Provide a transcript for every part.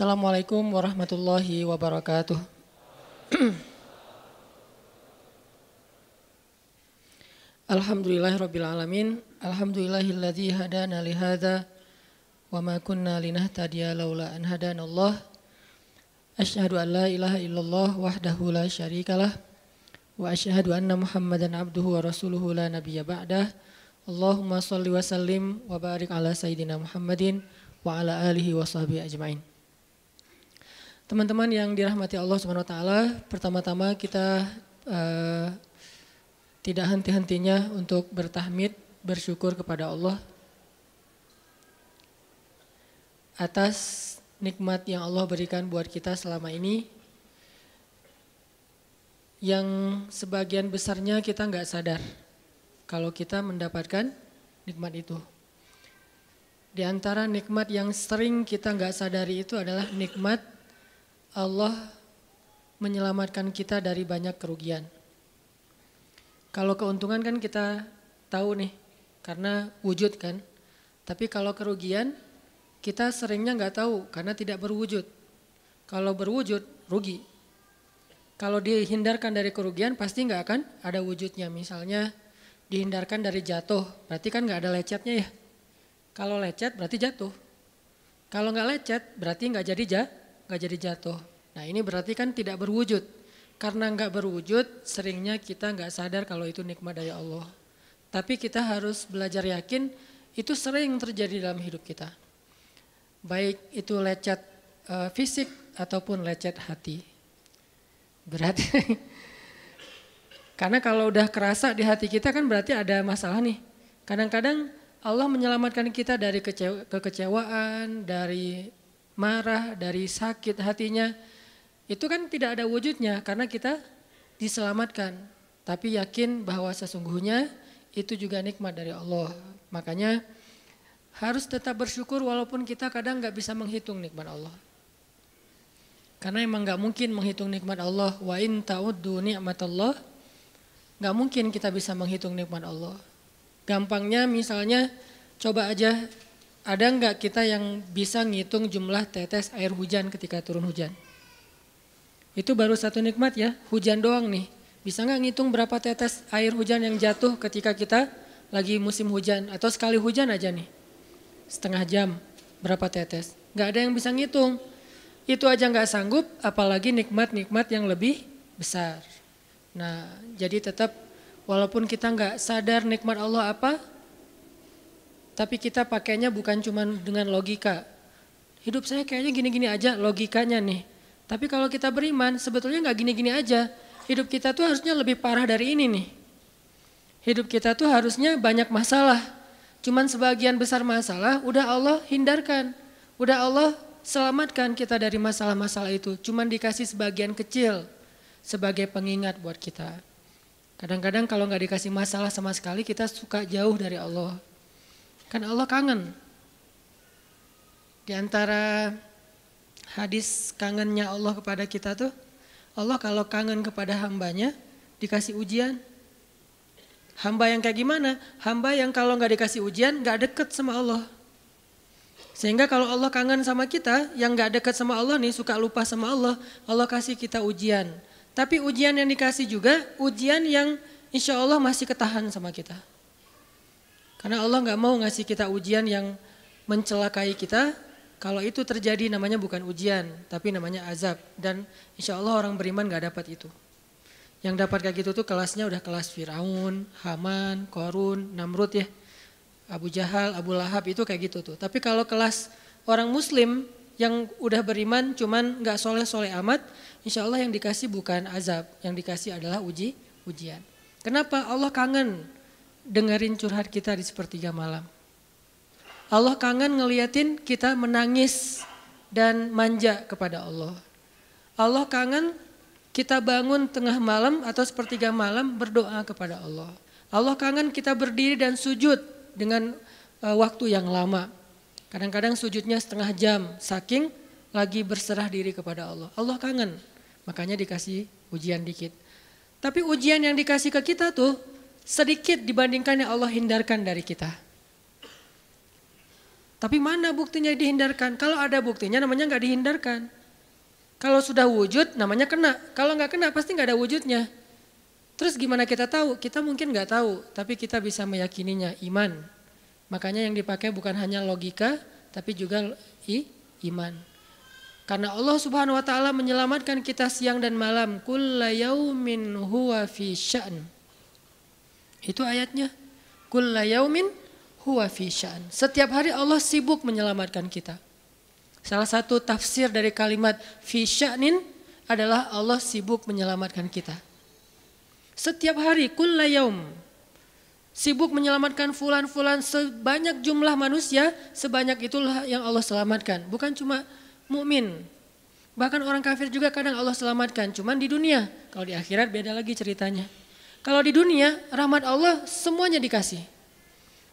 Assalamualaikum warahmatullahi wabarakatuh. Alhamdulillahirabbil alamin. Alhamdulillahilladzi hadana li hadza wa ma kunna linahtadiya laula an hadanallah. Asyhadu an la ilaha illallah wahdahu la syarikalah wa asyhadu anna Muhammadan abduhu wa rasuluhu la nabiyya ba'dah. Allahumma shalli wa sallim wa barik ala sayyidina Muhammadin wa ala alihi wa sahbihi ajmain. Teman-teman yang dirahmati Allah Subhanahu wa taala, pertama-tama kita uh, tidak henti-hentinya untuk bertahmid, bersyukur kepada Allah atas nikmat yang Allah berikan buat kita selama ini yang sebagian besarnya kita nggak sadar kalau kita mendapatkan nikmat itu. Di antara nikmat yang sering kita nggak sadari itu adalah nikmat Allah menyelamatkan kita dari banyak kerugian. Kalau keuntungan kan kita tahu nih, karena wujud kan. Tapi kalau kerugian, kita seringnya nggak tahu karena tidak berwujud. Kalau berwujud, rugi. Kalau dihindarkan dari kerugian, pasti nggak akan ada wujudnya. Misalnya dihindarkan dari jatuh, berarti kan nggak ada lecetnya ya. Kalau lecet berarti jatuh. Kalau nggak lecet berarti nggak jadi ja, nggak jadi jatuh. Nah ini berarti kan tidak berwujud. Karena nggak berwujud, seringnya kita nggak sadar kalau itu nikmat dari Allah. Tapi kita harus belajar yakin itu sering terjadi dalam hidup kita. Baik itu lecet uh, fisik ataupun lecet hati. Berat. Karena kalau udah kerasa di hati kita kan berarti ada masalah nih. Kadang-kadang Allah menyelamatkan kita dari kekecewaan, dari marah, dari sakit hatinya. Itu kan tidak ada wujudnya karena kita diselamatkan. Tapi yakin bahwa sesungguhnya itu juga nikmat dari Allah. Makanya harus tetap bersyukur walaupun kita kadang nggak bisa menghitung nikmat Allah. Karena emang nggak mungkin menghitung nikmat Allah. Wa in ta'uddu Allah Gak mungkin kita bisa menghitung nikmat Allah. Gampangnya misalnya coba aja ada nggak kita yang bisa ngitung jumlah tetes air hujan ketika turun hujan? Itu baru satu nikmat ya, hujan doang nih. Bisa nggak ngitung berapa tetes air hujan yang jatuh ketika kita lagi musim hujan atau sekali hujan aja nih? Setengah jam, berapa tetes? Nggak ada yang bisa ngitung. Itu aja nggak sanggup, apalagi nikmat-nikmat yang lebih besar. Nah, jadi tetap walaupun kita nggak sadar nikmat Allah apa, tapi kita pakainya bukan cuma dengan logika. Hidup saya kayaknya gini-gini aja logikanya nih. Tapi kalau kita beriman sebetulnya nggak gini-gini aja. Hidup kita tuh harusnya lebih parah dari ini nih. Hidup kita tuh harusnya banyak masalah. Cuman sebagian besar masalah udah Allah hindarkan. Udah Allah selamatkan kita dari masalah-masalah itu. Cuman dikasih sebagian kecil sebagai pengingat buat kita. Kadang-kadang kalau nggak dikasih masalah sama sekali kita suka jauh dari Allah. Kan Allah kangen. Di antara hadis kangennya Allah kepada kita tuh, Allah kalau kangen kepada hambanya dikasih ujian. Hamba yang kayak gimana? Hamba yang kalau nggak dikasih ujian nggak deket sama Allah. Sehingga kalau Allah kangen sama kita, yang nggak deket sama Allah nih suka lupa sama Allah, Allah kasih kita ujian. Tapi ujian yang dikasih juga ujian yang insya Allah masih ketahan sama kita. Karena Allah nggak mau ngasih kita ujian yang mencelakai kita. Kalau itu terjadi namanya bukan ujian, tapi namanya azab. Dan insya Allah orang beriman nggak dapat itu. Yang dapat kayak gitu tuh kelasnya udah kelas Firaun, Haman, Korun, Namrud ya. Abu Jahal, Abu Lahab itu kayak gitu tuh. Tapi kalau kelas orang muslim yang udah beriman cuman nggak soleh-soleh amat, insya Allah yang dikasih bukan azab, yang dikasih adalah uji ujian. Kenapa Allah kangen dengerin curhat kita di sepertiga malam? Allah kangen ngeliatin kita menangis dan manja kepada Allah. Allah kangen kita bangun tengah malam atau sepertiga malam berdoa kepada Allah. Allah kangen kita berdiri dan sujud dengan uh, waktu yang lama. Kadang-kadang sujudnya setengah jam, saking lagi berserah diri kepada Allah. Allah kangen, makanya dikasih ujian dikit. Tapi ujian yang dikasih ke kita tuh sedikit dibandingkan yang Allah hindarkan dari kita. Tapi mana buktinya dihindarkan? Kalau ada buktinya namanya nggak dihindarkan. Kalau sudah wujud namanya kena. Kalau nggak kena pasti nggak ada wujudnya. Terus gimana kita tahu? Kita mungkin nggak tahu, tapi kita bisa meyakininya iman. Makanya yang dipakai bukan hanya logika, tapi juga i, iman. Karena Allah Subhanahu wa taala menyelamatkan kita siang dan malam. Kulla yaumin huwa fi sya'n. Itu ayatnya. Kulla yaumin huwa fi. Setiap hari Allah sibuk menyelamatkan kita. Salah satu tafsir dari kalimat fi adalah Allah sibuk menyelamatkan kita. Setiap hari kulla sibuk menyelamatkan fulan-fulan sebanyak jumlah manusia, sebanyak itulah yang Allah selamatkan. Bukan cuma mukmin. Bahkan orang kafir juga kadang Allah selamatkan, cuman di dunia. Kalau di akhirat beda lagi ceritanya. Kalau di dunia, rahmat Allah semuanya dikasih.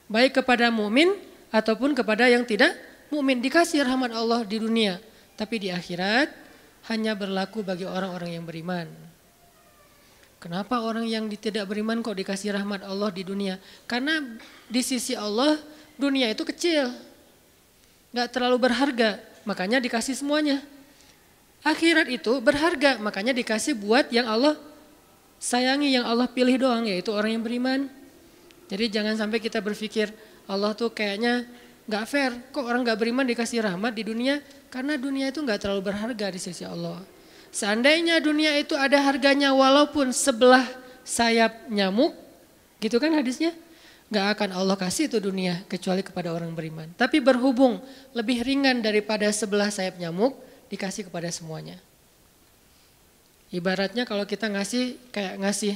Baik kepada mukmin ataupun kepada yang tidak mukmin dikasih rahmat Allah di dunia, tapi di akhirat hanya berlaku bagi orang-orang yang beriman. Kenapa orang yang tidak beriman kok dikasih rahmat Allah di dunia? Karena di sisi Allah dunia itu kecil. Gak terlalu berharga, makanya dikasih semuanya. Akhirat itu berharga, makanya dikasih buat yang Allah sayangi, yang Allah pilih doang, yaitu orang yang beriman. Jadi jangan sampai kita berpikir Allah tuh kayaknya gak fair, kok orang gak beriman dikasih rahmat di dunia? Karena dunia itu gak terlalu berharga di sisi Allah. Seandainya dunia itu ada harganya walaupun sebelah sayap nyamuk, gitu kan hadisnya? Gak akan Allah kasih itu dunia kecuali kepada orang beriman. Tapi berhubung lebih ringan daripada sebelah sayap nyamuk, dikasih kepada semuanya. Ibaratnya kalau kita ngasih kayak ngasih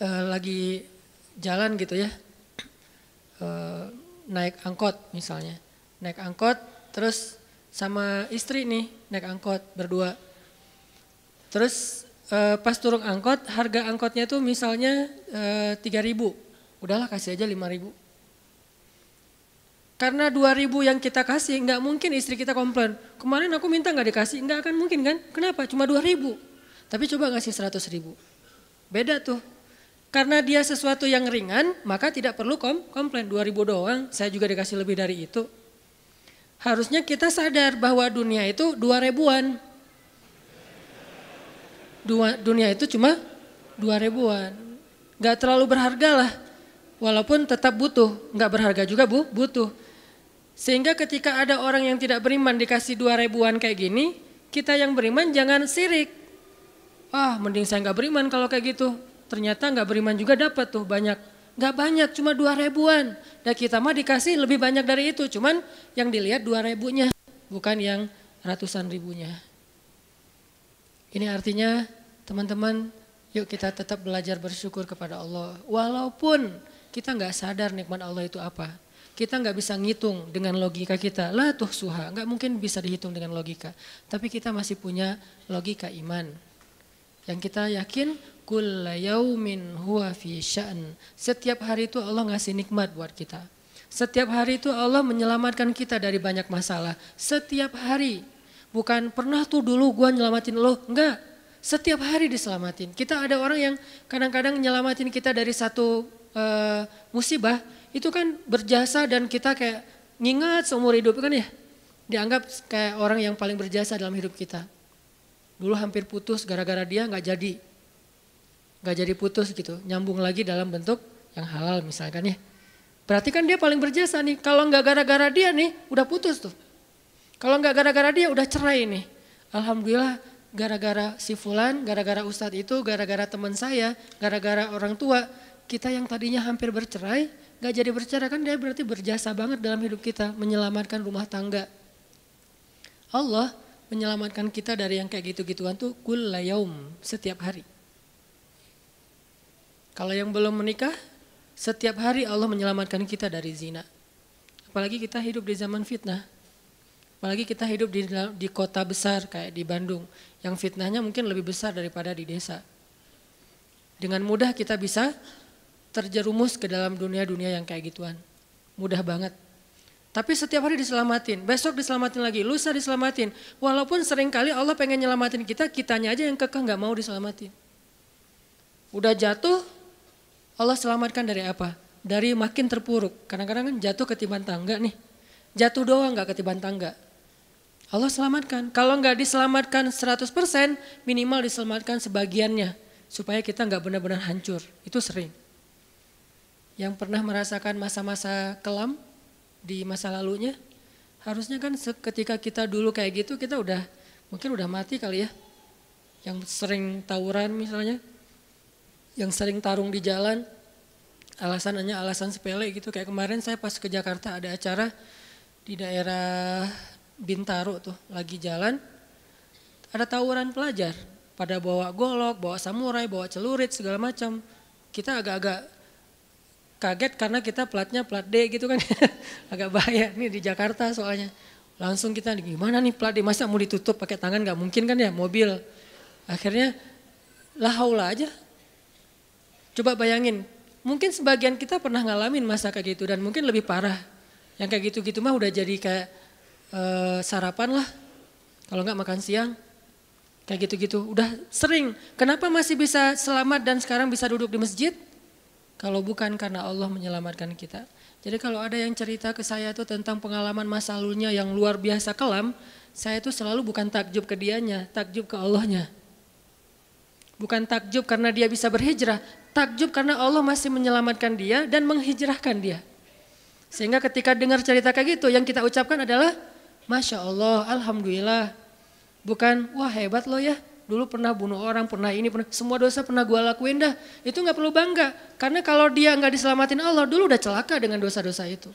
uh, lagi jalan gitu ya, uh, naik angkot misalnya, naik angkot terus sama istri nih naik angkot berdua. Terus uh, pas turun angkot, harga angkotnya tuh misalnya uh, ribu, Udahlah kasih aja lima ribu. Karena dua ribu yang kita kasih, nggak mungkin istri kita komplain. Kemarin aku minta nggak dikasih, nggak akan mungkin kan? Kenapa? Cuma dua ribu. Tapi coba ngasih seratus ribu. Beda tuh. Karena dia sesuatu yang ringan, maka tidak perlu kom komplain. Dua ribu doang, saya juga dikasih lebih dari itu. Harusnya kita sadar bahwa dunia itu dua ribuan dunia itu cuma dua ribuan. Gak terlalu berharga lah. Walaupun tetap butuh. Gak berharga juga bu, butuh. Sehingga ketika ada orang yang tidak beriman dikasih dua ribuan kayak gini, kita yang beriman jangan sirik. Ah mending saya gak beriman kalau kayak gitu. Ternyata gak beriman juga dapat tuh banyak. Gak banyak, cuma dua ribuan. Dan kita mah dikasih lebih banyak dari itu. Cuman yang dilihat dua ribunya, bukan yang ratusan ribunya. Ini artinya teman-teman yuk kita tetap belajar bersyukur kepada Allah. Walaupun kita nggak sadar nikmat Allah itu apa. Kita nggak bisa ngitung dengan logika kita. Lah tuh suha, nggak mungkin bisa dihitung dengan logika. Tapi kita masih punya logika iman. Yang kita yakin kulla yaumin huwa fi sya'n. Setiap hari itu Allah ngasih nikmat buat kita. Setiap hari itu Allah menyelamatkan kita dari banyak masalah. Setiap hari Bukan pernah tuh dulu gua nyelamatin lo, enggak. Setiap hari diselamatin. Kita ada orang yang kadang-kadang nyelamatin kita dari satu uh, musibah, itu kan berjasa dan kita kayak ngingat seumur hidup kan ya. Dianggap kayak orang yang paling berjasa dalam hidup kita. Dulu hampir putus gara-gara dia nggak jadi. Nggak jadi putus gitu, nyambung lagi dalam bentuk yang halal misalkan ya. Berarti kan dia paling berjasa nih. Kalau nggak gara-gara dia nih, udah putus tuh. Kalau nggak gara-gara dia udah cerai nih. Alhamdulillah gara-gara si Fulan, gara-gara Ustadz itu, gara-gara teman saya, gara-gara orang tua, kita yang tadinya hampir bercerai, nggak jadi bercerai kan dia berarti berjasa banget dalam hidup kita, menyelamatkan rumah tangga. Allah menyelamatkan kita dari yang kayak gitu-gituan tuh kullayaum setiap hari. Kalau yang belum menikah, setiap hari Allah menyelamatkan kita dari zina. Apalagi kita hidup di zaman fitnah. Apalagi kita hidup di, di kota besar kayak di Bandung, yang fitnahnya mungkin lebih besar daripada di desa. Dengan mudah kita bisa terjerumus ke dalam dunia-dunia yang kayak gituan. Mudah banget. Tapi setiap hari diselamatin, besok diselamatin lagi, lusa diselamatin. Walaupun sering kali Allah pengen nyelamatin kita, kitanya aja yang kekeh nggak mau diselamatin. Udah jatuh, Allah selamatkan dari apa? Dari makin terpuruk. Kadang-kadang kan jatuh ketiban tangga nih Jatuh doang nggak ketiban tangga. Allah selamatkan. Kalau nggak diselamatkan 100%, minimal diselamatkan sebagiannya. Supaya kita nggak benar-benar hancur. Itu sering. Yang pernah merasakan masa-masa kelam di masa lalunya, harusnya kan ketika kita dulu kayak gitu kita udah mungkin udah mati kali ya. Yang sering tawuran misalnya, yang sering tarung di jalan, alasannya alasan sepele gitu. Kayak kemarin saya pas ke Jakarta ada acara di daerah Bintaro tuh lagi jalan ada tawuran pelajar pada bawa golok, bawa samurai, bawa celurit segala macam. Kita agak-agak kaget karena kita platnya plat D gitu kan. Agak bahaya nih di Jakarta soalnya. Langsung kita gimana nih plat D masa mau ditutup pakai tangan nggak mungkin kan ya mobil. Akhirnya lah haula aja. Coba bayangin, mungkin sebagian kita pernah ngalamin masa kayak gitu dan mungkin lebih parah. Yang kayak gitu-gitu mah udah jadi kayak uh, sarapan lah. Kalau nggak makan siang, kayak gitu-gitu. Udah sering. Kenapa masih bisa selamat dan sekarang bisa duduk di masjid? Kalau bukan karena Allah menyelamatkan kita. Jadi kalau ada yang cerita ke saya itu tentang pengalaman masa lalunya yang luar biasa kelam, saya itu selalu bukan takjub ke dianya, takjub ke Allahnya. Bukan takjub karena dia bisa berhijrah, takjub karena Allah masih menyelamatkan dia dan menghijrahkan dia. Sehingga ketika dengar cerita kayak gitu, yang kita ucapkan adalah, Masya Allah, Alhamdulillah. Bukan, wah hebat lo ya, dulu pernah bunuh orang, pernah ini, pernah semua dosa pernah gue lakuin dah. Itu nggak perlu bangga, karena kalau dia nggak diselamatin Allah, dulu udah celaka dengan dosa-dosa itu.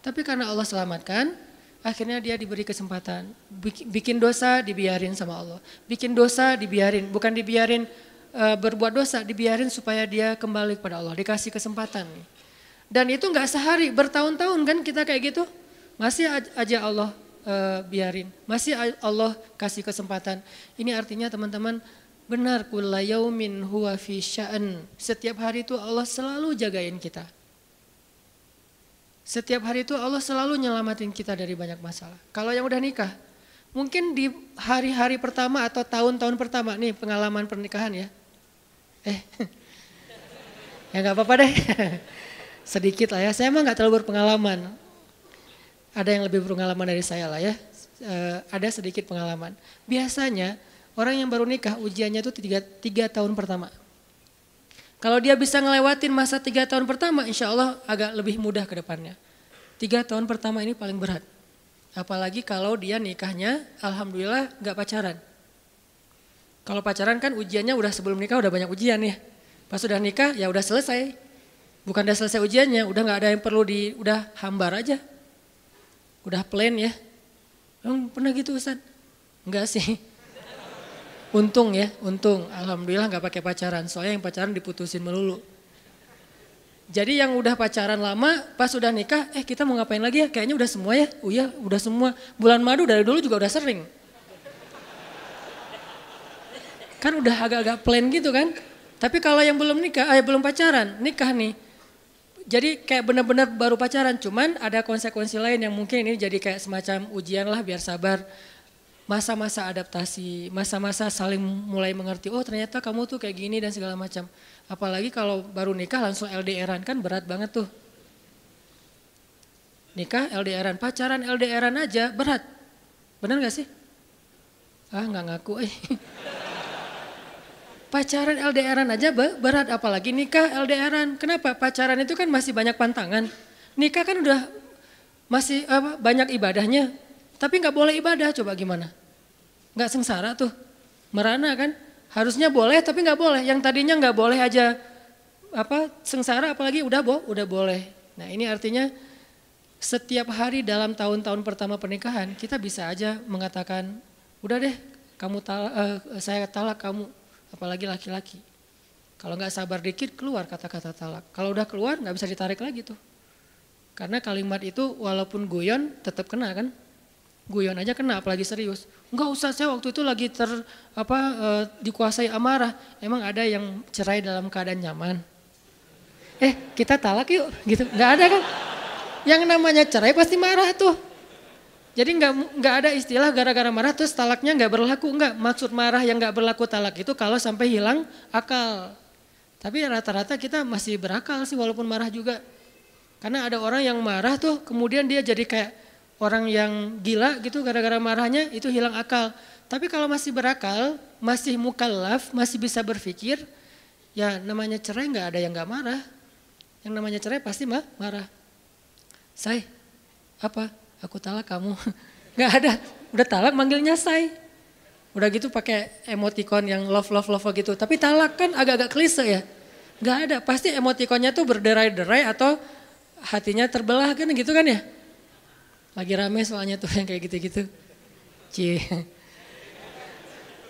Tapi karena Allah selamatkan, akhirnya dia diberi kesempatan. Bikin dosa dibiarin sama Allah. Bikin dosa dibiarin, bukan dibiarin uh, berbuat dosa, dibiarin supaya dia kembali kepada Allah. Dikasih kesempatan. Dan itu nggak sehari, bertahun-tahun kan kita kayak gitu. Masih aja Allah uh, biarin, masih Allah kasih kesempatan. Ini artinya teman-teman benar kullayaumin huwa fi sya'an. Setiap hari itu Allah selalu jagain kita. Setiap hari itu Allah selalu nyelamatin kita dari banyak masalah. Kalau yang udah nikah, mungkin di hari-hari pertama atau tahun-tahun pertama nih pengalaman pernikahan ya. Eh, ya nggak apa-apa deh. sedikit lah ya. Saya emang nggak terlalu berpengalaman. Ada yang lebih berpengalaman dari saya lah ya. E, ada sedikit pengalaman. Biasanya orang yang baru nikah ujiannya itu tiga, tiga tahun pertama. Kalau dia bisa ngelewatin masa tiga tahun pertama, insya Allah agak lebih mudah ke depannya. Tiga tahun pertama ini paling berat. Apalagi kalau dia nikahnya, alhamdulillah nggak pacaran. Kalau pacaran kan ujiannya udah sebelum nikah udah banyak ujian ya. Pas sudah nikah ya udah selesai. Bukan udah selesai ujiannya, udah nggak ada yang perlu di, udah hambar aja. Udah plain ya. Emang pernah gitu Ustaz? Enggak sih. Untung ya, untung. Alhamdulillah nggak pakai pacaran. Soalnya yang pacaran diputusin melulu. Jadi yang udah pacaran lama, pas udah nikah, eh kita mau ngapain lagi ya? Kayaknya udah semua ya. Oh iya, udah semua. Bulan madu dari dulu juga udah sering. Kan udah agak-agak plain gitu kan. Tapi kalau yang belum nikah, eh belum pacaran, nikah nih jadi kayak benar-benar baru pacaran, cuman ada konsekuensi lain yang mungkin ini jadi kayak semacam ujian lah biar sabar. Masa-masa adaptasi, masa-masa saling mulai mengerti, oh ternyata kamu tuh kayak gini dan segala macam. Apalagi kalau baru nikah langsung LDRan kan berat banget tuh. Nikah LDRan, pacaran LDRan aja berat. Benar gak sih? Ah nggak ngaku eh. Pacaran LDRan aja berat apalagi nikah LDRan. Kenapa? Pacaran itu kan masih banyak pantangan. Nikah kan udah masih apa, banyak ibadahnya. Tapi nggak boleh ibadah, coba gimana? Nggak sengsara tuh. Merana kan? Harusnya boleh tapi nggak boleh. Yang tadinya nggak boleh aja apa sengsara apalagi udah boh, udah boleh. Nah ini artinya setiap hari dalam tahun-tahun pertama pernikahan kita bisa aja mengatakan udah deh kamu talak, uh, saya talak kamu apalagi laki-laki. Kalau nggak sabar dikit keluar kata-kata talak. Kalau udah keluar nggak bisa ditarik lagi tuh. Karena kalimat itu walaupun guyon tetap kena kan. Guyon aja kena apalagi serius. Enggak usah saya waktu itu lagi ter apa e, dikuasai amarah. Emang ada yang cerai dalam keadaan nyaman. Eh kita talak yuk gitu. Nggak ada kan. Yang namanya cerai pasti marah tuh. Jadi nggak nggak ada istilah gara-gara marah terus talaknya nggak berlaku nggak. Maksud marah yang nggak berlaku talak itu kalau sampai hilang akal. Tapi rata-rata kita masih berakal sih walaupun marah juga. Karena ada orang yang marah tuh kemudian dia jadi kayak orang yang gila gitu gara-gara marahnya itu hilang akal. Tapi kalau masih berakal, masih mukallaf, masih bisa berpikir, ya namanya cerai nggak ada yang nggak marah. Yang namanya cerai pasti mah marah. Say, apa? Aku talak kamu. Nggak ada. Udah talak manggilnya say. Udah gitu pakai emoticon yang love love love gitu. Tapi talak kan agak-agak klise ya. Nggak ada. Pasti emoticonnya tuh berderai-derai atau hatinya terbelah kan gitu kan ya. Lagi rame soalnya tuh yang kayak gitu-gitu. Cie.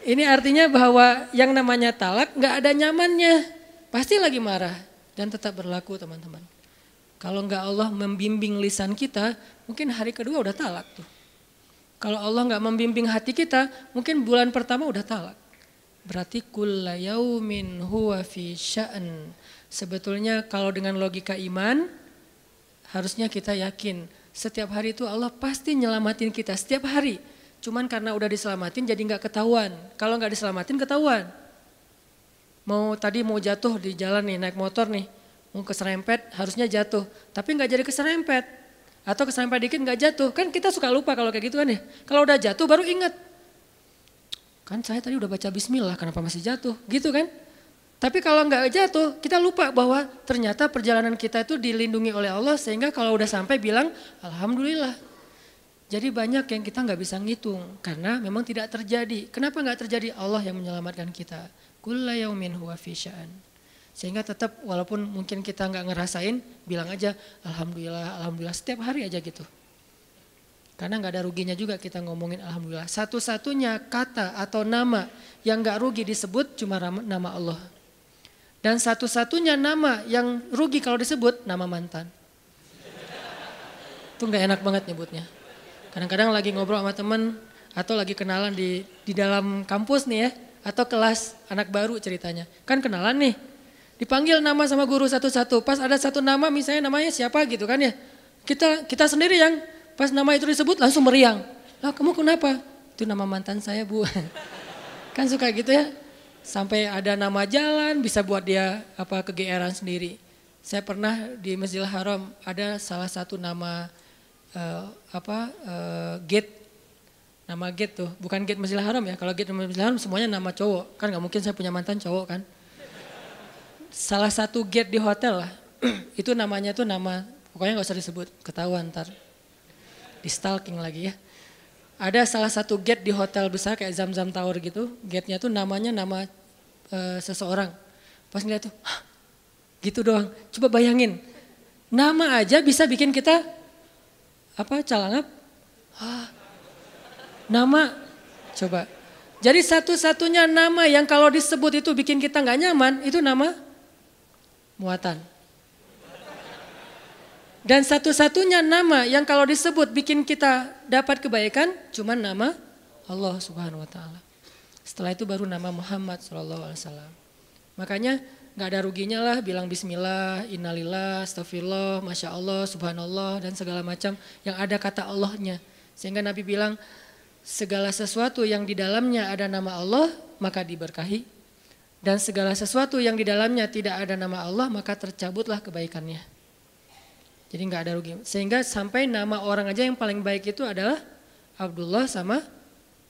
Ini artinya bahwa yang namanya talak nggak ada nyamannya. Pasti lagi marah dan tetap berlaku teman-teman. Kalau nggak Allah membimbing lisan kita, mungkin hari kedua udah talak tuh. Kalau Allah nggak membimbing hati kita, mungkin bulan pertama udah talak. Berarti kulla yaumin huwa fi sya'an. Sebetulnya kalau dengan logika iman, harusnya kita yakin setiap hari itu Allah pasti nyelamatin kita setiap hari. Cuman karena udah diselamatin jadi nggak ketahuan. Kalau nggak diselamatin ketahuan. Mau tadi mau jatuh di jalan nih naik motor nih, mau keserempet harusnya jatuh, tapi nggak jadi keserempet atau kesampai dikit nggak jatuh. Kan kita suka lupa kalau kayak gitu kan ya. Kalau udah jatuh baru ingat. Kan saya tadi udah baca bismillah kenapa masih jatuh gitu kan. Tapi kalau nggak jatuh kita lupa bahwa ternyata perjalanan kita itu dilindungi oleh Allah sehingga kalau udah sampai bilang Alhamdulillah. Jadi banyak yang kita nggak bisa ngitung karena memang tidak terjadi. Kenapa nggak terjadi? Allah yang menyelamatkan kita. Kulla yaumin huwa sehingga tetap walaupun mungkin kita nggak ngerasain, bilang aja Alhamdulillah, Alhamdulillah setiap hari aja gitu. Karena nggak ada ruginya juga kita ngomongin Alhamdulillah. Satu-satunya kata atau nama yang nggak rugi disebut cuma nama Allah. Dan satu-satunya nama yang rugi kalau disebut nama mantan. Itu nggak enak banget nyebutnya. Kadang-kadang lagi ngobrol sama temen atau lagi kenalan di di dalam kampus nih ya atau kelas anak baru ceritanya. Kan kenalan nih, Dipanggil nama sama guru satu-satu. Pas ada satu nama misalnya namanya siapa gitu kan ya. Kita kita sendiri yang pas nama itu disebut langsung meriang. Lah kamu kenapa? Itu nama mantan saya bu. kan suka gitu ya. Sampai ada nama jalan bisa buat dia apa kegeeran sendiri. Saya pernah di Masjidil Haram ada salah satu nama uh, apa uh, gate nama gate tuh bukan gate Masjidil Haram ya kalau gate Masjidil Haram semuanya nama cowok kan nggak mungkin saya punya mantan cowok kan salah satu gate di hotel lah. itu namanya tuh nama, pokoknya nggak usah disebut, ketahuan ntar. Di stalking lagi ya. Ada salah satu gate di hotel besar kayak Zam Zam Tower gitu. Gate-nya tuh namanya nama e, seseorang. Pas ngeliat tuh, Hah, gitu doang. Coba bayangin, nama aja bisa bikin kita apa calangap? Hah, nama, coba. Jadi satu-satunya nama yang kalau disebut itu bikin kita nggak nyaman, itu nama muatan. Dan satu-satunya nama yang kalau disebut bikin kita dapat kebaikan cuma nama Allah Subhanahu wa taala. Setelah itu baru nama Muhammad sallallahu alaihi wasallam. Makanya nggak ada ruginya lah bilang bismillah, innalillah, astagfirullah, masya Allah, subhanallah dan segala macam yang ada kata Allahnya. Sehingga Nabi bilang segala sesuatu yang di dalamnya ada nama Allah maka diberkahi dan segala sesuatu yang di dalamnya tidak ada nama Allah maka tercabutlah kebaikannya. Jadi nggak ada rugi. Sehingga sampai nama orang aja yang paling baik itu adalah Abdullah sama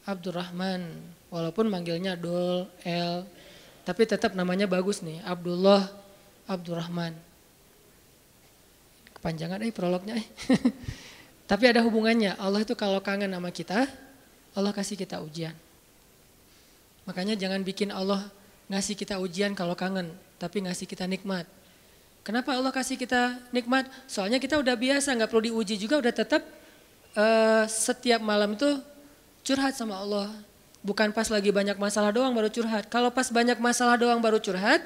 Abdurrahman. Walaupun manggilnya Dol, El, tapi tetap namanya bagus nih, Abdullah, Abdurrahman. Kepanjangan eh prolognya eh. tapi ada hubungannya. Allah itu kalau kangen sama kita, Allah kasih kita ujian. Makanya jangan bikin Allah ngasih kita ujian kalau kangen, tapi ngasih kita nikmat. Kenapa Allah kasih kita nikmat? Soalnya kita udah biasa, nggak perlu diuji juga, udah tetap uh, setiap malam itu curhat sama Allah. Bukan pas lagi banyak masalah doang baru curhat. Kalau pas banyak masalah doang baru curhat,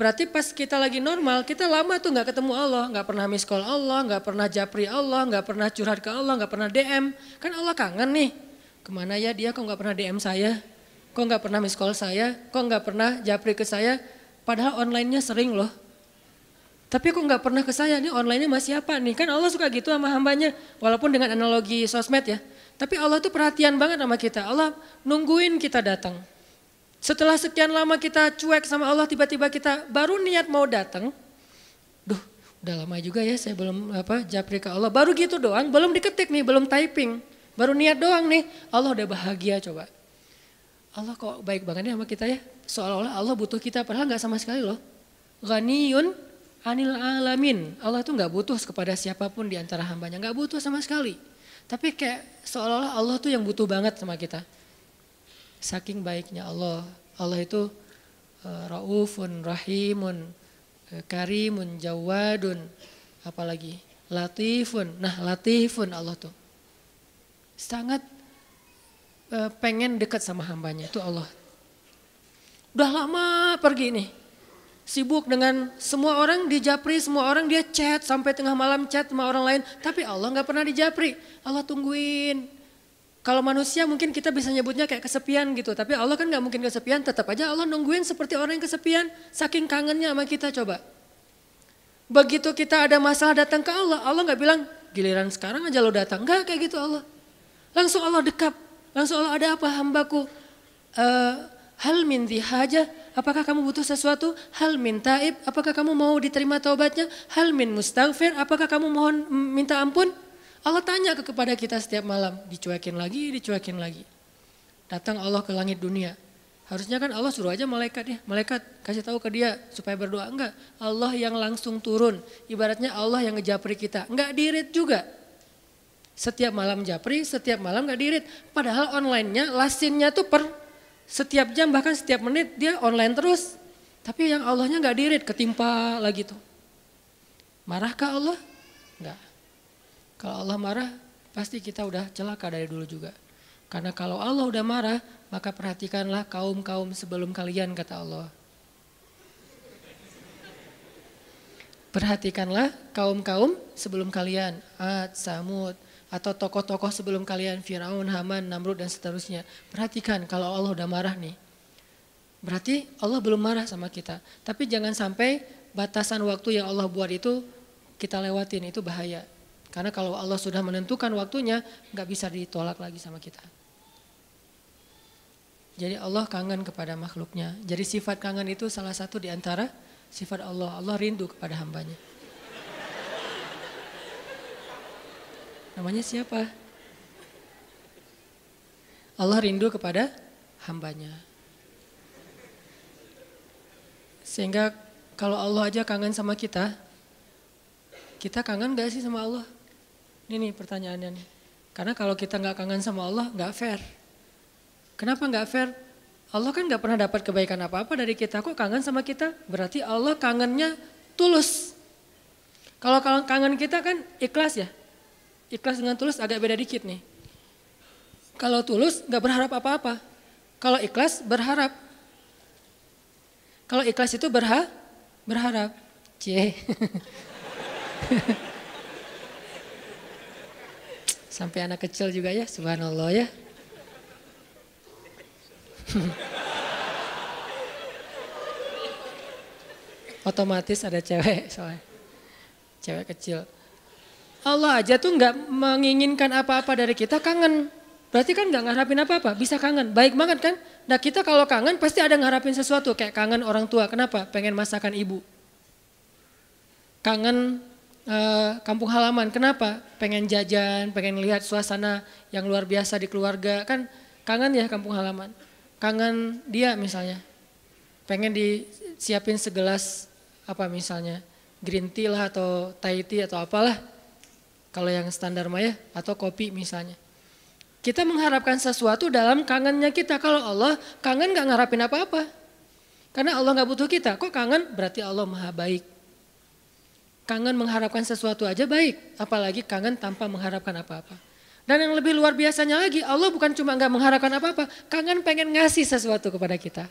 berarti pas kita lagi normal, kita lama tuh nggak ketemu Allah, nggak pernah miss call Allah, nggak pernah japri Allah, nggak pernah curhat ke Allah, nggak pernah DM. Kan Allah kangen nih. Ke mana ya dia kok nggak pernah DM saya? Kok nggak pernah miss call saya? Kok nggak pernah japri ke saya? Padahal online-nya sering loh. Tapi kok nggak pernah ke saya? Ini online-nya masih apa nih? Kan Allah suka gitu sama hambanya. Walaupun dengan analogi sosmed ya. Tapi Allah tuh perhatian banget sama kita. Allah nungguin kita datang. Setelah sekian lama kita cuek sama Allah, tiba-tiba kita baru niat mau datang. Duh, udah lama juga ya saya belum apa japri ke Allah. Baru gitu doang, belum diketik nih, belum typing. Baru niat doang nih, Allah udah bahagia coba. Allah kok baik banget ya sama kita ya. Seolah-olah Allah butuh kita, padahal nggak sama sekali loh. Ghaniyun anil alamin. Allah tuh nggak butuh kepada siapa pun di antara hambanya, nggak butuh sama sekali. Tapi kayak seolah-olah Allah tuh yang butuh banget sama kita. Saking baiknya Allah. Allah itu uh, raufun, rahimun, uh, karimun, jawadun, apalagi latifun. Nah latifun Allah tuh sangat uh, pengen dekat sama hambanya itu Allah. Udah lama pergi nih, sibuk dengan semua orang di Japri, semua orang dia chat sampai tengah malam chat sama orang lain, tapi Allah nggak pernah di Japri. Allah tungguin. Kalau manusia mungkin kita bisa nyebutnya kayak kesepian gitu, tapi Allah kan nggak mungkin kesepian, tetap aja Allah nungguin seperti orang yang kesepian, saking kangennya sama kita coba. Begitu kita ada masalah datang ke Allah, Allah nggak bilang giliran sekarang aja lo datang, nggak kayak gitu Allah. Langsung Allah dekap. Langsung Allah ada apa hambaku? Uh, hal min haja, apakah kamu butuh sesuatu? Hal min taib, apakah kamu mau diterima taubatnya? Hal min mustaghfir, apakah kamu mohon minta ampun? Allah tanya ke kepada kita setiap malam, dicuekin lagi, dicuekin lagi. Datang Allah ke langit dunia. Harusnya kan Allah suruh aja malaikat ya, malaikat kasih tahu ke dia supaya berdoa. Enggak, Allah yang langsung turun. Ibaratnya Allah yang ngejapri kita. Enggak dirit juga. Setiap malam japri, setiap malam gak dirit. Padahal online-nya, lasinnya tuh per setiap jam bahkan setiap menit dia online terus. Tapi yang Allahnya gak dirit, ketimpa lagi tuh. Marahkah Allah? Enggak. Kalau Allah marah, pasti kita udah celaka dari dulu juga. Karena kalau Allah udah marah, maka perhatikanlah kaum-kaum sebelum kalian, kata Allah. Perhatikanlah kaum-kaum sebelum kalian. Ad, Samud, atau tokoh-tokoh sebelum kalian Firaun, Haman, Namrud dan seterusnya. Perhatikan kalau Allah udah marah nih. Berarti Allah belum marah sama kita. Tapi jangan sampai batasan waktu yang Allah buat itu kita lewatin itu bahaya. Karena kalau Allah sudah menentukan waktunya nggak bisa ditolak lagi sama kita. Jadi Allah kangen kepada makhluknya. Jadi sifat kangen itu salah satu di antara sifat Allah. Allah rindu kepada hambanya. Namanya siapa? Allah rindu kepada hambanya. Sehingga kalau Allah aja kangen sama kita, kita kangen gak sih sama Allah? Ini nih pertanyaannya nih. Karena kalau kita nggak kangen sama Allah, nggak fair. Kenapa nggak fair? Allah kan nggak pernah dapat kebaikan apa-apa dari kita. Kok kangen sama kita? Berarti Allah kangennya tulus. Kalau kangen kita kan ikhlas ya. Ikhlas dengan tulus agak beda dikit nih. Kalau tulus nggak berharap apa-apa. Kalau ikhlas berharap. Kalau ikhlas itu berha berharap. C. Sampai anak kecil juga ya, subhanallah ya. Otomatis ada cewek soalnya. Cewek kecil. Allah aja tuh nggak menginginkan apa-apa dari kita kangen. Berarti kan nggak ngarapin apa-apa, bisa kangen. Baik banget kan? Nah kita kalau kangen pasti ada ngarapin sesuatu. Kayak kangen orang tua, kenapa? Pengen masakan ibu. Kangen uh, kampung halaman, kenapa? Pengen jajan, pengen lihat suasana yang luar biasa di keluarga. Kan kangen ya kampung halaman. Kangen dia misalnya. Pengen disiapin segelas apa misalnya. Green tea lah atau Thai tea atau apalah kalau yang standar maya atau kopi misalnya. Kita mengharapkan sesuatu dalam kangennya kita. Kalau Allah kangen gak ngarapin apa-apa. Karena Allah gak butuh kita. Kok kangen? Berarti Allah maha baik. Kangen mengharapkan sesuatu aja baik. Apalagi kangen tanpa mengharapkan apa-apa. Dan yang lebih luar biasanya lagi, Allah bukan cuma gak mengharapkan apa-apa, kangen pengen ngasih sesuatu kepada kita.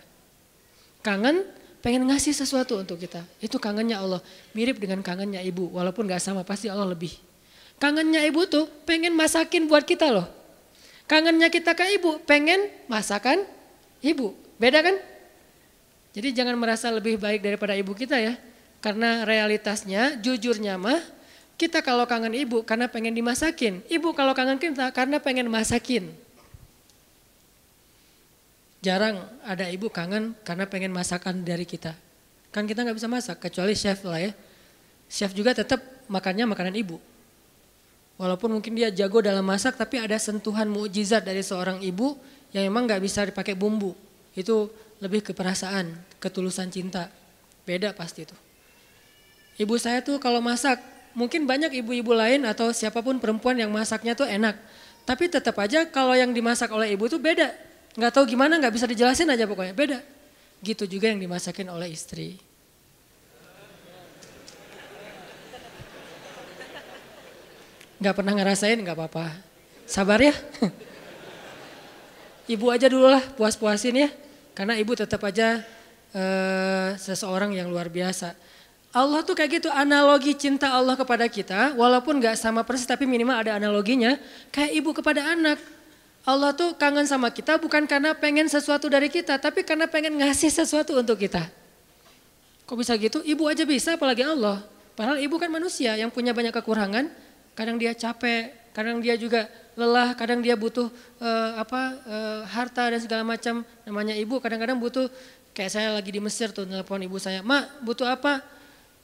Kangen pengen ngasih sesuatu untuk kita. Itu kangennya Allah. Mirip dengan kangennya ibu, walaupun gak sama, pasti Allah lebih. Kangennya ibu tuh pengen masakin buat kita loh. Kangennya kita ke ibu, pengen masakan ibu. Beda kan? Jadi jangan merasa lebih baik daripada ibu kita ya. Karena realitasnya, jujurnya mah, kita kalau kangen ibu karena pengen dimasakin. Ibu kalau kangen kita karena pengen masakin. Jarang ada ibu kangen karena pengen masakan dari kita. Kan kita nggak bisa masak, kecuali chef lah ya. chef juga tetap makannya makanan ibu. Walaupun mungkin dia jago dalam masak, tapi ada sentuhan mukjizat dari seorang ibu yang memang nggak bisa dipakai bumbu. Itu lebih ke perasaan, ketulusan cinta. Beda pasti itu. Ibu saya tuh kalau masak, mungkin banyak ibu-ibu lain atau siapa pun perempuan yang masaknya tuh enak. Tapi tetap aja kalau yang dimasak oleh ibu tuh beda. Nggak tahu gimana, nggak bisa dijelasin aja pokoknya, beda. Gitu juga yang dimasakin oleh istri. Nggak pernah ngerasain nggak apa-apa. Sabar ya. Ibu aja dulu lah puas-puasin ya. Karena ibu tetap aja uh, seseorang yang luar biasa. Allah tuh kayak gitu analogi cinta Allah kepada kita walaupun gak sama persis tapi minimal ada analoginya kayak ibu kepada anak. Allah tuh kangen sama kita bukan karena pengen sesuatu dari kita tapi karena pengen ngasih sesuatu untuk kita. Kok bisa gitu? Ibu aja bisa apalagi Allah. Padahal ibu kan manusia yang punya banyak kekurangan kadang dia capek, kadang dia juga lelah, kadang dia butuh uh, apa uh, harta dan segala macam. Namanya ibu kadang-kadang butuh kayak saya lagi di Mesir tuh telepon ibu saya, "Mak, butuh apa?"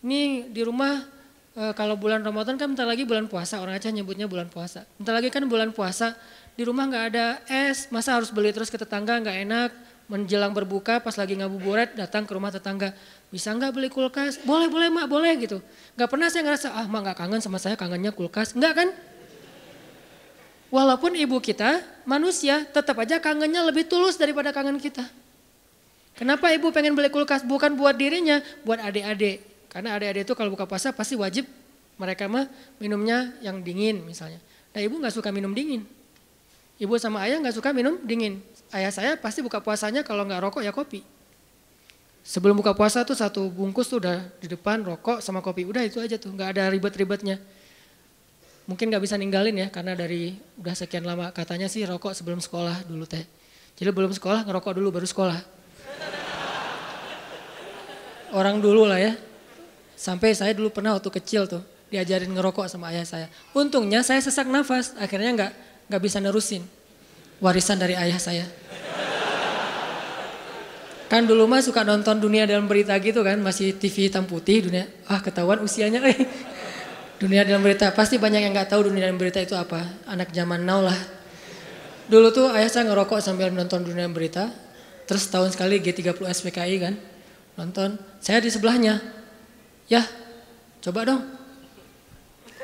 Ini di rumah uh, kalau bulan Ramadan kan bentar lagi bulan puasa, orang Aceh nyebutnya bulan puasa. Bentar lagi kan bulan puasa, di rumah nggak ada es, masa harus beli terus ke tetangga nggak enak. Menjelang berbuka pas lagi ngabuburit datang ke rumah tetangga, bisa nggak beli kulkas? Boleh, boleh mak, boleh gitu. Nggak pernah saya ngerasa, ah mak nggak kangen sama saya, kangennya kulkas. Enggak kan? Walaupun ibu kita manusia, tetap aja kangennya lebih tulus daripada kangen kita. Kenapa ibu pengen beli kulkas? Bukan buat dirinya, buat adik-adik. Karena adik-adik itu kalau buka puasa pasti wajib mereka mah minumnya yang dingin misalnya. Nah ibu nggak suka minum dingin. Ibu sama ayah nggak suka minum dingin. Ayah saya pasti buka puasanya kalau nggak rokok ya kopi. Sebelum buka puasa tuh satu bungkus tuh udah di depan rokok sama kopi. Udah itu aja tuh, nggak ada ribet-ribetnya. Mungkin nggak bisa ninggalin ya karena dari udah sekian lama katanya sih rokok sebelum sekolah dulu teh. Jadi belum sekolah ngerokok dulu baru sekolah. Orang dulu lah ya. Sampai saya dulu pernah waktu kecil tuh diajarin ngerokok sama ayah saya. Untungnya saya sesak nafas, akhirnya nggak nggak bisa nerusin warisan dari ayah saya. Kan dulu mah suka nonton dunia dalam berita gitu kan, masih TV hitam putih dunia. Ah ketahuan usianya eh. Dunia dalam berita, pasti banyak yang nggak tahu dunia dalam berita itu apa. Anak zaman now lah. Dulu tuh ayah saya ngerokok sambil nonton dunia dalam berita. Terus tahun sekali G30 SPKI kan, nonton. Saya di sebelahnya. Ya, coba dong.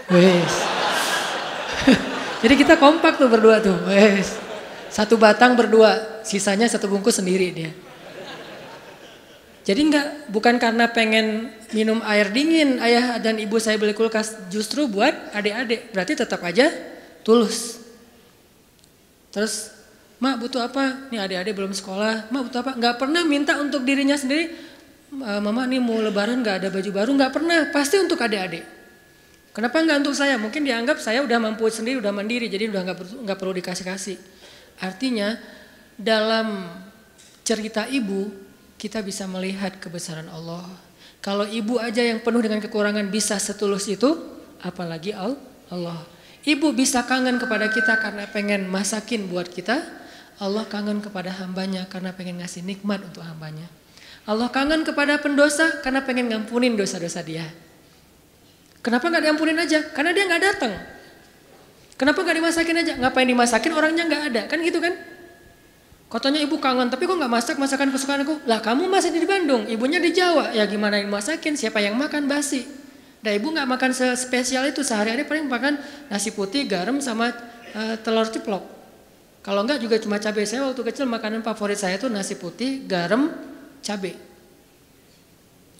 Wes. Jadi kita kompak tuh berdua tuh. Wes. Satu batang berdua, sisanya satu bungkus sendiri dia. Jadi enggak bukan karena pengen minum air dingin ayah dan ibu saya beli kulkas justru buat adik-adik berarti tetap aja tulus. Terus mak butuh apa? Nih adik-adik belum sekolah, mak butuh apa? Enggak pernah minta untuk dirinya sendiri. Mama nih mau lebaran enggak ada baju baru, enggak pernah. Pasti untuk adik-adik. Kenapa enggak untuk saya? Mungkin dianggap saya udah mampu sendiri, udah mandiri, jadi udah enggak, enggak perlu dikasih-kasih. Artinya dalam cerita ibu kita bisa melihat kebesaran Allah. Kalau ibu aja yang penuh dengan kekurangan bisa setulus itu, apalagi Allah. Ibu bisa kangen kepada kita karena pengen masakin buat kita. Allah kangen kepada hambanya karena pengen ngasih nikmat untuk hambanya. Allah kangen kepada pendosa karena pengen ngampunin dosa-dosa dia. Kenapa nggak diampunin aja? Karena dia nggak datang. Kenapa nggak dimasakin aja? Ngapain dimasakin orangnya nggak ada? Kan gitu kan? Katanya ibu kangen, tapi kok nggak masak masakan kesukaan aku? Lah kamu masih di Bandung, ibunya di Jawa. Ya gimana yang masakin? Siapa yang makan basi? Nah ibu nggak makan spesial itu sehari-hari paling makan nasi putih, garam sama uh, telur ceplok. Kalau enggak juga cuma cabai. Saya waktu kecil makanan favorit saya itu nasi putih, garam, cabai.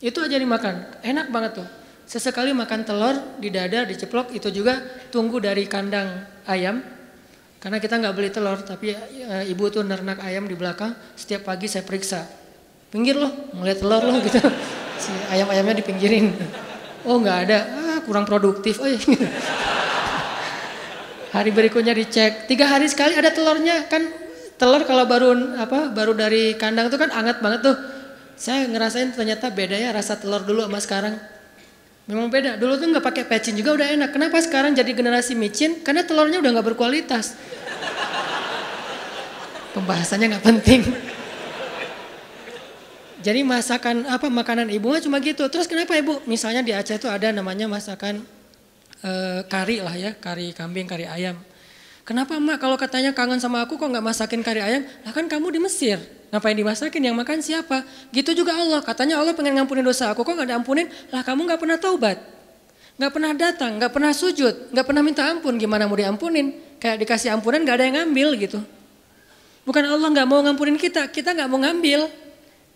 Itu aja dimakan, enak banget tuh. Sesekali makan telur di dada, diceplok, itu juga tunggu dari kandang ayam, karena kita nggak beli telur, tapi e, ibu tuh nernak ayam di belakang. Setiap pagi saya periksa, pinggir loh, ngeliat telur loh gitu. Si ayam-ayamnya dipinggirin. Oh nggak ada, ah, kurang produktif. Oh, iya. Hari berikutnya dicek, tiga hari sekali ada telurnya kan telur kalau baru apa baru dari kandang tuh kan anget banget tuh. Saya ngerasain ternyata beda ya rasa telur dulu sama sekarang. Memang beda. Dulu tuh nggak pakai pecin juga udah enak. Kenapa sekarang jadi generasi micin? Karena telurnya udah nggak berkualitas. Pembahasannya nggak penting. Jadi masakan apa makanan ibu cuma gitu. Terus kenapa ibu? Misalnya di Aceh itu ada namanya masakan e, kari lah ya, kari kambing, kari ayam. Kenapa emak kalau katanya kangen sama aku kok nggak masakin kari ayam? Lah kan kamu di Mesir, ngapain dimasakin? Yang makan siapa? Gitu juga Allah. Katanya Allah pengen ngampunin dosa aku kok nggak diampunin? Lah kamu nggak pernah taubat, nggak pernah datang, nggak pernah sujud, nggak pernah minta ampun. Gimana mau diampunin? Kayak dikasih ampunan nggak ada yang ngambil gitu. Bukan Allah nggak mau ngampunin kita, kita nggak mau ngambil.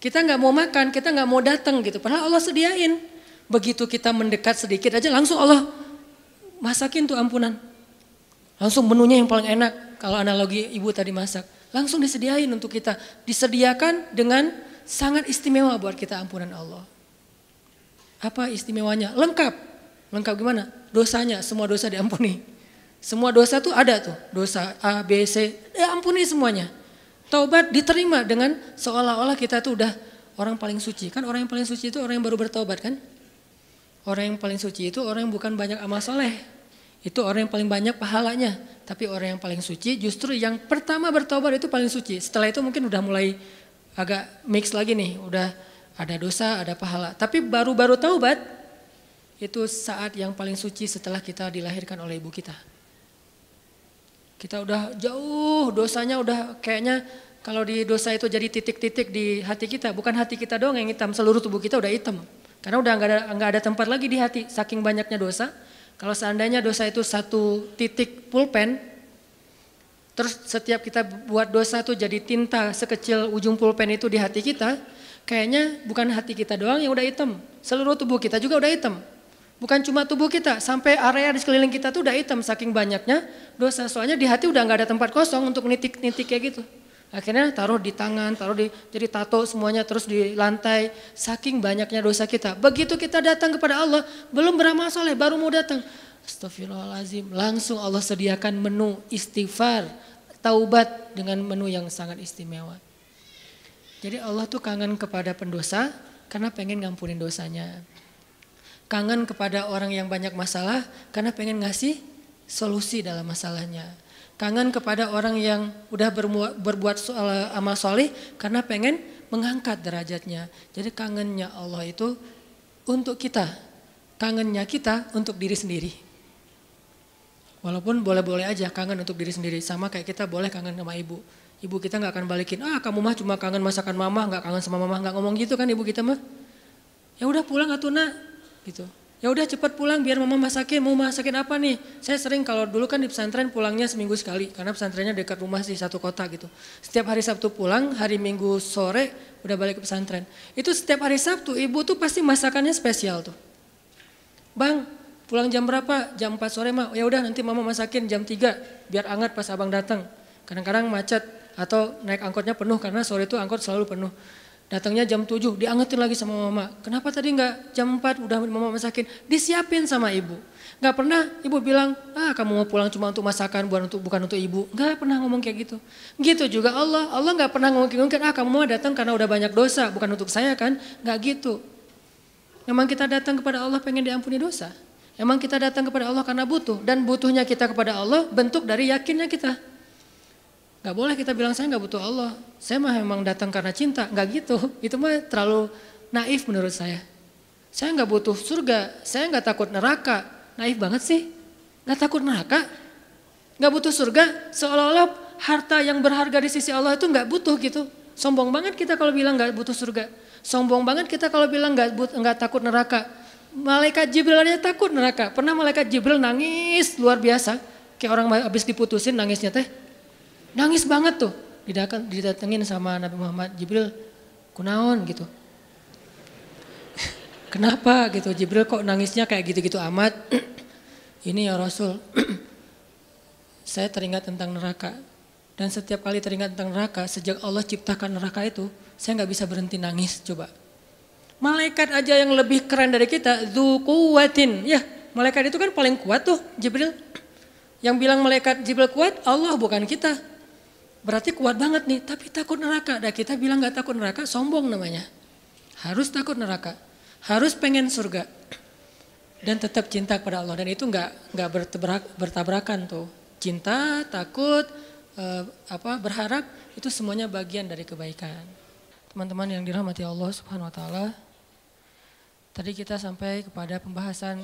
Kita nggak mau makan, kita nggak mau datang gitu. Padahal Allah sediain. Begitu kita mendekat sedikit aja langsung Allah masakin tuh ampunan. Langsung menunya yang paling enak kalau analogi ibu tadi masak. Langsung disediain untuk kita. Disediakan dengan sangat istimewa buat kita ampunan Allah. Apa istimewanya? Lengkap. Lengkap gimana? Dosanya, semua dosa diampuni. Semua dosa tuh ada tuh. Dosa A, B, C, ya ampuni semuanya. Taubat diterima dengan seolah-olah kita tuh udah orang paling suci. Kan orang yang paling suci itu orang yang baru bertobat kan? Orang yang paling suci itu orang yang bukan banyak amal soleh. Itu orang yang paling banyak pahalanya. Tapi orang yang paling suci justru yang pertama bertobat itu paling suci. Setelah itu mungkin udah mulai agak mix lagi nih. Udah ada dosa, ada pahala. Tapi baru-baru taubat itu saat yang paling suci setelah kita dilahirkan oleh ibu kita. Kita udah jauh dosanya udah kayaknya kalau di dosa itu jadi titik-titik di hati kita, bukan hati kita doang yang hitam, seluruh tubuh kita udah hitam. Karena udah nggak ada nggak ada tempat lagi di hati, saking banyaknya dosa. Kalau seandainya dosa itu satu titik pulpen, terus setiap kita buat dosa tuh jadi tinta sekecil ujung pulpen itu di hati kita, kayaknya bukan hati kita doang yang udah hitam, seluruh tubuh kita juga udah hitam. Bukan cuma tubuh kita, sampai area di sekeliling kita tuh udah hitam saking banyaknya dosa. Soalnya di hati udah nggak ada tempat kosong untuk nitik-nitik kayak gitu. Akhirnya taruh di tangan, taruh di jadi tato semuanya terus di lantai. Saking banyaknya dosa kita. Begitu kita datang kepada Allah, belum beramal soleh, baru mau datang. Astagfirullahalazim. Langsung Allah sediakan menu istighfar, taubat dengan menu yang sangat istimewa. Jadi Allah tuh kangen kepada pendosa karena pengen ngampunin dosanya kangen kepada orang yang banyak masalah karena pengen ngasih solusi dalam masalahnya. Kangen kepada orang yang udah berbuat soal amal soleh karena pengen mengangkat derajatnya. Jadi kangennya Allah itu untuk kita. Kangennya kita untuk diri sendiri. Walaupun boleh-boleh aja kangen untuk diri sendiri. Sama kayak kita boleh kangen sama ibu. Ibu kita nggak akan balikin, ah kamu mah cuma kangen masakan mama, nggak kangen sama mama, nggak ngomong gitu kan ibu kita mah. Ya udah pulang atuh nak, gitu. Ya udah cepat pulang biar mama masakin. Mau masakin apa nih? Saya sering kalau dulu kan di pesantren pulangnya seminggu sekali karena pesantrennya dekat rumah sih satu kota gitu. Setiap hari Sabtu pulang, hari Minggu sore udah balik ke pesantren. Itu setiap hari Sabtu ibu tuh pasti masakannya spesial tuh. Bang, pulang jam berapa? Jam 4 sore mah. Ya udah nanti mama masakin jam 3 biar anget pas abang datang. Kadang-kadang macet atau naik angkotnya penuh karena sore itu angkot selalu penuh. Datangnya jam 7, diangetin lagi sama mama. Kenapa tadi nggak jam 4 udah mama masakin? Disiapin sama ibu. Nggak pernah ibu bilang, ah kamu mau pulang cuma untuk masakan bukan untuk bukan untuk ibu. Nggak pernah ngomong kayak gitu. Gitu juga Allah. Allah nggak pernah ngomong kayak gitu. Ah kamu mau datang karena udah banyak dosa, bukan untuk saya kan? Nggak gitu. Memang kita datang kepada Allah pengen diampuni dosa. Emang kita datang kepada Allah karena butuh. Dan butuhnya kita kepada Allah bentuk dari yakinnya kita. Gak boleh kita bilang saya gak butuh Allah. Saya mah memang datang karena cinta. Gak gitu. Itu mah terlalu naif menurut saya. Saya gak butuh surga. Saya gak takut neraka. Naif banget sih. Gak takut neraka. Gak butuh surga. Seolah-olah harta yang berharga di sisi Allah itu gak butuh gitu. Sombong banget kita kalau bilang gak butuh surga. Sombong banget kita kalau bilang gak, but, gak takut neraka. Malaikat Jibril aja takut neraka. Pernah malaikat Jibril nangis luar biasa. Kayak orang habis diputusin nangisnya teh Nangis banget tuh. Didatengin sama Nabi Muhammad Jibril, kunaon gitu. Kenapa gitu Jibril kok nangisnya kayak gitu-gitu amat? Ini ya Rasul, saya teringat tentang neraka. Dan setiap kali teringat tentang neraka, sejak Allah ciptakan neraka itu, saya nggak bisa berhenti nangis coba. Malaikat aja yang lebih keren dari kita, kuwatin. Ya, malaikat itu kan paling kuat tuh, Jibril. Yang bilang malaikat Jibril kuat, Allah bukan kita. Berarti kuat banget nih, tapi takut neraka. Dan kita bilang gak takut neraka, sombong namanya. Harus takut neraka, harus pengen surga. Dan tetap cinta kepada Allah. Dan itu nggak nggak bertabrakan tuh. Cinta, takut, eh, apa berharap itu semuanya bagian dari kebaikan. teman-teman yang dirahmati Allah Subhanahu wa taala. Tadi kita sampai kepada pembahasan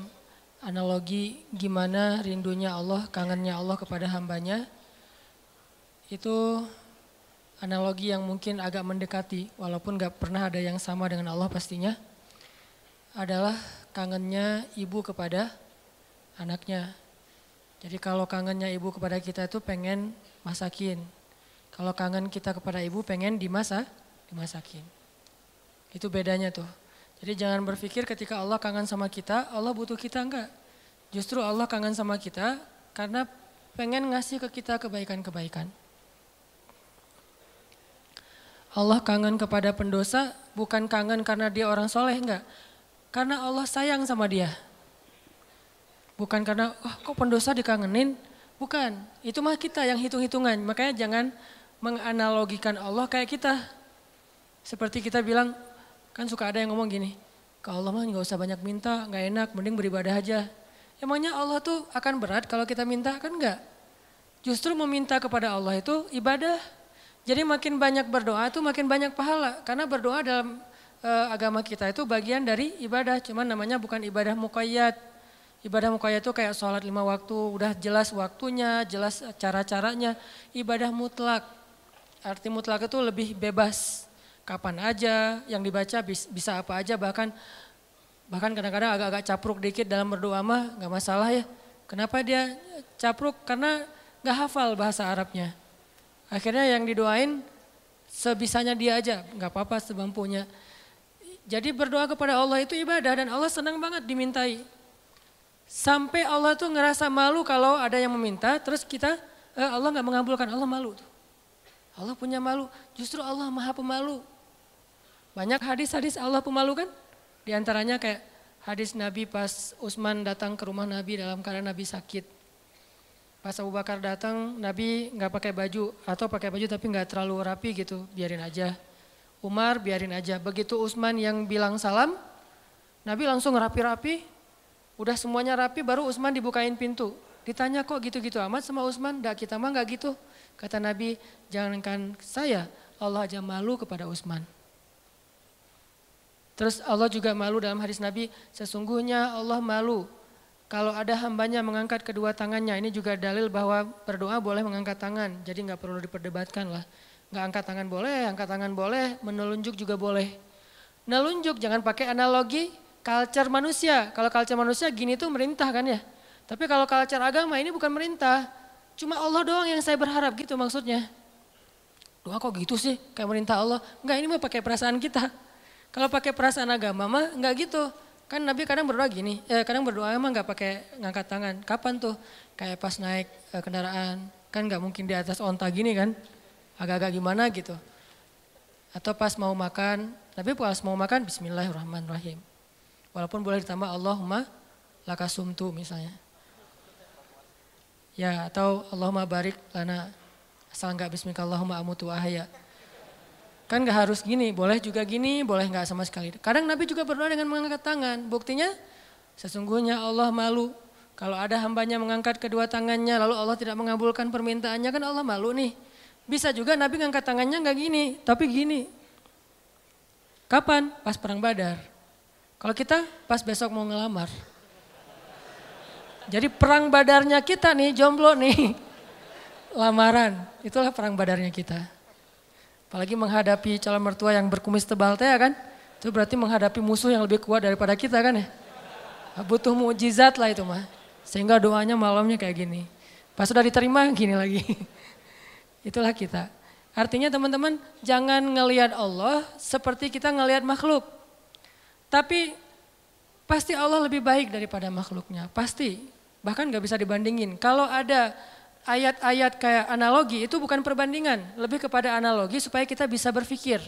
analogi gimana rindunya Allah, kangennya Allah kepada hambanya. Itu analogi yang mungkin agak mendekati, walaupun gak pernah ada yang sama dengan Allah pastinya. Adalah kangennya ibu kepada anaknya. Jadi kalau kangennya ibu kepada kita itu pengen masakin. Kalau kangen kita kepada ibu pengen dimasak, dimasakin. Itu bedanya tuh. Jadi jangan berpikir ketika Allah kangen sama kita, Allah butuh kita enggak. Justru Allah kangen sama kita karena pengen ngasih ke kita kebaikan-kebaikan. Allah kangen kepada pendosa bukan kangen karena dia orang soleh enggak. Karena Allah sayang sama dia. Bukan karena, oh kok pendosa dikangenin? Bukan, itu mah kita yang hitung-hitungan. Makanya jangan menganalogikan Allah kayak kita. Seperti kita bilang, kan suka ada yang ngomong gini, ke Allah mah nggak usah banyak minta, nggak enak, mending beribadah aja. Emangnya Allah tuh akan berat kalau kita minta? Kan enggak. Justru meminta kepada Allah itu ibadah. Jadi makin banyak berdoa itu makin banyak pahala. Karena berdoa dalam e, agama kita itu bagian dari ibadah. Cuman namanya bukan ibadah muqayyad. Ibadah muqayyad itu kayak sholat lima waktu, udah jelas waktunya, jelas cara-caranya. Ibadah mutlak. Arti mutlak itu lebih bebas. Kapan aja, yang dibaca bisa apa aja, bahkan bahkan kadang-kadang agak-agak capruk dikit dalam berdoa mah nggak masalah ya. Kenapa dia capruk? Karena nggak hafal bahasa Arabnya. Akhirnya yang didoain sebisanya dia aja, nggak apa-apa sebampunya. Jadi berdoa kepada Allah itu ibadah dan Allah senang banget dimintai. Sampai Allah tuh ngerasa malu kalau ada yang meminta, terus kita eh, Allah nggak mengabulkan, Allah malu tuh. Allah punya malu, justru Allah maha pemalu. Banyak hadis-hadis Allah pemalu kan? Di antaranya kayak hadis Nabi pas Utsman datang ke rumah Nabi dalam keadaan Nabi sakit. Pas Abu Bakar datang, Nabi nggak pakai baju atau pakai baju tapi nggak terlalu rapi gitu, biarin aja. Umar biarin aja. Begitu Utsman yang bilang salam, Nabi langsung rapi-rapi, Udah semuanya rapi baru Utsman dibukain pintu. Ditanya kok gitu-gitu amat sama Utsman? Dak kita mah nggak gitu. Kata Nabi, jangankan saya, Allah aja malu kepada Utsman. Terus Allah juga malu dalam hadis Nabi, sesungguhnya Allah malu kalau ada hambanya mengangkat kedua tangannya. Ini juga dalil bahwa berdoa boleh mengangkat tangan, jadi nggak perlu diperdebatkan lah. Nggak angkat tangan boleh, angkat tangan boleh, menelunjuk juga boleh. Nelunjuk jangan pakai analogi culture manusia. Kalau culture manusia gini tuh merintah kan ya. Tapi kalau culture agama ini bukan merintah. Cuma Allah doang yang saya berharap gitu maksudnya. Doa kok gitu sih kayak merintah Allah. Enggak ini mah pakai perasaan kita. Kalau pakai perasaan agama mah enggak gitu. Kan Nabi kadang berdoa gini, eh, kadang berdoa emang nggak pakai ngangkat tangan. Kapan tuh? Kayak pas naik eh, kendaraan, kan nggak mungkin di atas onta gini kan? Agak-agak gimana gitu. Atau pas mau makan, tapi pas mau makan Bismillahirrahmanirrahim. Walaupun boleh ditambah Allahumma lakasumtu misalnya. Ya atau Allahumma barik lana asal bismika Allahumma amutu ahya. Kan nggak harus gini, boleh juga gini, boleh nggak sama sekali. Kadang Nabi juga berdoa dengan mengangkat tangan. Buktinya sesungguhnya Allah malu kalau ada hambanya mengangkat kedua tangannya lalu Allah tidak mengabulkan permintaannya kan Allah malu nih. Bisa juga Nabi ngangkat tangannya nggak gini, tapi gini. Kapan? Pas perang Badar. Kalau kita pas besok mau ngelamar. Jadi perang badarnya kita nih, jomblo nih. Lamaran, itulah perang badarnya kita. Apalagi menghadapi calon mertua yang berkumis tebal teh ya kan. Itu berarti menghadapi musuh yang lebih kuat daripada kita kan ya. Butuh mujizat lah itu mah. Sehingga doanya malamnya kayak gini. Pas sudah diterima gini lagi. Itulah kita. Artinya teman-teman jangan ngelihat Allah seperti kita ngelihat makhluk. Tapi pasti Allah lebih baik daripada makhluknya, pasti. Bahkan gak bisa dibandingin. Kalau ada ayat-ayat kayak analogi itu bukan perbandingan, lebih kepada analogi supaya kita bisa berpikir.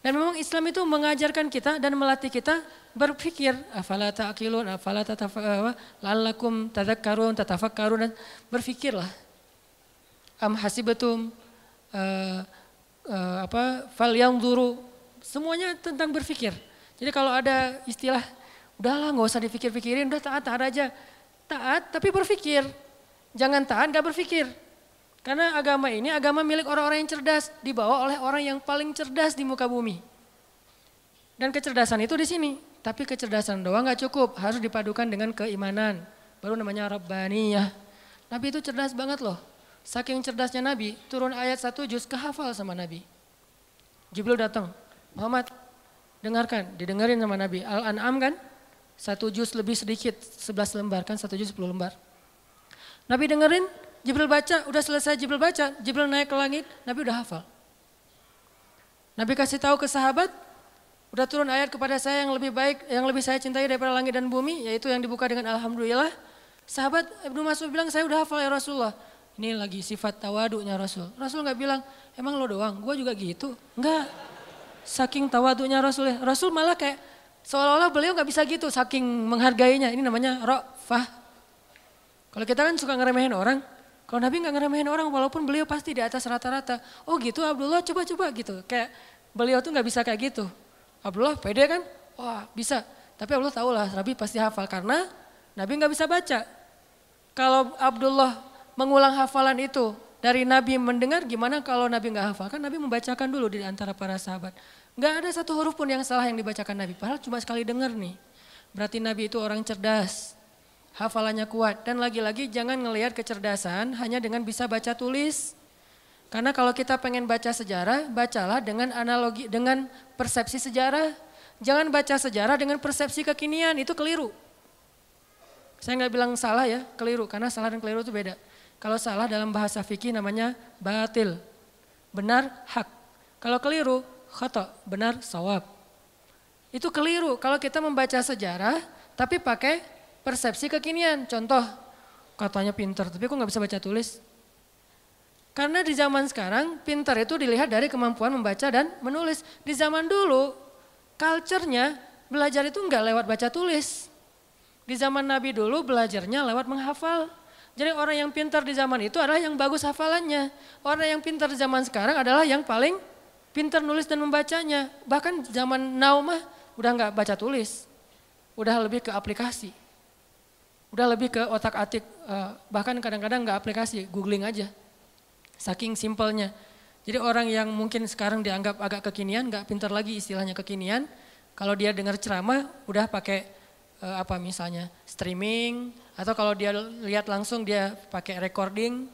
Dan memang Islam itu mengajarkan kita dan melatih kita berpikir. Afala ta'qilun, afala lalakum tadakkarun, tatafakkarun berpikirlah. Am hasibatum uh, uh, apa fal yang duru semuanya tentang berpikir. Jadi kalau ada istilah, udahlah nggak usah dipikir-pikirin, udah taat-taat aja. Taat tapi berpikir. Jangan taat gak berpikir. Karena agama ini agama milik orang-orang yang cerdas, dibawa oleh orang yang paling cerdas di muka bumi. Dan kecerdasan itu di sini. Tapi kecerdasan doang nggak cukup, harus dipadukan dengan keimanan. Baru namanya Rabbaniyah. Nabi itu cerdas banget loh. Saking cerdasnya Nabi, turun ayat satu juz kehafal sama Nabi. Jibril datang, Muhammad dengarkan, didengarin sama Nabi. Al-An'am kan, satu juz lebih sedikit, sebelas lembar kan, satu juz sepuluh lembar. Nabi dengerin, Jibril baca, udah selesai Jibril baca, Jibril naik ke langit, Nabi udah hafal. Nabi kasih tahu ke sahabat, udah turun ayat kepada saya yang lebih baik, yang lebih saya cintai daripada langit dan bumi, yaitu yang dibuka dengan Alhamdulillah. Sahabat Ibnu Mas'ud bilang, saya udah hafal ya Rasulullah. Ini lagi sifat tawaduknya Rasul. Rasul nggak bilang, emang lo doang, gue juga gitu. Enggak, saking tawaduknya Rasul. ya. Rasul malah kayak Seolah-olah beliau nggak bisa gitu, saking menghargainya. Ini namanya rofah. Kalau kita kan suka ngeremehin orang, kalau Nabi nggak ngeremehin orang, walaupun beliau pasti di atas rata-rata. Oh gitu Abdullah coba-coba gitu. Kayak beliau tuh nggak bisa kayak gitu. Abdullah pede kan? Wah bisa. Tapi Abdullah tahu lah, Nabi pasti hafal karena Nabi nggak bisa baca. Kalau Abdullah mengulang hafalan itu dari Nabi mendengar, gimana kalau Nabi nggak hafal? Kan Nabi membacakan dulu di antara para sahabat. Nggak ada satu huruf pun yang salah yang dibacakan Nabi. Padahal cuma sekali dengar nih. Berarti Nabi itu orang cerdas. Hafalannya kuat. Dan lagi-lagi jangan ngelihat kecerdasan hanya dengan bisa baca tulis. Karena kalau kita pengen baca sejarah, bacalah dengan analogi, dengan persepsi sejarah. Jangan baca sejarah dengan persepsi kekinian, itu keliru. Saya nggak bilang salah ya, keliru. Karena salah dan keliru itu beda. Kalau salah dalam bahasa fikih namanya batil. Benar, hak. Kalau keliru, khata, benar, sawab. Itu keliru kalau kita membaca sejarah tapi pakai persepsi kekinian. Contoh, katanya pinter tapi kok nggak bisa baca tulis? Karena di zaman sekarang pinter itu dilihat dari kemampuan membaca dan menulis. Di zaman dulu culture-nya belajar itu nggak lewat baca tulis. Di zaman Nabi dulu belajarnya lewat menghafal. Jadi orang yang pintar di zaman itu adalah yang bagus hafalannya. Orang yang pintar di zaman sekarang adalah yang paling pintar nulis dan membacanya. Bahkan zaman now mah udah nggak baca tulis, udah lebih ke aplikasi, udah lebih ke otak atik, eh, bahkan kadang-kadang nggak aplikasi, googling aja. Saking simpelnya. Jadi orang yang mungkin sekarang dianggap agak kekinian, nggak pintar lagi istilahnya kekinian, kalau dia dengar ceramah udah pakai eh, apa misalnya streaming, atau kalau dia lihat langsung dia pakai recording,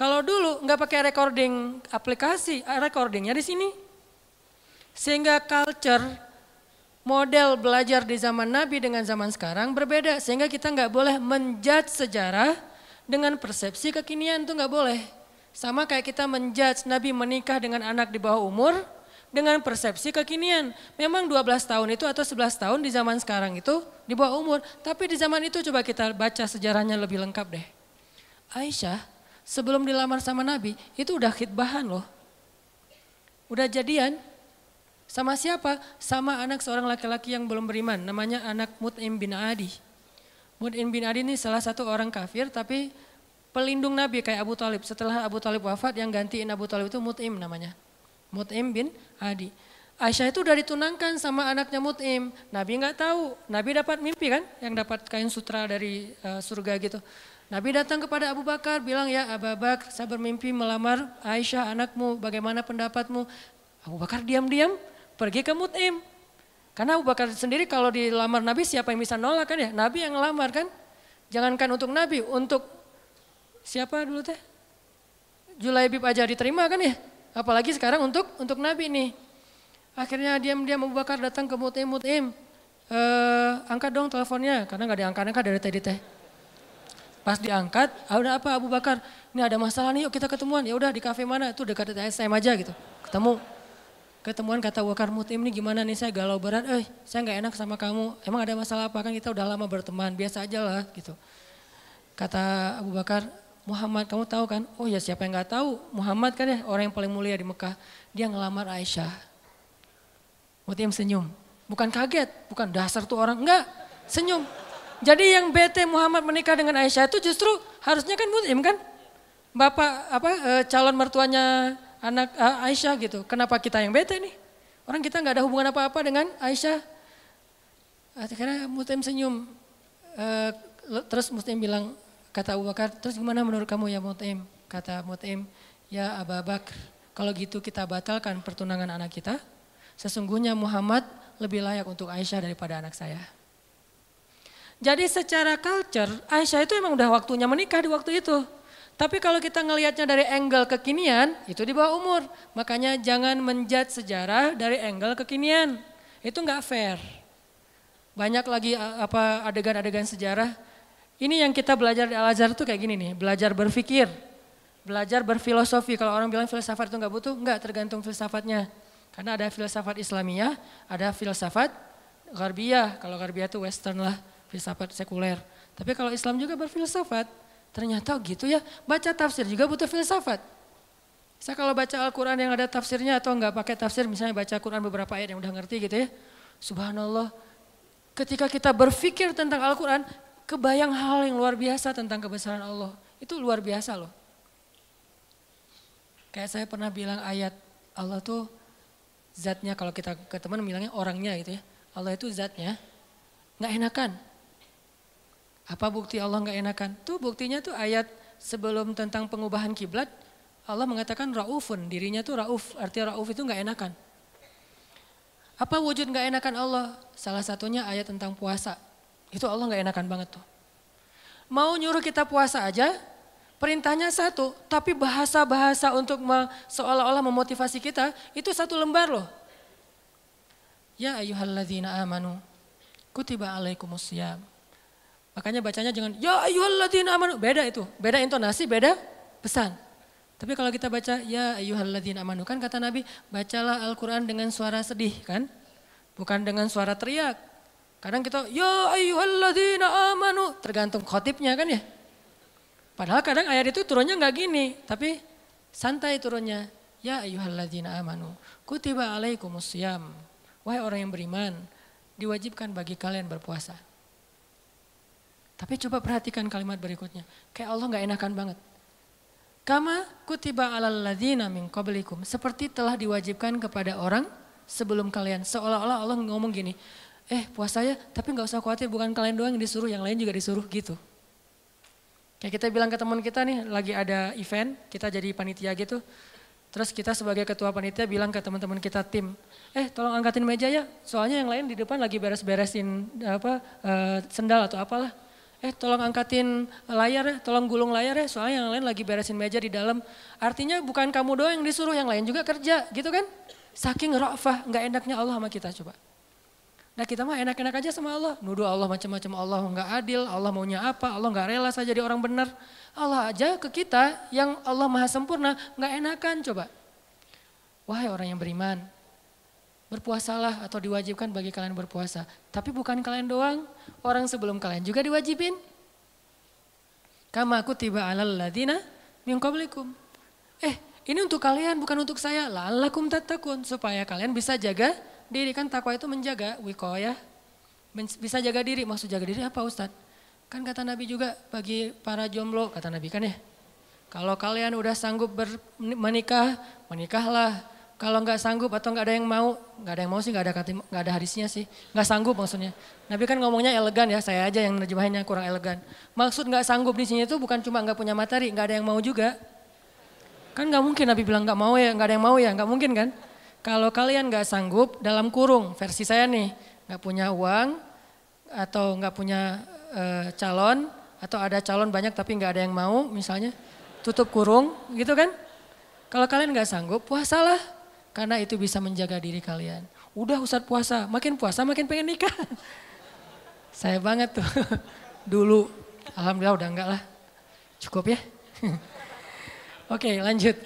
kalau dulu nggak pakai recording aplikasi, ah, recordingnya di sini. Sehingga culture model belajar di zaman Nabi dengan zaman sekarang berbeda. Sehingga kita nggak boleh menjudge sejarah dengan persepsi kekinian itu nggak boleh. Sama kayak kita menjudge Nabi menikah dengan anak di bawah umur dengan persepsi kekinian. Memang 12 tahun itu atau 11 tahun di zaman sekarang itu di bawah umur. Tapi di zaman itu coba kita baca sejarahnya lebih lengkap deh. Aisyah sebelum dilamar sama Nabi, itu udah khidbahan loh. Udah jadian. Sama siapa? Sama anak seorang laki-laki yang belum beriman, namanya anak Mut'im bin Adi. Mut'im bin Adi ini salah satu orang kafir tapi pelindung Nabi kayak Abu Talib. Setelah Abu Talib wafat yang gantiin Abu Talib itu Mut'im namanya. Mut'im bin Adi. Aisyah itu udah ditunangkan sama anaknya Mut'im. Nabi nggak tahu. Nabi dapat mimpi kan, yang dapat kain sutra dari uh, surga gitu. Nabi datang kepada Abu Bakar bilang ya Abu Bakar saya bermimpi melamar Aisyah anakmu bagaimana pendapatmu? Abu Bakar diam-diam pergi ke Mut'im. Karena Abu Bakar sendiri kalau dilamar Nabi siapa yang bisa nolak kan ya? Nabi yang ngelamar kan? Jangankan untuk Nabi, untuk siapa dulu teh? Julaibib aja diterima kan ya? Apalagi sekarang untuk untuk Nabi nih. Akhirnya diam-diam Abu Bakar datang ke Mut'im, Mut'im. Eh, angkat dong teleponnya karena nggak diangkat-angkat dari tadi teh. Pas diangkat, ah, udah apa Abu Bakar? Ini ada masalah nih, yuk kita ketemuan. Ya udah di kafe mana? Itu dekat SM aja gitu. Ketemu. Ketemuan kata Abu Bakar Mutim ini gimana nih saya galau berat. Eh saya nggak enak sama kamu. Emang ada masalah apa kan kita udah lama berteman. Biasa aja lah gitu. Kata Abu Bakar, Muhammad kamu tahu kan? Oh ya siapa yang nggak tahu? Muhammad kan ya orang yang paling mulia di Mekah. Dia ngelamar Aisyah. Mutim senyum. Bukan kaget, bukan dasar tuh orang. Enggak, senyum. Jadi yang bete Muhammad menikah dengan Aisyah itu justru harusnya kan Muslim kan? Bapak apa e, calon mertuanya anak e, Aisyah gitu. Kenapa kita yang bete nih? Orang kita nggak ada hubungan apa-apa dengan Aisyah. Akhirnya Muslim senyum. E, terus Muslim bilang kata Abu Bakar, terus gimana menurut kamu ya Muslim? Kata Muslim, ya Abu Bakar, kalau gitu kita batalkan pertunangan anak kita. Sesungguhnya Muhammad lebih layak untuk Aisyah daripada anak saya. Jadi secara culture, Aisyah itu emang udah waktunya menikah di waktu itu. Tapi kalau kita ngelihatnya dari angle kekinian, itu di bawah umur. Makanya jangan menjat sejarah dari angle kekinian. Itu nggak fair. Banyak lagi apa adegan-adegan sejarah. Ini yang kita belajar di Al-Azhar itu kayak gini nih, belajar berpikir, belajar berfilosofi. Kalau orang bilang filsafat itu nggak butuh, nggak tergantung filsafatnya. Karena ada filsafat Islamiyah, ada filsafat Garbiyah. Kalau Garbiyah itu western lah filsafat sekuler. Tapi kalau Islam juga berfilsafat, ternyata gitu ya. Baca tafsir juga butuh filsafat. Saya kalau baca Al-Quran yang ada tafsirnya atau enggak pakai tafsir, misalnya baca Al-Quran beberapa ayat yang udah ngerti gitu ya. Subhanallah, ketika kita berpikir tentang Al-Quran, kebayang hal yang luar biasa tentang kebesaran Allah. Itu luar biasa loh. Kayak saya pernah bilang ayat Allah tuh zatnya kalau kita ke teman bilangnya orangnya gitu ya. Allah itu zatnya nggak enakan. Apa bukti Allah nggak enakan? Tuh buktinya tuh ayat sebelum tentang pengubahan kiblat Allah mengatakan raufun, dirinya tuh rauf, artinya rauf itu nggak enakan. Apa wujud nggak enakan Allah? Salah satunya ayat tentang puasa. Itu Allah nggak enakan banget tuh. Mau nyuruh kita puasa aja, perintahnya satu, tapi bahasa-bahasa untuk seolah-olah memotivasi kita, itu satu lembar loh. Ya ayuhalladzina amanu, kutiba alaikumusiyam Makanya bacanya jangan ya ayyuhalladzina amanu. Beda itu. Beda intonasi, beda pesan. Tapi kalau kita baca ya ayyuhalladzina amanu kan kata Nabi, bacalah Al-Qur'an dengan suara sedih kan? Bukan dengan suara teriak. Kadang kita ya ayyuhalladzina amanu, tergantung khotibnya kan ya. Padahal kadang ayat itu turunnya nggak gini, tapi santai turunnya. Ya ayyuhalladzina amanu, kutiba alaikumusiyam. Wahai orang yang beriman, diwajibkan bagi kalian berpuasa. Tapi coba perhatikan kalimat berikutnya. Kayak Allah nggak enakan banget. Kama kutiba alal ladina min qablikum. Seperti telah diwajibkan kepada orang sebelum kalian. Seolah-olah Allah ngomong gini, eh puasa ya tapi nggak usah khawatir bukan kalian doang yang disuruh, yang lain juga disuruh gitu. Kayak kita bilang ke teman kita nih lagi ada event, kita jadi panitia gitu. Terus kita sebagai ketua panitia bilang ke teman-teman kita tim, eh tolong angkatin meja ya, soalnya yang lain di depan lagi beres-beresin apa uh, sendal atau apalah eh tolong angkatin layar ya, tolong gulung layar ya, soalnya yang lain lagi beresin meja di dalam. Artinya bukan kamu doang yang disuruh, yang lain juga kerja, gitu kan? Saking rafah, nggak enaknya Allah sama kita coba. Nah kita mah enak-enak aja sama Allah, nuduh Allah macam-macam, Allah nggak adil, Allah maunya apa, Allah nggak rela saja jadi orang benar. Allah aja ke kita yang Allah maha sempurna, nggak enakan coba. Wahai orang yang beriman, berpuasalah atau diwajibkan bagi kalian berpuasa. Tapi bukan kalian doang, orang sebelum kalian juga diwajibin. Kama aku tiba alal ladina min qablikum. Eh, ini untuk kalian bukan untuk saya. Lalakum tatakun supaya kalian bisa jaga diri kan takwa itu menjaga wikoya. Bisa jaga diri, maksud jaga diri apa Ustadz? Kan kata Nabi juga bagi para jomblo, kata Nabi kan ya. Kalau kalian udah sanggup menikah, menikahlah kalau nggak sanggup atau nggak ada yang mau, nggak ada yang mau sih nggak ada nggak ada hadisnya sih, nggak sanggup maksudnya. Nabi kan ngomongnya elegan ya, saya aja yang nerjemahinnya kurang elegan. Maksud nggak sanggup di sini itu bukan cuma nggak punya materi, nggak ada yang mau juga. Kan nggak mungkin Nabi bilang nggak mau ya, nggak ada yang mau ya, nggak mungkin kan? Kalau kalian nggak sanggup dalam kurung, versi saya nih, nggak punya uang atau nggak punya e, calon atau ada calon banyak tapi nggak ada yang mau, misalnya tutup kurung, gitu kan? Kalau kalian nggak sanggup, puasalah karena itu bisa menjaga diri kalian. Udah Ustadz puasa, makin puasa makin pengen nikah. Saya banget tuh. Dulu, Alhamdulillah udah enggak lah. Cukup ya. Oke lanjut.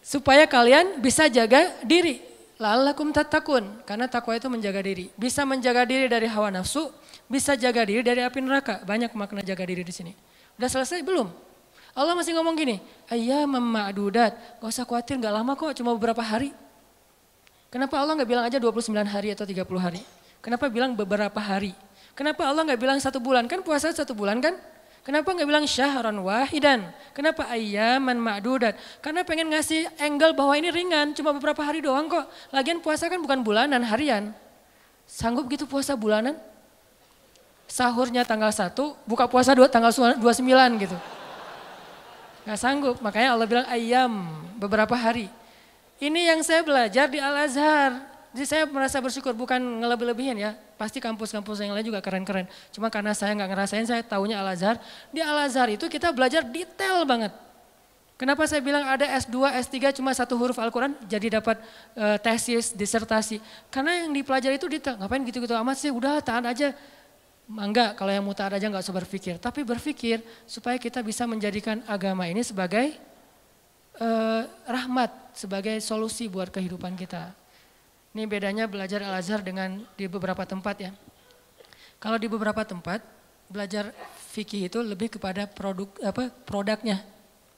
Supaya kalian bisa jaga diri. Lalakum tatakun. Karena takwa itu menjaga diri. Bisa menjaga diri dari hawa nafsu. Bisa jaga diri dari api neraka. Banyak makna jaga diri di sini. Udah selesai belum? Allah masih ngomong gini, ayah memadudat, gak usah khawatir gak lama kok, cuma beberapa hari. Kenapa Allah gak bilang aja 29 hari atau 30 hari? Kenapa bilang beberapa hari? Kenapa Allah gak bilang satu bulan? Kan puasa satu bulan kan? Kenapa nggak bilang syahran wahidan? Kenapa ayaman ma'dudat? Karena pengen ngasih angle bahwa ini ringan, cuma beberapa hari doang kok. Lagian puasa kan bukan bulanan, harian. Sanggup gitu puasa bulanan? Sahurnya tanggal 1, buka puasa 2 tanggal 29 gitu. Gak sanggup, makanya Allah bilang ayam beberapa hari. Ini yang saya belajar di Al-Azhar. Jadi saya merasa bersyukur bukan ngelebih-lebihin ya. Pasti kampus-kampus yang lain juga keren-keren. Cuma karena saya nggak ngerasain, saya taunya Al-Azhar. Di Al-Azhar itu kita belajar detail banget. Kenapa saya bilang ada S2, S3 cuma satu huruf Al-Quran jadi dapat uh, tesis, disertasi. Karena yang dipelajari itu detail. Ngapain gitu-gitu amat sih, udah tahan aja. Enggak, kalau yang mutar aja nggak usah berpikir. Tapi berpikir supaya kita bisa menjadikan agama ini sebagai uh, rahmat, sebagai solusi buat kehidupan kita. Ini bedanya belajar Al-Azhar dengan di beberapa tempat ya. Kalau di beberapa tempat belajar fikih itu lebih kepada produk apa produknya,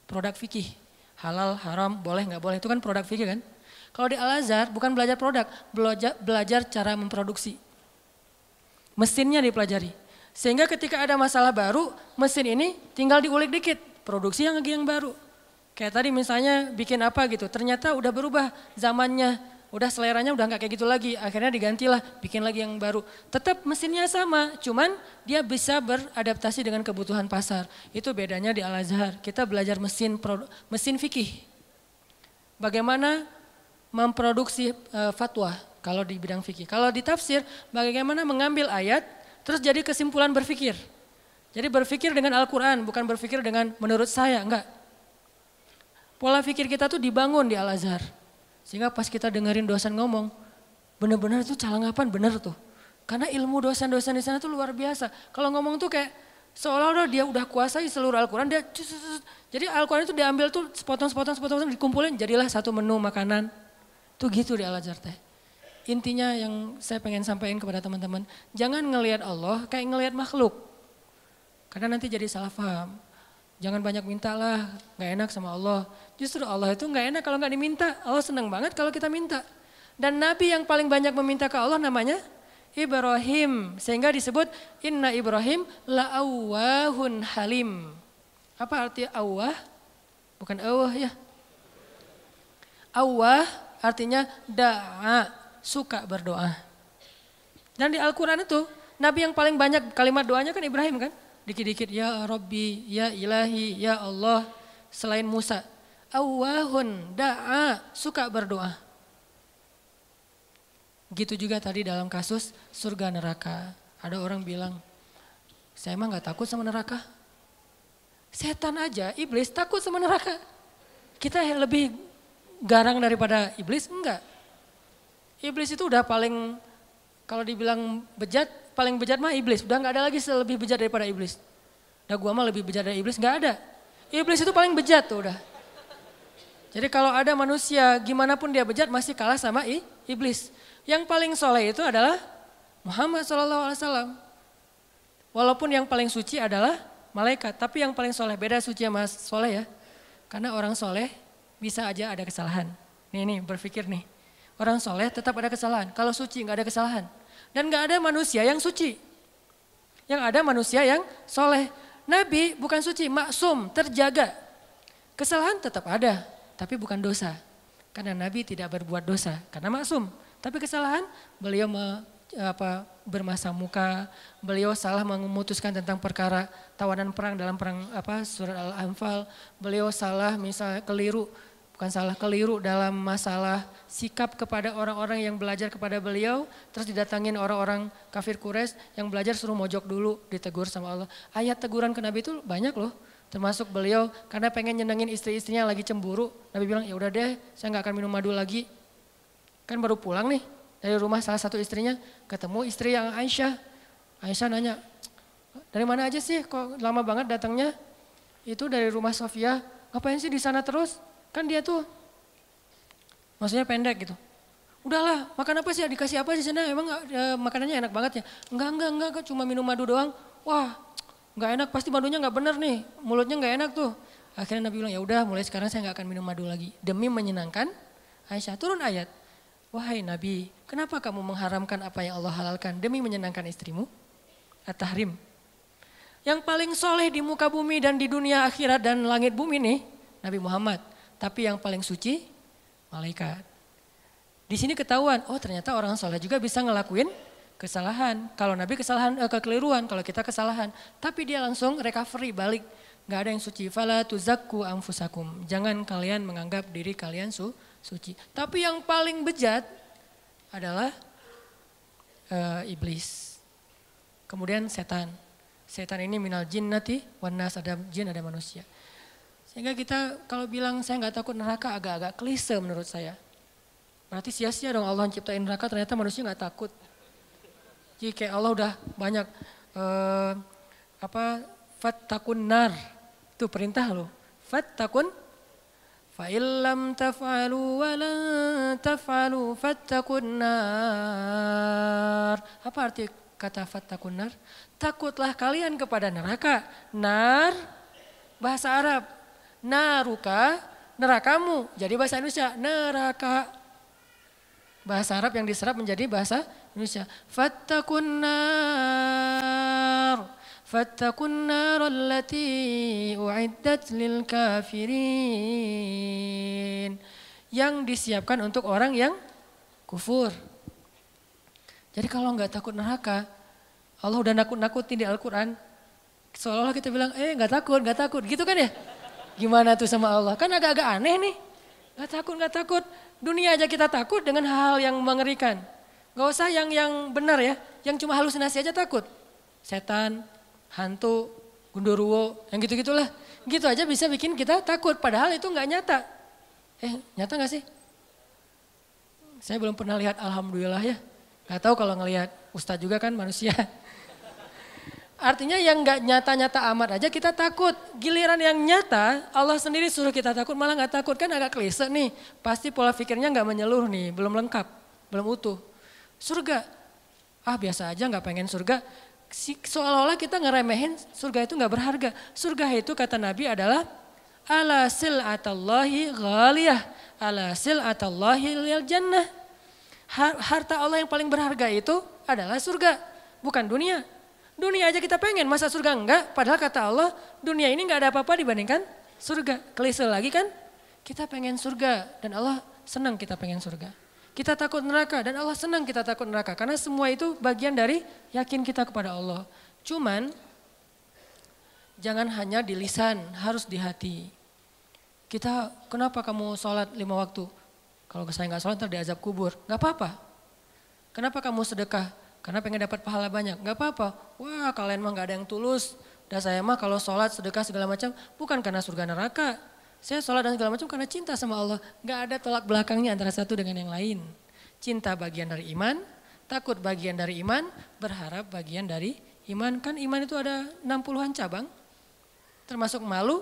produk fikih. Halal, haram, boleh nggak boleh itu kan produk fikih kan. Kalau di Al-Azhar bukan belajar produk, belajar, belajar cara memproduksi. Mesinnya dipelajari. Sehingga ketika ada masalah baru, mesin ini tinggal diulik dikit, produksi yang lagi yang baru. Kayak tadi misalnya bikin apa gitu, ternyata udah berubah zamannya, udah seleranya udah nggak kayak gitu lagi, akhirnya digantilah, bikin lagi yang baru. Tetap mesinnya sama, cuman dia bisa beradaptasi dengan kebutuhan pasar. Itu bedanya di Al Azhar. Kita belajar mesin mesin fikih. Bagaimana memproduksi uh, fatwa kalau di bidang fikih. Kalau di tafsir, bagaimana mengambil ayat terus jadi kesimpulan berfikir. Jadi berpikir dengan Al-Quran, bukan berpikir dengan menurut saya, enggak. Pola pikir kita tuh dibangun di Al Azhar. Sehingga pas kita dengerin dosen ngomong, benar-benar itu calangapan benar tuh. Karena ilmu dosen-dosen di sana tuh luar biasa. Kalau ngomong tuh kayak seolah-olah dia udah kuasai seluruh Al-Quran. Dia jadi Al-Quran itu diambil tuh sepotong-sepotong, sepotong-sepotong dikumpulin jadilah satu menu makanan. Tuh gitu di Al-Azhar teh. Intinya yang saya pengen sampaikan kepada teman-teman, jangan ngelihat Allah kayak ngelihat makhluk. Karena nanti jadi salah paham. Jangan banyak minta lah, gak enak sama Allah. Justru Allah itu gak enak kalau gak diminta. Allah senang banget kalau kita minta. Dan Nabi yang paling banyak meminta ke Allah namanya Ibrahim. Sehingga disebut Inna Ibrahim la'awahun halim. Apa arti awah? Bukan awah ya. Awah artinya da'a, suka berdoa. Dan di Al-Quran itu Nabi yang paling banyak kalimat doanya kan Ibrahim kan? dikit-dikit ya Rabbi, ya Ilahi, ya Allah selain Musa. Awahun da'a suka berdoa. Gitu juga tadi dalam kasus surga neraka. Ada orang bilang, saya emang gak takut sama neraka. Setan aja, iblis takut sama neraka. Kita lebih garang daripada iblis? Enggak. Iblis itu udah paling, kalau dibilang bejat, paling bejat mah iblis. Udah nggak ada lagi lebih bejat daripada iblis. Nah gua mah lebih bejat dari iblis, nggak ada. Iblis itu paling bejat tuh udah. Jadi kalau ada manusia gimana pun dia bejat masih kalah sama iblis. Yang paling soleh itu adalah Muhammad SAW. Walaupun yang paling suci adalah malaikat, tapi yang paling soleh beda suci sama soleh ya. Karena orang soleh bisa aja ada kesalahan. Nih nih berpikir nih, orang soleh tetap ada kesalahan. Kalau suci nggak ada kesalahan. Dan gak ada manusia yang suci. Yang ada manusia yang soleh. Nabi bukan suci, maksum, terjaga. Kesalahan tetap ada, tapi bukan dosa. Karena Nabi tidak berbuat dosa, karena maksum. Tapi kesalahan beliau me, apa, bermasa muka, beliau salah memutuskan tentang perkara tawanan perang dalam perang apa surat Al-Anfal, beliau salah misalnya keliru bukan salah keliru dalam masalah sikap kepada orang-orang yang belajar kepada beliau, terus didatangin orang-orang kafir Quraisy yang belajar suruh mojok dulu, ditegur sama Allah. Ayat teguran ke Nabi itu banyak loh, termasuk beliau karena pengen nyenengin istri-istrinya lagi cemburu, Nabi bilang ya udah deh, saya nggak akan minum madu lagi. Kan baru pulang nih dari rumah salah satu istrinya, ketemu istri yang Aisyah. Aisyah nanya, dari mana aja sih kok lama banget datangnya? Itu dari rumah Sofia, ngapain sih di sana terus? Kan dia tuh maksudnya pendek gitu. Udahlah, makan apa sih? Dikasih apa sih sana? Emang e, makanannya enak banget ya? Enggak, enggak, enggak, cuma minum madu doang. Wah, enggak enak, pasti madunya enggak bener nih. Mulutnya enggak enak tuh. Akhirnya Nabi bilang, ya udah mulai sekarang saya enggak akan minum madu lagi. Demi menyenangkan Aisyah. Turun ayat. Wahai Nabi, kenapa kamu mengharamkan apa yang Allah halalkan demi menyenangkan istrimu? At-Tahrim. Yang paling soleh di muka bumi dan di dunia akhirat dan langit bumi nih, Nabi Muhammad. Tapi yang paling suci, malaikat. Di sini ketahuan, oh ternyata orang soleh juga bisa ngelakuin kesalahan. Kalau Nabi kesalahan, eh, kekeliruan, kalau kita kesalahan. Tapi dia langsung recovery, balik. Gak ada yang suci. Fala tuzakku amfusakum. Jangan kalian menganggap diri kalian su, suci. Tapi yang paling bejat adalah uh, iblis. Kemudian setan. Setan ini minal jinnati wanas ada jin ada manusia. Sehingga kita kalau bilang saya nggak takut neraka agak-agak klise menurut saya. Berarti sia-sia dong Allah ciptain neraka ternyata manusia nggak takut. Jadi kayak Allah udah banyak uh, apa fattakun nar itu perintah loh. Fattakun fa illam taf'alu wa la taf'alu fattakun nar. Apa arti kata fattakun nar? Takutlah kalian kepada neraka. Nar bahasa Arab. Naruka nerakamu. Jadi bahasa Indonesia neraka bahasa Arab yang diserap menjadi bahasa Indonesia. Fattakun nar. Fattakun nar allati uiddat lil kafirin. Yang disiapkan untuk orang yang kufur. Jadi kalau nggak takut neraka, Allah udah nakut-nakutin di Al-Quran. Seolah-olah kita bilang, eh nggak takut, nggak takut. Gitu kan ya? Gimana tuh sama Allah? Kan agak-agak aneh nih. Nggak takut, nggak takut. Dunia aja kita takut dengan hal-hal yang mengerikan. Gak usah yang yang benar ya, yang cuma halusinasi aja takut. Setan, hantu, gundurwo, yang gitu-gitulah. Gitu aja bisa bikin kita takut, padahal itu nggak nyata. Eh, nyata nggak sih? Saya belum pernah lihat alhamdulillah ya. Gak tahu kalau ngelihat Ustadz juga kan manusia. Artinya yang nggak nyata-nyata amat aja kita takut. Giliran yang nyata Allah sendiri suruh kita takut malah nggak takut kan agak klise nih. Pasti pola pikirnya nggak menyeluruh nih, belum lengkap, belum utuh. Surga, ah biasa aja nggak pengen surga. Seolah-olah kita ngeremehin surga itu nggak berharga. Surga itu kata Nabi adalah ala sil'atallahi ghaliyah. Ala sil'atallahi lil jannah. Harta Allah yang paling berharga itu adalah surga, bukan dunia. Dunia aja kita pengen, masa surga enggak? Padahal kata Allah, dunia ini enggak ada apa-apa dibandingkan surga. Klise lagi kan? Kita pengen surga dan Allah senang kita pengen surga. Kita takut neraka dan Allah senang kita takut neraka. Karena semua itu bagian dari yakin kita kepada Allah. Cuman jangan hanya di lisan, harus di hati. Kita, kenapa kamu sholat lima waktu? Kalau saya nggak sholat nanti azab kubur. Nggak apa-apa. Kenapa kamu sedekah? Karena pengen dapat pahala banyak. Gak apa-apa. Wah kalian mah gak ada yang tulus. Dan saya mah kalau sholat, sedekah segala macam bukan karena surga neraka. Saya sholat dan segala macam karena cinta sama Allah. Gak ada tolak belakangnya antara satu dengan yang lain. Cinta bagian dari iman, takut bagian dari iman, berharap bagian dari iman. Kan iman itu ada 60-an cabang. Termasuk malu,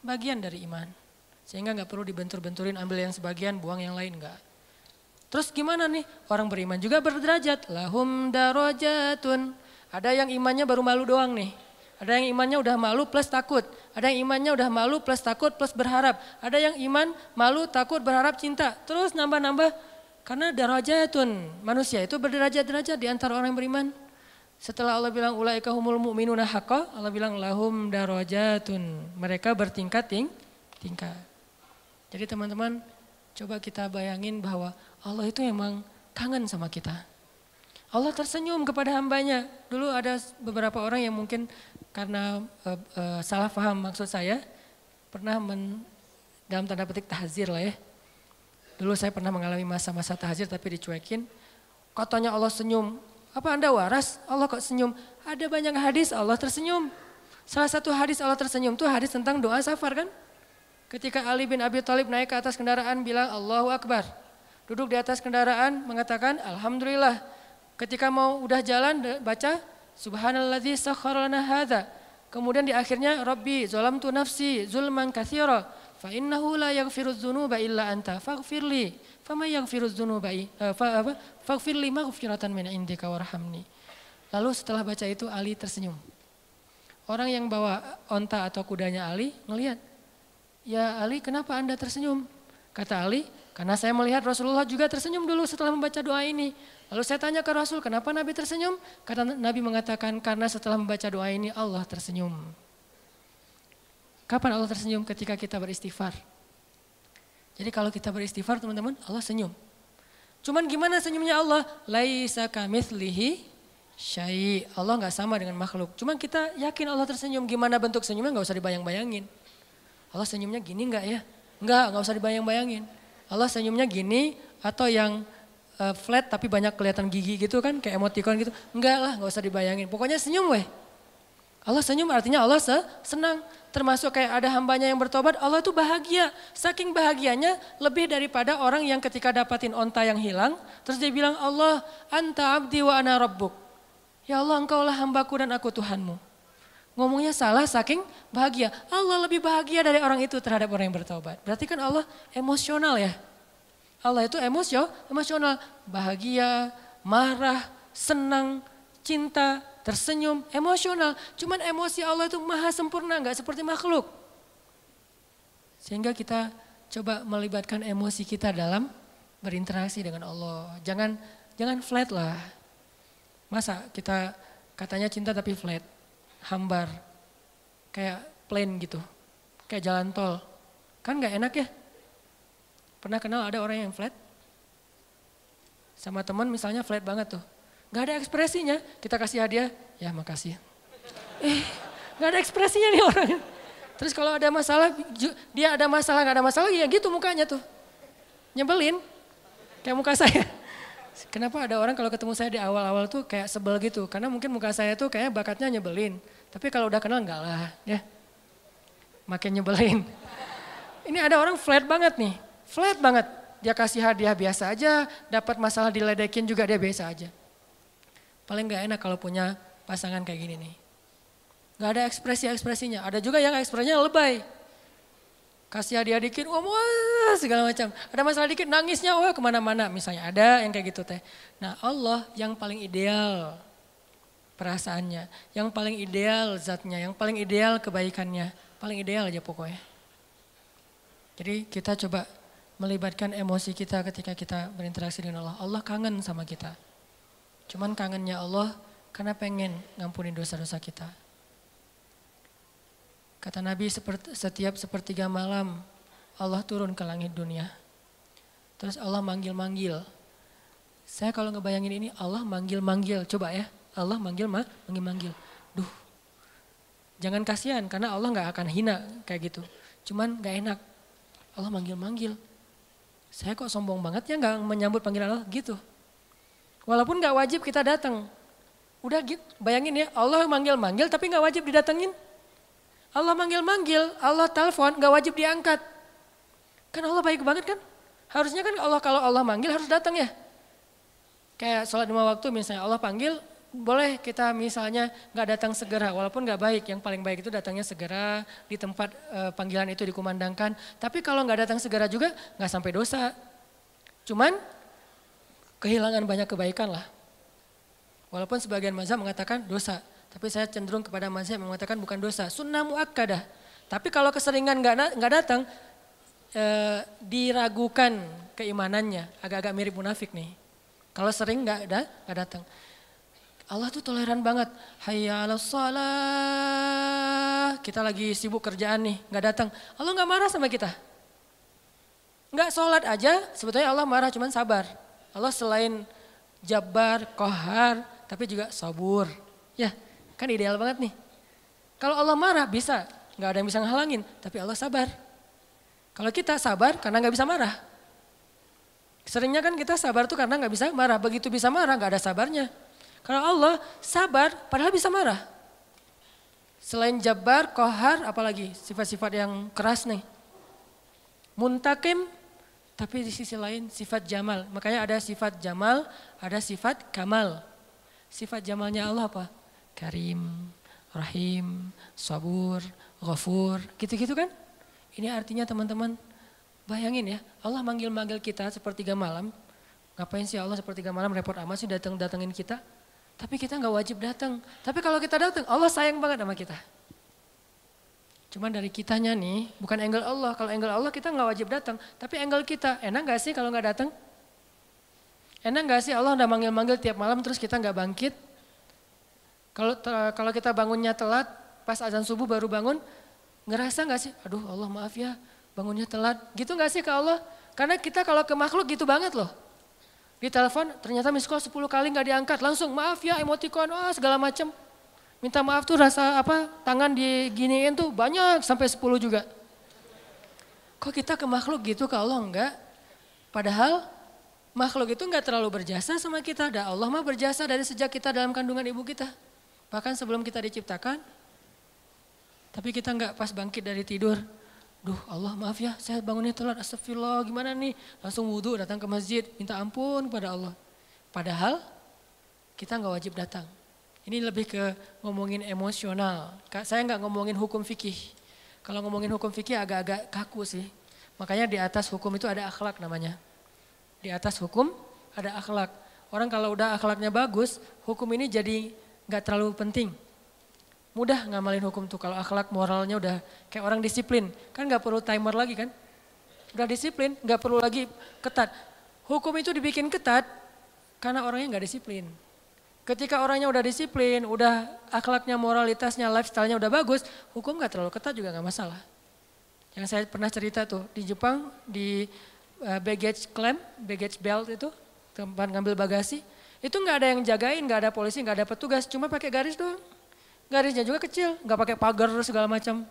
bagian dari iman. Sehingga gak perlu dibentur-benturin ambil yang sebagian, buang yang lain, enggak. Terus gimana nih? Orang beriman juga berderajat. Lahum darajatun. Ada yang imannya baru malu doang nih. Ada yang imannya udah malu plus takut. Ada yang imannya udah malu plus takut plus berharap. Ada yang iman malu, takut, berharap, cinta. Terus nambah-nambah. Karena darajatun. Manusia itu berderajat-derajat di antara orang yang beriman. Setelah Allah bilang ulaika humul mu'minuna haqqa, Allah bilang lahum darajatun. Mereka bertingkat ting tingkat. Jadi teman-teman coba kita bayangin bahwa Allah itu emang kangen sama kita. Allah tersenyum kepada hambanya. Dulu ada beberapa orang yang mungkin karena uh, uh, salah paham maksud saya, pernah men, dalam tanda petik tahzir lah ya. Dulu saya pernah mengalami masa-masa tahzir tapi dicuekin. Katanya Allah senyum. Apa anda waras? Allah kok senyum? Ada banyak hadis Allah tersenyum. Salah satu hadis Allah tersenyum itu hadis tentang doa safar kan? Ketika Ali bin Abi Thalib naik ke atas kendaraan bilang Allahu Akbar duduk di atas kendaraan mengatakan alhamdulillah. Ketika mau udah jalan baca subhanalladzi sakharana hadza. Kemudian di akhirnya Rabbi zalamtu nafsi zulman katsira fa innahu la yaghfiru dzunuba illa anta faghfirli fama yaghfiru dzunuba uh, fa, apa faghfirli maghfiratan min indika warhamni. Lalu setelah baca itu Ali tersenyum. Orang yang bawa onta atau kudanya Ali ngelihat, "Ya Ali, kenapa Anda tersenyum?" Kata Ali, karena saya melihat Rasulullah juga tersenyum dulu setelah membaca doa ini. Lalu saya tanya ke Rasul, kenapa Nabi tersenyum? Karena Nabi mengatakan, karena setelah membaca doa ini Allah tersenyum. Kapan Allah tersenyum? Ketika kita beristighfar. Jadi kalau kita beristighfar teman-teman, Allah senyum. Cuman gimana senyumnya Allah? Laisa kamitslihi syai. Allah nggak sama dengan makhluk. Cuman kita yakin Allah tersenyum. Gimana bentuk senyumnya nggak usah dibayang-bayangin. Allah senyumnya gini nggak ya? Nggak, nggak usah dibayang-bayangin. Allah senyumnya gini atau yang uh, flat tapi banyak kelihatan gigi gitu kan kayak emoticon gitu. Enggak lah, nggak usah dibayangin. Pokoknya senyum weh. Allah senyum artinya Allah senang. Termasuk kayak ada hambanya yang bertobat, Allah itu bahagia. Saking bahagianya lebih daripada orang yang ketika dapatin onta yang hilang, terus dia bilang Allah, anta abdi wa ana rabbuk. Ya Allah engkaulah hambaku dan aku Tuhanmu. Ngomongnya salah saking bahagia. Allah lebih bahagia dari orang itu terhadap orang yang bertobat. Berarti kan Allah emosional ya. Allah itu emosio, emosional, bahagia, marah, senang, cinta, tersenyum, emosional. Cuman emosi Allah itu maha sempurna, nggak seperti makhluk. Sehingga kita coba melibatkan emosi kita dalam berinteraksi dengan Allah. Jangan jangan flat lah. Masa kita katanya cinta tapi flat, hambar, kayak plain gitu, kayak jalan tol. Kan nggak enak ya? Pernah kenal ada orang yang flat? Sama teman misalnya flat banget tuh. Gak ada ekspresinya, kita kasih hadiah, ya makasih. Eh, gak ada ekspresinya nih orang. Terus kalau ada masalah, dia ada masalah, gak ada masalah, ya gitu mukanya tuh. Nyebelin, kayak muka saya. Kenapa ada orang kalau ketemu saya di awal-awal tuh kayak sebel gitu? Karena mungkin muka saya tuh kayak bakatnya nyebelin. Tapi kalau udah kenal enggak lah, ya. Makin nyebelin. Ini ada orang flat banget nih. Flat banget. Dia kasih hadiah biasa aja, dapat masalah diledekin juga dia biasa aja. Paling gak enak kalau punya pasangan kayak gini nih. Gak ada ekspresi-ekspresinya. Ada juga yang ekspresinya lebay. Kasih hadiah dikit, wah, wah segala macam. Ada masalah dikit, nangisnya wah ke mana-mana. Misalnya ada yang kayak gitu teh. Nah Allah yang paling ideal perasaannya. Yang paling ideal zatnya, yang paling ideal kebaikannya. Paling ideal aja pokoknya. Jadi kita coba melibatkan emosi kita ketika kita berinteraksi dengan Allah. Allah kangen sama kita. Cuman kangennya Allah karena pengen ngampunin dosa-dosa kita. Kata Nabi setiap sepertiga malam Allah turun ke langit dunia. Terus Allah manggil-manggil. Saya kalau ngebayangin ini Allah manggil-manggil. Coba ya Allah manggil mah manggil-manggil. Duh jangan kasihan karena Allah nggak akan hina kayak gitu. Cuman nggak enak. Allah manggil-manggil saya kok sombong banget ya nggak menyambut panggilan Allah gitu. Walaupun nggak wajib kita datang. Udah gitu, bayangin ya Allah manggil-manggil tapi nggak wajib didatengin. Allah manggil-manggil, Allah telepon nggak wajib diangkat. Kan Allah baik banget kan? Harusnya kan Allah kalau Allah manggil harus datang ya. Kayak sholat lima waktu misalnya Allah panggil, boleh kita misalnya nggak datang segera, walaupun nggak baik. Yang paling baik itu datangnya segera di tempat e, panggilan itu dikumandangkan. Tapi kalau nggak datang segera juga nggak sampai dosa. Cuman kehilangan banyak kebaikan lah. Walaupun sebagian mazhab mengatakan dosa, tapi saya cenderung kepada mazhab yang mengatakan bukan dosa, sunnah muakkadah. Tapi kalau keseringan nggak nggak datang, e, diragukan keimanannya, agak-agak mirip munafik nih. Kalau sering nggak ada nggak datang. Allah tuh toleran banget. Hayya salah. Kita lagi sibuk kerjaan nih, nggak datang. Allah nggak marah sama kita. Nggak sholat aja, sebetulnya Allah marah, cuman sabar. Allah selain jabar, kohar, tapi juga sabur. Ya, kan ideal banget nih. Kalau Allah marah bisa, nggak ada yang bisa ngehalangin, tapi Allah sabar. Kalau kita sabar karena nggak bisa marah. Seringnya kan kita sabar tuh karena nggak bisa marah. Begitu bisa marah nggak ada sabarnya. Kalau Allah sabar padahal bisa marah. Selain jabar, kohar, apalagi sifat-sifat yang keras nih. Muntakim, tapi di sisi lain sifat jamal. Makanya ada sifat jamal, ada sifat kamal. Sifat jamalnya Allah apa? Karim, Rahim, Sabur, Ghafur, gitu-gitu kan? Ini artinya teman-teman, bayangin ya, Allah manggil-manggil kita sepertiga malam. Ngapain sih Allah sepertiga malam repot amat sih datang-datangin kita? Tapi kita nggak wajib datang. Tapi kalau kita datang, Allah sayang banget sama kita. Cuman dari kitanya nih, bukan angle Allah. Kalau angle Allah kita nggak wajib datang. Tapi angle kita, enak gak sih kalau nggak datang? Enak gak sih Allah udah manggil-manggil tiap malam terus kita nggak bangkit? Kalau kalau kita bangunnya telat, pas azan subuh baru bangun, ngerasa nggak sih? Aduh Allah maaf ya, bangunnya telat. Gitu nggak sih ke Allah? Karena kita kalau ke makhluk gitu banget loh. Di telepon ternyata miss call 10 kali nggak diangkat, langsung maaf ya emoticon, oh, segala macam. Minta maaf tuh rasa apa tangan diginiin tuh banyak sampai 10 juga. Kok kita ke makhluk gitu ke Allah enggak? Padahal makhluk itu nggak terlalu berjasa sama kita. Dan Allah mah berjasa dari sejak kita dalam kandungan ibu kita. Bahkan sebelum kita diciptakan. Tapi kita nggak pas bangkit dari tidur. Duh Allah maaf ya saya bangunnya telat astagfirullah gimana nih. Langsung wudhu datang ke masjid minta ampun kepada Allah. Padahal kita nggak wajib datang. Ini lebih ke ngomongin emosional. Saya nggak ngomongin hukum fikih. Kalau ngomongin hukum fikih agak-agak kaku sih. Makanya di atas hukum itu ada akhlak namanya. Di atas hukum ada akhlak. Orang kalau udah akhlaknya bagus, hukum ini jadi nggak terlalu penting. Mudah ngamalin hukum tuh kalau akhlak moralnya udah kayak orang disiplin. Kan nggak perlu timer lagi kan. Udah disiplin, nggak perlu lagi ketat. Hukum itu dibikin ketat karena orangnya nggak disiplin. Ketika orangnya udah disiplin, udah akhlaknya, moralitasnya, lifestyle-nya udah bagus, hukum gak terlalu ketat juga gak masalah. Yang saya pernah cerita tuh, di Jepang, di uh, baggage claim, baggage belt itu, tempat ngambil bagasi, itu gak ada yang jagain, gak ada polisi, gak ada petugas, cuma pakai garis doang. Garisnya juga kecil, gak pakai pagar segala macam.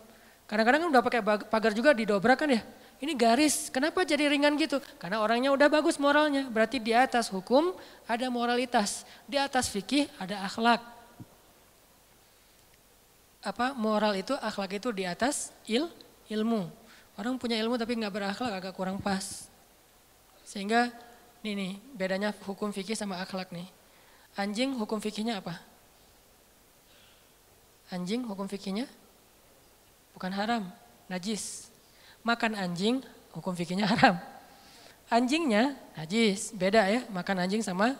Kadang-kadang kan udah pakai pagar juga didobrak kan ya. Ini garis, kenapa jadi ringan gitu? Karena orangnya udah bagus moralnya, berarti di atas hukum ada moralitas, di atas fikih ada akhlak. Apa moral itu, akhlak itu di atas il, ilmu. Orang punya ilmu tapi nggak berakhlak agak kurang pas. Sehingga nih nih bedanya hukum fikih sama akhlak nih. Anjing hukum fikihnya apa? Anjing hukum fikihnya bukan haram, najis makan anjing hukum fikihnya haram. Anjingnya najis, beda ya makan anjing sama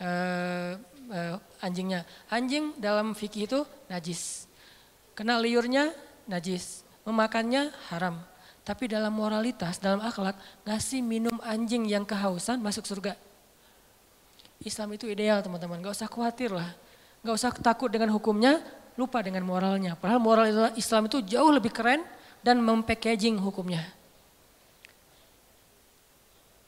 uh, uh, anjingnya. Anjing dalam fikih itu najis. Kena liurnya najis, memakannya haram. Tapi dalam moralitas, dalam akhlak, ngasih minum anjing yang kehausan masuk surga. Islam itu ideal teman-teman, gak usah khawatir lah. Gak usah takut dengan hukumnya, lupa dengan moralnya. Padahal moral Islam itu jauh lebih keren dan mempackaging hukumnya.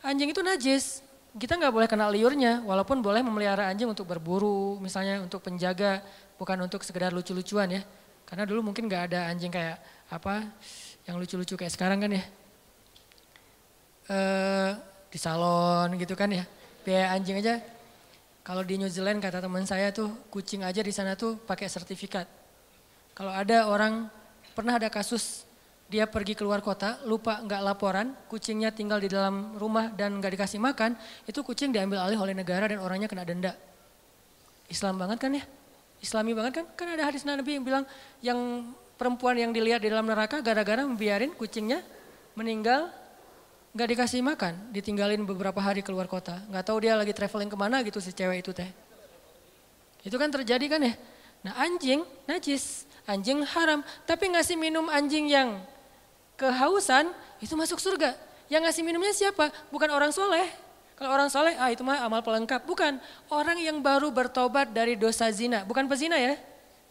Anjing itu najis, kita nggak boleh kena liurnya, walaupun boleh memelihara anjing untuk berburu, misalnya untuk penjaga, bukan untuk sekedar lucu-lucuan ya. Karena dulu mungkin nggak ada anjing kayak apa yang lucu-lucu kayak sekarang kan ya. E, di salon gitu kan ya, biaya anjing aja. Kalau di New Zealand kata teman saya tuh kucing aja di sana tuh pakai sertifikat. Kalau ada orang pernah ada kasus dia pergi keluar kota, lupa nggak laporan, kucingnya tinggal di dalam rumah dan nggak dikasih makan, itu kucing diambil alih oleh negara dan orangnya kena denda. Islam banget kan ya? Islami banget kan? Kan ada hadis Nabi yang bilang yang perempuan yang dilihat di dalam neraka gara-gara membiarin kucingnya meninggal nggak dikasih makan, ditinggalin beberapa hari keluar kota. Nggak tahu dia lagi traveling ke mana gitu si cewek itu teh. Itu kan terjadi kan ya? Nah anjing najis, anjing haram. Tapi ngasih minum anjing yang kehausan, itu masuk surga. Yang ngasih minumnya siapa? Bukan orang soleh. Kalau orang soleh, ah itu mah amal pelengkap. Bukan, orang yang baru bertobat dari dosa zina. Bukan pezina ya.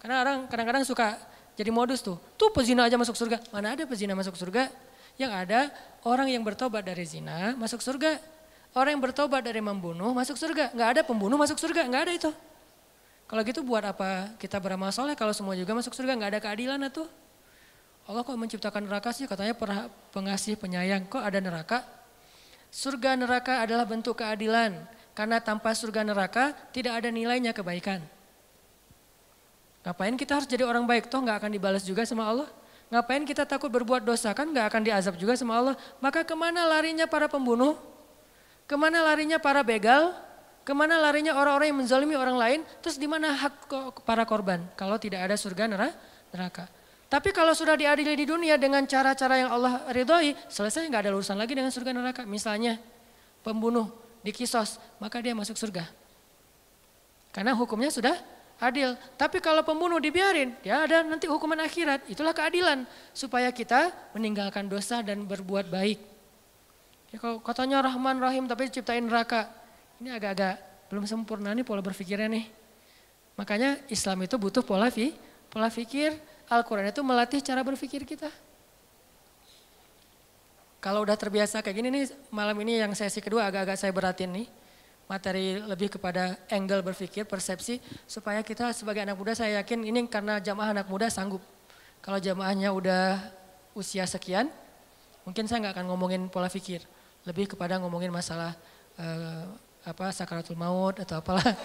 Karena orang kadang-kadang suka jadi modus tuh. Tuh pezina aja masuk surga. Mana ada pezina masuk surga? Yang ada orang yang bertobat dari zina masuk surga. Orang yang bertobat dari membunuh masuk surga. Nggak ada pembunuh masuk surga, nggak ada itu. Kalau gitu buat apa kita beramal soleh kalau semua juga masuk surga, nggak ada keadilan tuh. Allah kok menciptakan neraka sih? Katanya pengasih penyayang. Kok ada neraka? Surga neraka adalah bentuk keadilan. Karena tanpa surga neraka tidak ada nilainya kebaikan. Ngapain kita harus jadi orang baik? Toh nggak akan dibalas juga sama Allah. Ngapain kita takut berbuat dosa? Kan nggak akan diazab juga sama Allah. Maka ke mana larinya para pembunuh? Ke mana larinya para begal? Ke mana larinya orang-orang yang menzalimi orang lain? Terus di mana hak para korban? Kalau tidak ada surga neraka. Tapi kalau sudah diadili di dunia dengan cara-cara yang Allah ridhoi, selesai nggak ada urusan lagi dengan surga neraka. Misalnya pembunuh dikisos, maka dia masuk surga. Karena hukumnya sudah adil. Tapi kalau pembunuh dibiarin, ya ada nanti hukuman akhirat. Itulah keadilan supaya kita meninggalkan dosa dan berbuat baik. Ya kalau katanya Rahman Rahim tapi ciptain neraka. Ini agak-agak belum sempurna nih pola berpikirnya nih. Makanya Islam itu butuh pola fi, pola pikir Al-Quran itu melatih cara berpikir kita. Kalau udah terbiasa kayak gini nih, malam ini yang sesi kedua agak-agak saya beratin nih. Materi lebih kepada angle berpikir, persepsi. Supaya kita sebagai anak muda saya yakin ini karena jamaah anak muda sanggup. Kalau jamaahnya udah usia sekian, mungkin saya nggak akan ngomongin pola pikir. Lebih kepada ngomongin masalah uh, apa sakaratul maut atau apalah.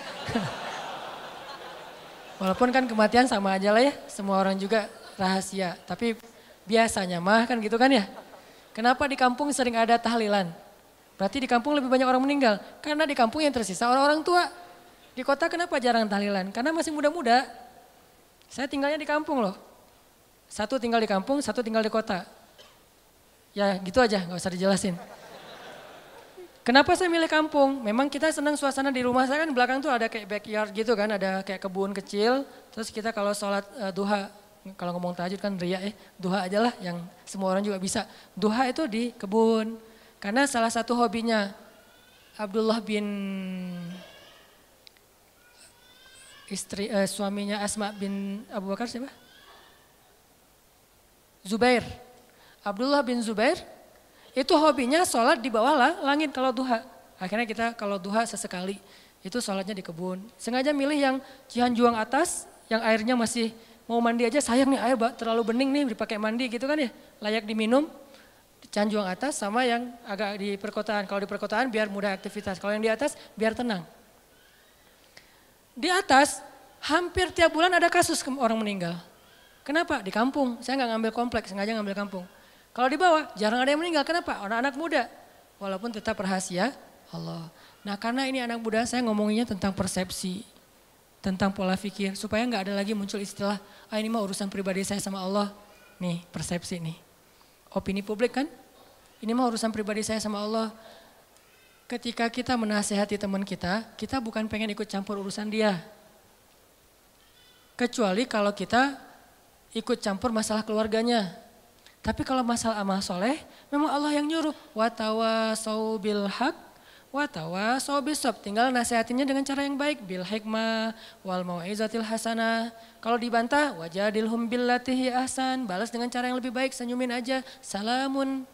Walaupun kan kematian sama aja lah ya, semua orang juga rahasia. Tapi biasanya mah kan gitu kan ya. Kenapa di kampung sering ada tahlilan? Berarti di kampung lebih banyak orang meninggal. Karena di kampung yang tersisa orang-orang tua. Di kota kenapa jarang tahlilan? Karena masih muda-muda. Saya tinggalnya di kampung loh. Satu tinggal di kampung, satu tinggal di kota. Ya gitu aja, gak usah dijelasin. Kenapa saya milih kampung? Memang kita senang suasana di rumah saya kan belakang tuh ada kayak backyard gitu kan, ada kayak kebun kecil. Terus kita kalau sholat uh, duha, kalau ngomong tahajud kan ria ya, duha aja lah yang semua orang juga bisa. Duha itu di kebun, karena salah satu hobinya Abdullah bin istri eh, suaminya Asma bin Abu Bakar siapa? Zubair. Abdullah bin Zubair itu hobinya sholat di bawah lah, langit kalau duha. Akhirnya kita kalau duha sesekali itu sholatnya di kebun. Sengaja milih yang Cihanjuang atas, yang airnya masih mau mandi aja sayang nih air terlalu bening nih dipakai mandi gitu kan ya, layak diminum. Canjuang atas sama yang agak di perkotaan. Kalau di perkotaan biar mudah aktivitas. Kalau yang di atas biar tenang. Di atas hampir tiap bulan ada kasus orang meninggal. Kenapa? Di kampung. Saya nggak ngambil kompleks, sengaja ngambil kampung. Kalau di bawah jarang ada yang meninggal. Kenapa? Anak-anak muda. Walaupun tetap rahasia Allah. Nah karena ini anak muda saya ngomonginnya tentang persepsi. Tentang pola pikir. Supaya nggak ada lagi muncul istilah, ah ini mah urusan pribadi saya sama Allah. Nih persepsi nih. Opini publik kan? Ini mah urusan pribadi saya sama Allah. Ketika kita menasehati teman kita, kita bukan pengen ikut campur urusan dia. Kecuali kalau kita ikut campur masalah keluarganya. Tapi kalau masalah amal soleh, memang Allah yang nyuruh. Watawa bil haq, watawa bisob. Tinggal nasihatinya dengan cara yang baik. Bil hikmah, wal mau'izatil hasanah. Kalau dibantah, wajadilhum billatihi ahsan. Balas dengan cara yang lebih baik, senyumin aja. Salamun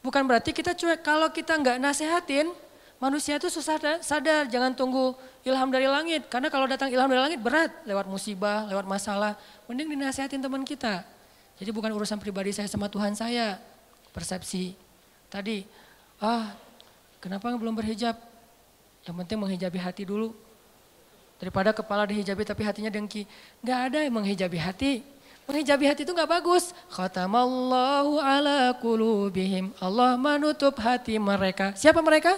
Bukan berarti kita cuek. Kalau kita nggak nasehatin, manusia itu susah sadar. Jangan tunggu ilham dari langit. Karena kalau datang ilham dari langit berat. Lewat musibah, lewat masalah. Mending dinasehatin teman kita. Jadi bukan urusan pribadi saya sama Tuhan saya. Persepsi. Tadi, ah kenapa belum berhijab? Yang penting menghijabi hati dulu. Daripada kepala dihijabi tapi hatinya dengki. Gak ada yang menghijabi hati. Menghijabi hati itu nggak bagus. Khatamallahu ala kulubihim. Allah menutup hati mereka. Siapa mereka?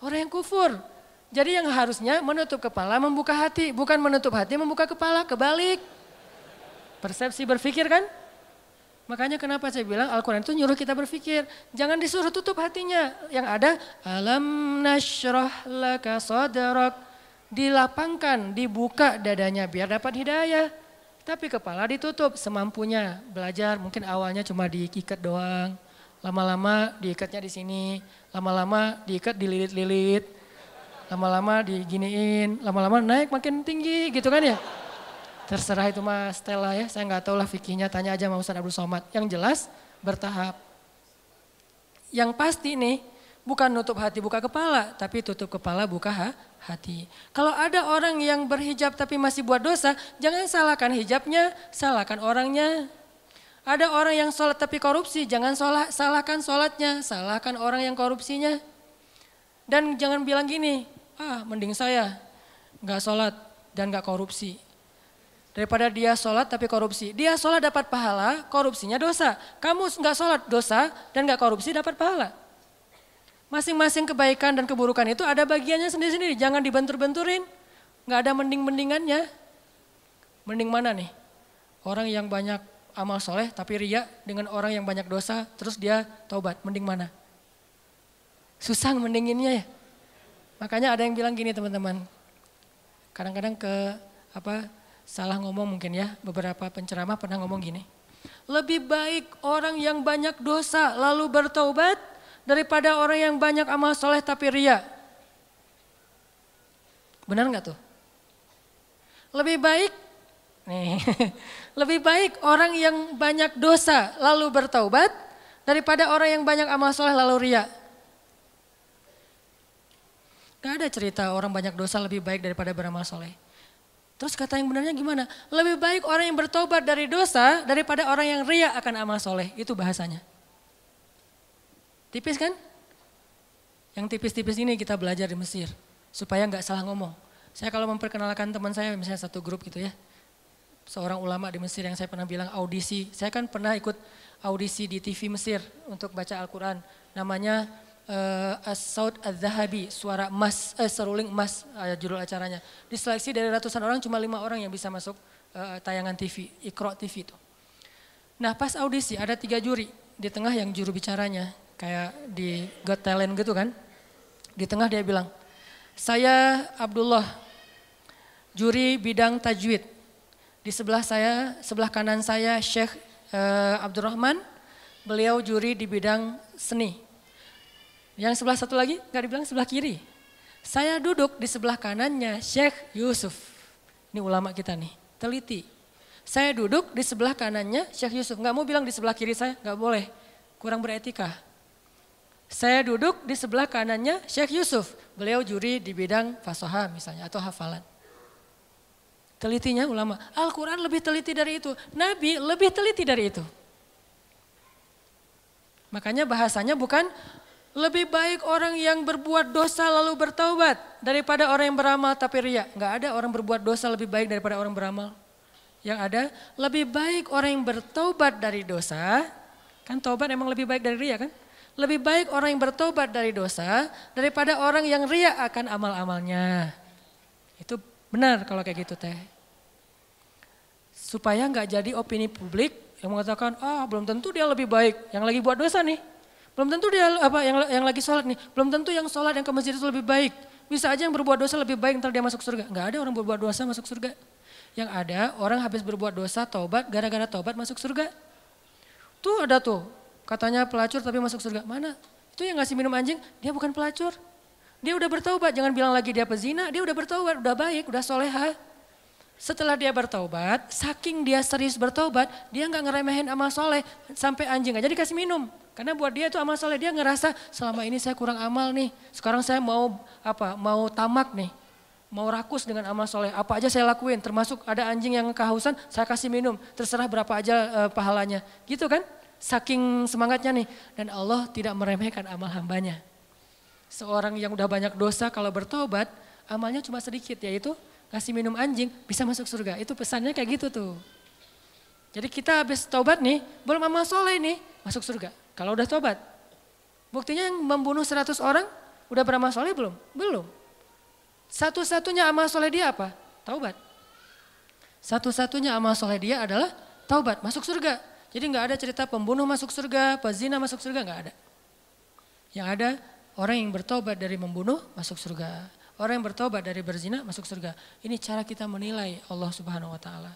Orang yang kufur. Jadi yang harusnya menutup kepala membuka hati. Bukan menutup hati membuka kepala. Kebalik. Persepsi berpikir kan? Makanya kenapa saya bilang Al-Quran itu nyuruh kita berpikir. Jangan disuruh tutup hatinya. Yang ada alam nashrah laka sadrak. Dilapangkan, dibuka dadanya biar dapat hidayah. Tapi kepala ditutup semampunya. Belajar mungkin awalnya cuma diikat doang. Lama-lama diikatnya di sini. Lama-lama diikat dililit-lilit. Lama-lama diginiin. Lama-lama naik makin tinggi gitu kan ya. Terserah itu mas Stella ya. Saya nggak tahu lah fikihnya. Tanya aja sama Ustaz Abdul Somad. Yang jelas bertahap. Yang pasti nih bukan nutup hati buka kepala. Tapi tutup kepala buka ha? hati. Kalau ada orang yang berhijab tapi masih buat dosa, jangan salahkan hijabnya, salahkan orangnya. Ada orang yang sholat tapi korupsi, jangan salah, salahkan sholatnya, salahkan orang yang korupsinya. Dan jangan bilang gini, ah mending saya nggak sholat dan nggak korupsi. Daripada dia sholat tapi korupsi. Dia sholat dapat pahala, korupsinya dosa. Kamu nggak sholat dosa dan nggak korupsi dapat pahala. Masing-masing kebaikan dan keburukan itu ada bagiannya sendiri-sendiri. Jangan dibentur-benturin. Nggak ada mending-mendingannya. Mending mana nih? Orang yang banyak amal soleh tapi ria dengan orang yang banyak dosa terus dia taubat. Mending mana? Susah mendinginnya ya. Makanya ada yang bilang gini teman-teman. Kadang-kadang ke apa salah ngomong mungkin ya. Beberapa penceramah pernah ngomong gini. Lebih baik orang yang banyak dosa lalu bertaubat daripada orang yang banyak amal soleh tapi ria. Benar nggak tuh? Lebih baik, nih, lebih baik orang yang banyak dosa lalu bertaubat daripada orang yang banyak amal soleh lalu ria. Gak ada cerita orang banyak dosa lebih baik daripada beramal soleh. Terus kata yang benarnya gimana? Lebih baik orang yang bertobat dari dosa daripada orang yang ria akan amal soleh. Itu bahasanya. Tipis kan? Yang tipis-tipis ini kita belajar di Mesir supaya nggak salah ngomong. Saya kalau memperkenalkan teman saya misalnya satu grup gitu ya, seorang ulama di Mesir yang saya pernah bilang audisi. Saya kan pernah ikut audisi di TV Mesir untuk baca Al-Quran. Namanya uh, As-Saud Az-Zahabi, suara emas, eh, seruling emas uh, judul acaranya. Diseleksi dari ratusan orang cuma lima orang yang bisa masuk uh, tayangan TV, Ikro TV itu. Nah pas audisi ada tiga juri, di tengah yang juru bicaranya, kayak di Got Talent gitu kan. Di tengah dia bilang, saya Abdullah, juri bidang tajwid. Di sebelah saya, sebelah kanan saya Syekh uh, Abdurrahman, beliau juri di bidang seni. Yang sebelah satu lagi, nggak dibilang sebelah kiri. Saya duduk di sebelah kanannya Syekh Yusuf. Ini ulama kita nih, teliti. Saya duduk di sebelah kanannya Syekh Yusuf. Nggak mau bilang di sebelah kiri saya, nggak boleh. Kurang beretika. Saya duduk di sebelah kanannya Syekh Yusuf. Beliau juri di bidang fasoha misalnya atau hafalan. Telitinya ulama. Al-Quran lebih teliti dari itu. Nabi lebih teliti dari itu. Makanya bahasanya bukan lebih baik orang yang berbuat dosa lalu bertaubat daripada orang yang beramal tapi ria. Enggak ada orang berbuat dosa lebih baik daripada orang beramal. Yang ada lebih baik orang yang bertaubat dari dosa. Kan taubat emang lebih baik dari ria kan? Lebih baik orang yang bertobat dari dosa daripada orang yang ria akan amal-amalnya. Itu benar kalau kayak gitu teh. Supaya nggak jadi opini publik yang mengatakan, ah belum tentu dia lebih baik yang lagi buat dosa nih. Belum tentu dia apa yang yang lagi sholat nih. Belum tentu yang sholat yang ke masjid itu lebih baik. Bisa aja yang berbuat dosa lebih baik ntar dia masuk surga. Nggak ada orang berbuat dosa masuk surga. Yang ada orang habis berbuat dosa taubat gara-gara taubat masuk surga. Tuh ada tuh Katanya pelacur tapi masuk surga. Mana? Itu yang ngasih minum anjing, dia bukan pelacur. Dia udah bertaubat, jangan bilang lagi dia pezina, dia udah bertaubat, udah baik, udah soleha. Setelah dia bertaubat, saking dia serius bertaubat, dia nggak ngeremehin amal soleh sampai anjing aja dikasih minum. Karena buat dia itu amal soleh, dia ngerasa selama ini saya kurang amal nih. Sekarang saya mau apa? Mau tamak nih, mau rakus dengan amal soleh. Apa aja saya lakuin, termasuk ada anjing yang kehausan, saya kasih minum. Terserah berapa aja uh, pahalanya, gitu kan? Saking semangatnya nih. Dan Allah tidak meremehkan amal hambanya. Seorang yang udah banyak dosa kalau bertobat, amalnya cuma sedikit yaitu kasih minum anjing bisa masuk surga. Itu pesannya kayak gitu tuh. Jadi kita habis tobat nih, belum amal soleh nih, masuk surga. Kalau udah tobat. Buktinya yang membunuh 100 orang, udah beramal soleh belum? Belum. Satu-satunya amal soleh dia apa? Taubat. Satu-satunya amal soleh dia adalah taubat, masuk surga. Jadi nggak ada cerita pembunuh masuk surga, pezina masuk surga, nggak ada. Yang ada orang yang bertobat dari membunuh masuk surga. Orang yang bertobat dari berzina masuk surga. Ini cara kita menilai Allah Subhanahu wa taala.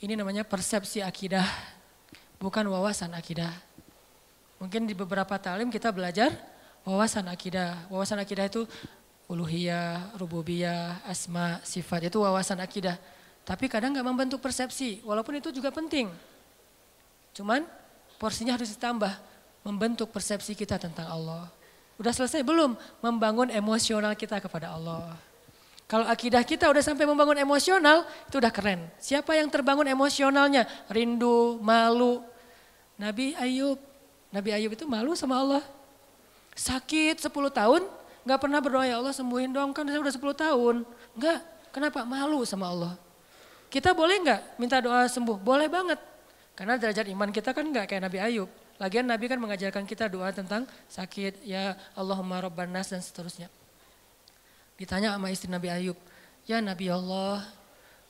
Ini namanya persepsi akidah, bukan wawasan akidah. Mungkin di beberapa talim kita belajar wawasan akidah. Wawasan akidah itu uluhiyah, rububiyah, asma, sifat itu wawasan akidah. Tapi kadang nggak membentuk persepsi, walaupun itu juga penting. Cuman porsinya harus ditambah, membentuk persepsi kita tentang Allah. Udah selesai belum? Membangun emosional kita kepada Allah. Kalau akidah kita udah sampai membangun emosional, itu udah keren. Siapa yang terbangun emosionalnya? Rindu, malu. Nabi Ayub, Nabi Ayub itu malu sama Allah. Sakit 10 tahun, nggak pernah berdoa ya Allah sembuhin dong, kan saya udah 10 tahun. Enggak, kenapa? Malu sama Allah. Kita boleh nggak minta doa sembuh? Boleh banget. Karena derajat iman kita kan nggak kayak Nabi Ayub. Lagian Nabi kan mengajarkan kita doa tentang sakit, ya Allahumma rabban nas dan seterusnya. Ditanya sama istri Nabi Ayub, ya Nabi Allah,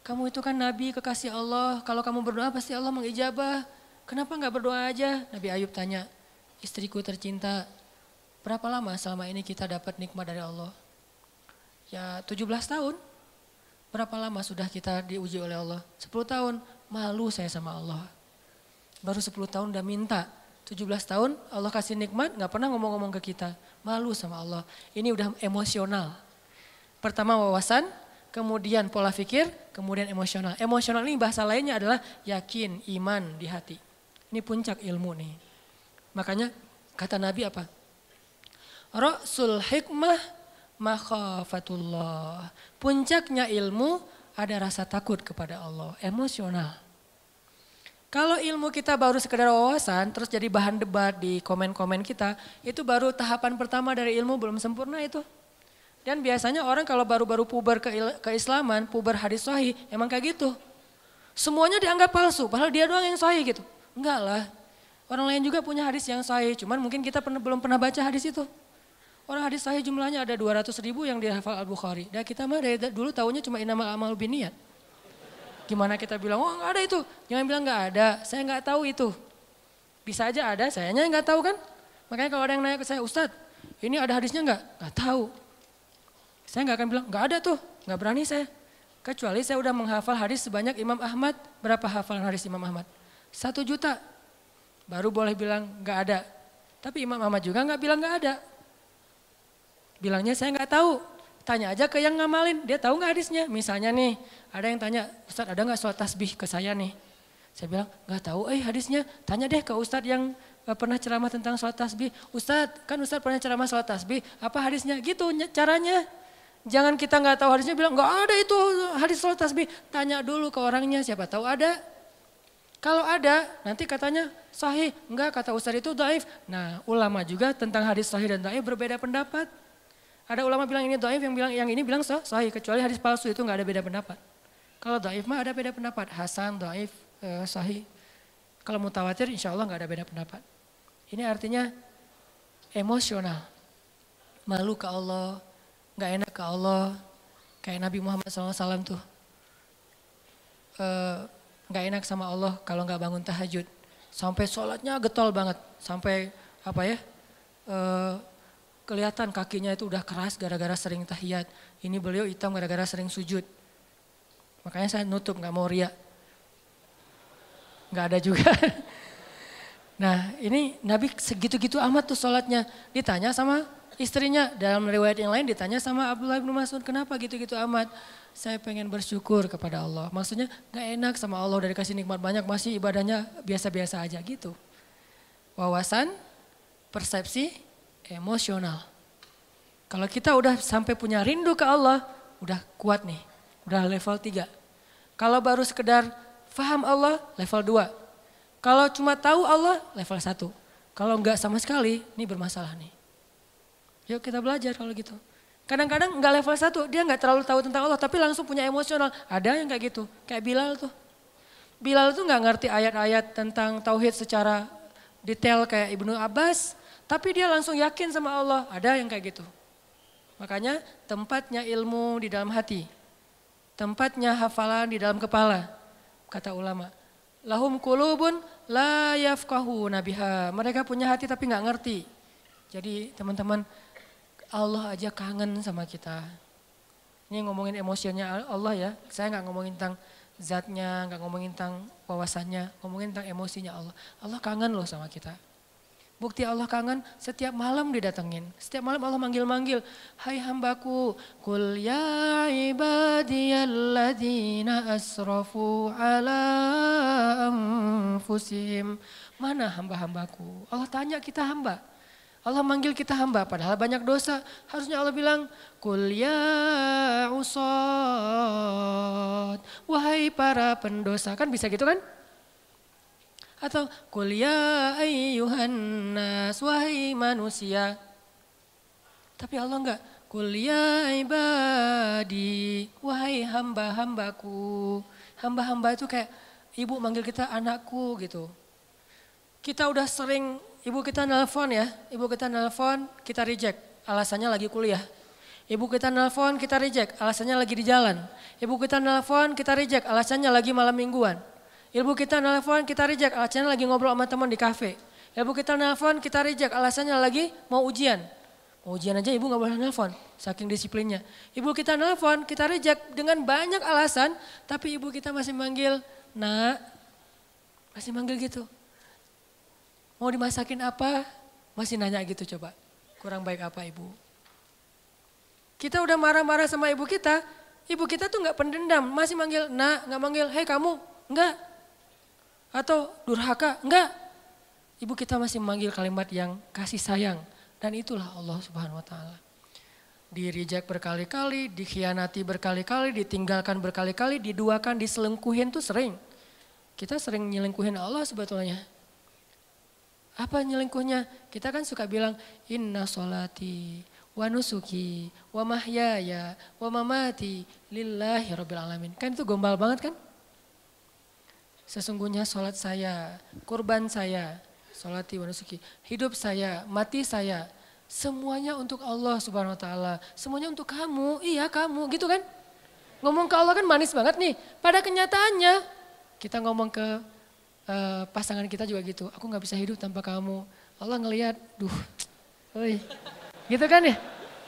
kamu itu kan Nabi kekasih Allah, kalau kamu berdoa pasti Allah mengijabah. Kenapa nggak berdoa aja? Nabi Ayub tanya, istriku tercinta, berapa lama selama ini kita dapat nikmat dari Allah? Ya 17 tahun. Berapa lama sudah kita diuji oleh Allah? 10 tahun, malu saya sama Allah. Baru 10 tahun udah minta. 17 tahun Allah kasih nikmat, gak pernah ngomong-ngomong ke kita. Malu sama Allah. Ini udah emosional. Pertama wawasan, kemudian pola pikir, kemudian emosional. Emosional ini bahasa lainnya adalah yakin, iman di hati. Ini puncak ilmu nih. Makanya kata Nabi apa? Rasul hikmah makhafatullah. Puncaknya ilmu ada rasa takut kepada Allah, emosional. Kalau ilmu kita baru sekedar wawasan, terus jadi bahan debat di komen-komen kita, itu baru tahapan pertama dari ilmu belum sempurna itu. Dan biasanya orang kalau baru-baru puber ke keislaman, puber hadis sahih, emang kayak gitu. Semuanya dianggap palsu, padahal dia doang yang sahih gitu. Enggak lah, orang lain juga punya hadis yang sahih, cuman mungkin kita pernah, belum pernah baca hadis itu. Orang hadis sahih jumlahnya ada 200 ribu yang dihafal Al-Bukhari. Dan kita mah dari dulu tahunya cuma inamal amal biniat. Gimana kita bilang, oh nggak ada itu. Jangan bilang nggak ada, saya nggak tahu itu. Bisa aja ada, sayanya nggak tahu kan. Makanya kalau ada yang nanya ke saya, Ustadz ini ada hadisnya nggak? Nggak tahu. Saya nggak akan bilang, nggak ada tuh, nggak berani saya. Kecuali saya udah menghafal hadis sebanyak Imam Ahmad. Berapa hafalan hadis Imam Ahmad? Satu juta. Baru boleh bilang nggak ada. Tapi Imam Ahmad juga nggak bilang nggak ada. Bilangnya saya nggak tahu. Tanya aja ke yang ngamalin, dia tahu nggak hadisnya? Misalnya nih, ada yang tanya, Ustadz ada nggak sholat tasbih ke saya nih? Saya bilang, nggak tahu eh hadisnya. Tanya deh ke Ustadz yang eh, pernah ceramah tentang sholat tasbih. Ustadz, kan Ustadz pernah ceramah sholat tasbih, apa hadisnya? Gitu caranya. Jangan kita nggak tahu hadisnya bilang, nggak ada itu hadis sholat tasbih. Tanya dulu ke orangnya, siapa tahu ada. Kalau ada, nanti katanya sahih. Enggak, kata Ustadz itu daif. Nah, ulama juga tentang hadis sahih dan daif berbeda pendapat. Ada ulama bilang ini doif, yang bilang yang ini bilang sah, sahih. Kecuali hadis palsu itu nggak ada beda pendapat. Kalau doif mah ada beda pendapat. Hasan, doif, eh, sahih. Kalau mutawatir insya Allah nggak ada beda pendapat. Ini artinya emosional. Malu ke Allah, nggak enak ke Allah. Kayak Nabi Muhammad SAW tuh. Eh, nggak enak sama Allah kalau nggak bangun tahajud. Sampai sholatnya getol banget. Sampai apa ya, eh, kelihatan kakinya itu udah keras gara-gara sering tahiyat. Ini beliau hitam gara-gara sering sujud. Makanya saya nutup nggak mau ria. Nggak ada juga. Nah ini Nabi segitu-gitu amat tuh sholatnya. Ditanya sama istrinya. Dalam riwayat yang lain ditanya sama Abdullah bin Mas'ud. Kenapa gitu-gitu amat? Saya pengen bersyukur kepada Allah. Maksudnya gak enak sama Allah dari kasih nikmat banyak. Masih ibadahnya biasa-biasa aja gitu. Wawasan, persepsi, emosional. Kalau kita udah sampai punya rindu ke Allah, udah kuat nih, udah level 3. Kalau baru sekedar faham Allah, level 2. Kalau cuma tahu Allah, level 1. Kalau enggak sama sekali, ini bermasalah nih. Yuk kita belajar kalau gitu. Kadang-kadang enggak level 1, dia enggak terlalu tahu tentang Allah, tapi langsung punya emosional. Ada yang kayak gitu, kayak Bilal tuh. Bilal tuh enggak ngerti ayat-ayat tentang tauhid secara detail kayak Ibnu Abbas, tapi dia langsung yakin sama Allah, ada yang kayak gitu. Makanya tempatnya ilmu di dalam hati. Tempatnya hafalan di dalam kepala. Kata ulama. Lahum kulubun la yafkahu nabiha. Mereka punya hati tapi nggak ngerti. Jadi teman-teman Allah aja kangen sama kita. Ini ngomongin emosinya Allah ya. Saya nggak ngomongin tentang zatnya, nggak ngomongin tentang wawasannya, ngomongin tentang emosinya Allah. Allah kangen loh sama kita. Bukti Allah kangen setiap malam didatengin. Setiap malam Allah manggil-manggil. Hai hambaku. Kul ya ibadiyalladzina asrafu ala anfusihim. Mana hamba-hambaku? Allah tanya kita hamba. Allah manggil kita hamba padahal banyak dosa. Harusnya Allah bilang, Kul ya usad. Wahai para pendosa. Kan bisa gitu kan? Atau kuliah ayyuhan nas wahai manusia. Tapi Allah enggak. Kuliah ibadi wahai hamba-hambaku. Hamba-hamba itu kayak ibu manggil kita anakku gitu. Kita udah sering ibu kita nelpon ya, ibu kita nelpon kita reject, alasannya lagi kuliah. Ibu kita nelpon kita reject, alasannya lagi di jalan. Ibu kita nelpon kita reject, alasannya lagi malam mingguan. Ibu kita nelfon, kita reject, alasannya lagi ngobrol sama teman di kafe. Ibu kita nelfon, kita reject, alasannya lagi mau ujian. Mau ujian aja ibu gak boleh nelfon, saking disiplinnya. Ibu kita nelfon, kita reject dengan banyak alasan, tapi ibu kita masih manggil, nak, masih manggil gitu. Mau dimasakin apa? Masih nanya gitu coba. Kurang baik apa ibu? Kita udah marah-marah sama ibu kita, ibu kita tuh gak pendendam, masih manggil nak, gak manggil hei kamu, enggak. Atau durhaka? Enggak. Ibu kita masih memanggil kalimat yang kasih sayang. Dan itulah Allah subhanahu wa ta'ala. Dirijak berkali-kali, dikhianati berkali-kali, ditinggalkan berkali-kali, diduakan, diselengkuhin tuh sering. kita sering nyelingkuhin Allah sebetulnya. Apa nyelingkuhnya? Kita kan suka bilang inna solati wa nusuki wa mahyaya wa mamati lillahi rabbil alamin. Kan itu gombal banget kan? Sesungguhnya sholat saya, kurban saya, sholati wa nusuki, hidup saya, mati saya, semuanya untuk Allah subhanahu wa ta'ala. Semuanya untuk kamu, iya kamu gitu kan. Ngomong ke Allah kan manis banget nih. Pada kenyataannya kita ngomong ke uh, pasangan kita juga gitu. Aku gak bisa hidup tanpa kamu. Allah ngelihat, duh, oi. gitu kan ya.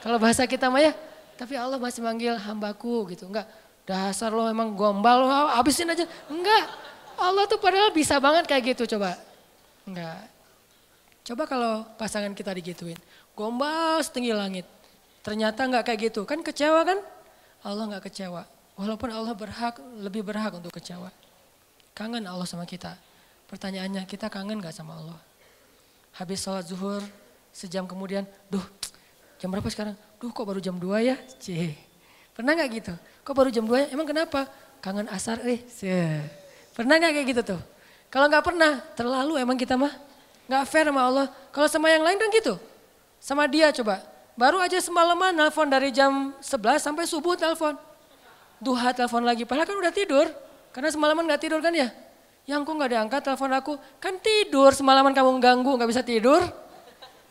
Kalau bahasa kita mah ya, tapi Allah masih manggil hambaku gitu. Enggak, dasar lo emang gombal, lo habisin aja. Enggak, Allah tuh padahal bisa banget kayak gitu coba. Enggak. Coba kalau pasangan kita digituin. Gombal setinggi langit. Ternyata enggak kayak gitu. Kan kecewa kan? Allah enggak kecewa. Walaupun Allah berhak, lebih berhak untuk kecewa. Kangen Allah sama kita. Pertanyaannya, kita kangen gak sama Allah? Habis sholat zuhur, sejam kemudian, duh jam berapa sekarang? Duh kok baru jam 2 ya? Cih. Pernah gak gitu? Kok baru jam 2 ya? Emang kenapa? Kangen asar eh. Cih. Pernah gak kayak gitu tuh? Kalau gak pernah, terlalu emang kita mah. Gak fair sama Allah. Kalau sama yang lain kan gitu. Sama dia coba. Baru aja semalaman nelfon dari jam 11 sampai subuh telepon. Duha telepon lagi, padahal kan udah tidur. Karena semalaman gak tidur kan ya? Yang kok gak diangkat telepon aku? Kan tidur, semalaman kamu ganggu gak bisa tidur.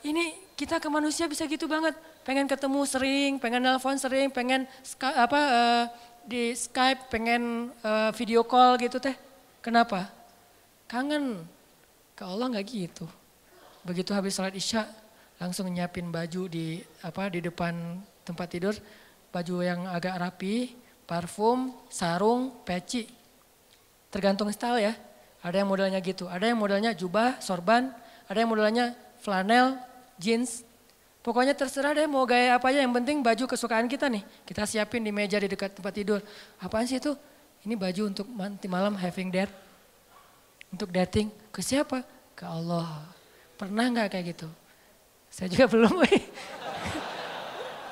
Ini kita ke manusia bisa gitu banget. Pengen ketemu sering, pengen nelfon sering, pengen apa uh, di Skype, pengen uh, video call gitu teh Kenapa? Kangen. Ke Allah nggak gitu. Begitu habis sholat isya, langsung nyiapin baju di apa di depan tempat tidur, baju yang agak rapi, parfum, sarung, peci. Tergantung style ya. Ada yang modelnya gitu, ada yang modelnya jubah, sorban, ada yang modelnya flanel, jeans. Pokoknya terserah deh mau gaya apa aja, yang penting baju kesukaan kita nih. Kita siapin di meja di dekat tempat tidur. Apaan sih itu? Ini baju untuk nanti malam having date. Untuk dating ke siapa? Ke Allah. Pernah nggak kayak gitu? Saya juga belum.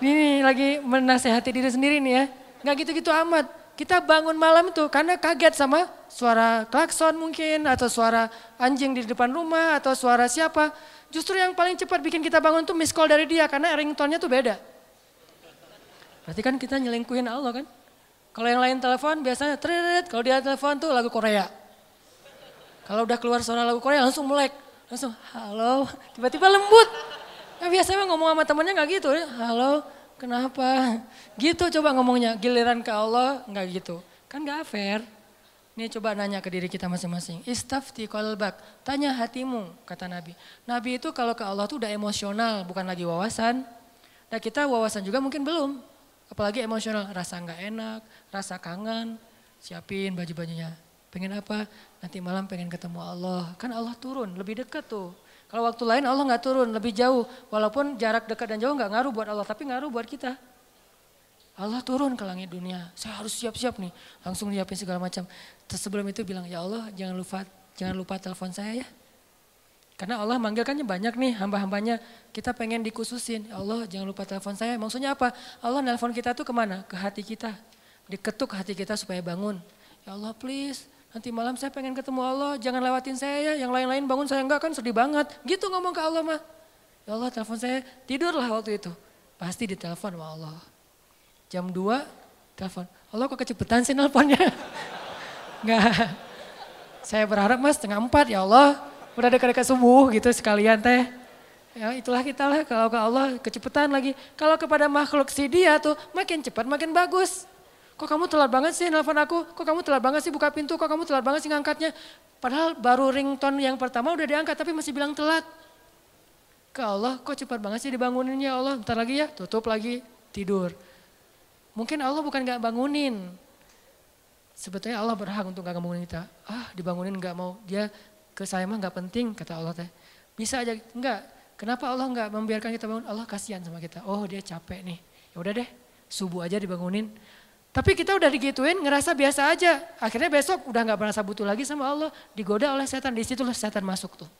ini lagi menasehati diri sendiri nih ya. Nggak gitu-gitu amat. Kita bangun malam tuh karena kaget sama suara klakson mungkin atau suara anjing di depan rumah atau suara siapa. Justru yang paling cepat bikin kita bangun tuh miss call dari dia karena ringtone-nya tuh beda. Berarti kan kita nyelingkuhin Allah kan? Kalau yang lain telepon biasanya tret, kalau dia telepon tuh lagu Korea. Kalau udah keluar suara lagu Korea langsung melek. Langsung halo, tiba-tiba lembut. Nah, biasanya ngomong sama temennya gak gitu. Halo, kenapa? Gitu coba ngomongnya. Giliran ke Allah nggak gitu. Kan gak fair. Ini coba nanya ke diri kita masing-masing. Istafti kolbak, tanya hatimu, kata Nabi. Nabi itu kalau ke Allah tuh udah emosional, bukan lagi wawasan. Nah kita wawasan juga mungkin belum. Apalagi emosional, rasa nggak enak, rasa kangen, siapin baju-bajunya. Pengen apa? Nanti malam pengen ketemu Allah. Kan Allah turun, lebih dekat tuh. Kalau waktu lain Allah nggak turun, lebih jauh. Walaupun jarak dekat dan jauh nggak ngaruh buat Allah, tapi ngaruh buat kita. Allah turun ke langit dunia. Saya harus siap-siap nih. Langsung nyiapin segala macam. Terus sebelum itu bilang, ya Allah jangan lupa jangan lupa telepon saya ya. Karena Allah manggilkannya banyak nih hamba-hambanya. Kita pengen dikhususin. Ya Allah jangan lupa telepon saya. Maksudnya apa? Allah nelpon kita tuh ke mana? Ke hati kita. Diketuk hati kita supaya bangun. Ya Allah please nanti malam saya pengen ketemu Allah. Jangan lewatin saya ya. Yang lain-lain bangun saya enggak kan sedih banget. Gitu ngomong ke Allah mah. Ya Allah telepon saya. Tidurlah waktu itu. Pasti ditelepon sama Allah. Jam 2 telepon. Allah kok kecepetan sih nelponnya. Enggak. Saya berharap mas setengah empat ya Allah udah dekat-dekat subuh gitu sekalian teh. Ya itulah kita lah kalau ke Allah kecepatan lagi. Kalau kepada makhluk si dia tuh makin cepat makin bagus. Kok kamu telat banget sih nelfon aku? Kok kamu telat banget sih buka pintu? Kok kamu telat banget sih ngangkatnya? Padahal baru ringtone yang pertama udah diangkat tapi masih bilang telat. Ke Allah kok cepat banget sih dibanguninnya Allah. Bentar lagi ya tutup lagi tidur. Mungkin Allah bukan gak bangunin. Sebetulnya Allah berhak untuk gak bangunin kita. Ah dibangunin gak mau. Dia ke saya mah nggak penting kata Allah teh. Bisa aja enggak. Kenapa Allah nggak membiarkan kita bangun? Allah kasihan sama kita. Oh dia capek nih. Ya udah deh, subuh aja dibangunin. Tapi kita udah digituin, ngerasa biasa aja. Akhirnya besok udah nggak merasa butuh lagi sama Allah. Digoda oleh setan, di situlah setan masuk tuh.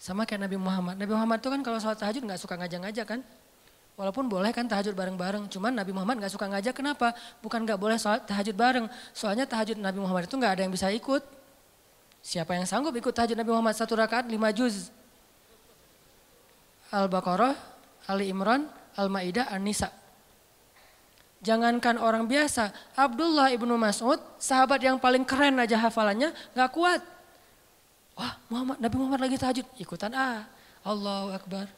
Sama kayak Nabi Muhammad. Nabi Muhammad tuh kan kalau sholat tahajud nggak suka ngajak-ngajak kan. Walaupun boleh kan tahajud bareng-bareng, cuman Nabi Muhammad nggak suka ngajak. Kenapa? Bukan nggak boleh sholat tahajud bareng. Soalnya tahajud Nabi Muhammad itu nggak ada yang bisa ikut. Siapa yang sanggup ikut tahajud Nabi Muhammad satu rakaat lima juz? Al-Baqarah, Ali Imran, Al-Maidah, An-Nisa. Jangankan orang biasa, Abdullah ibnu Mas'ud, sahabat yang paling keren aja hafalannya, nggak kuat. Wah, Muhammad, Nabi Muhammad lagi tahajud, ikutan ah. Allahu Akbar.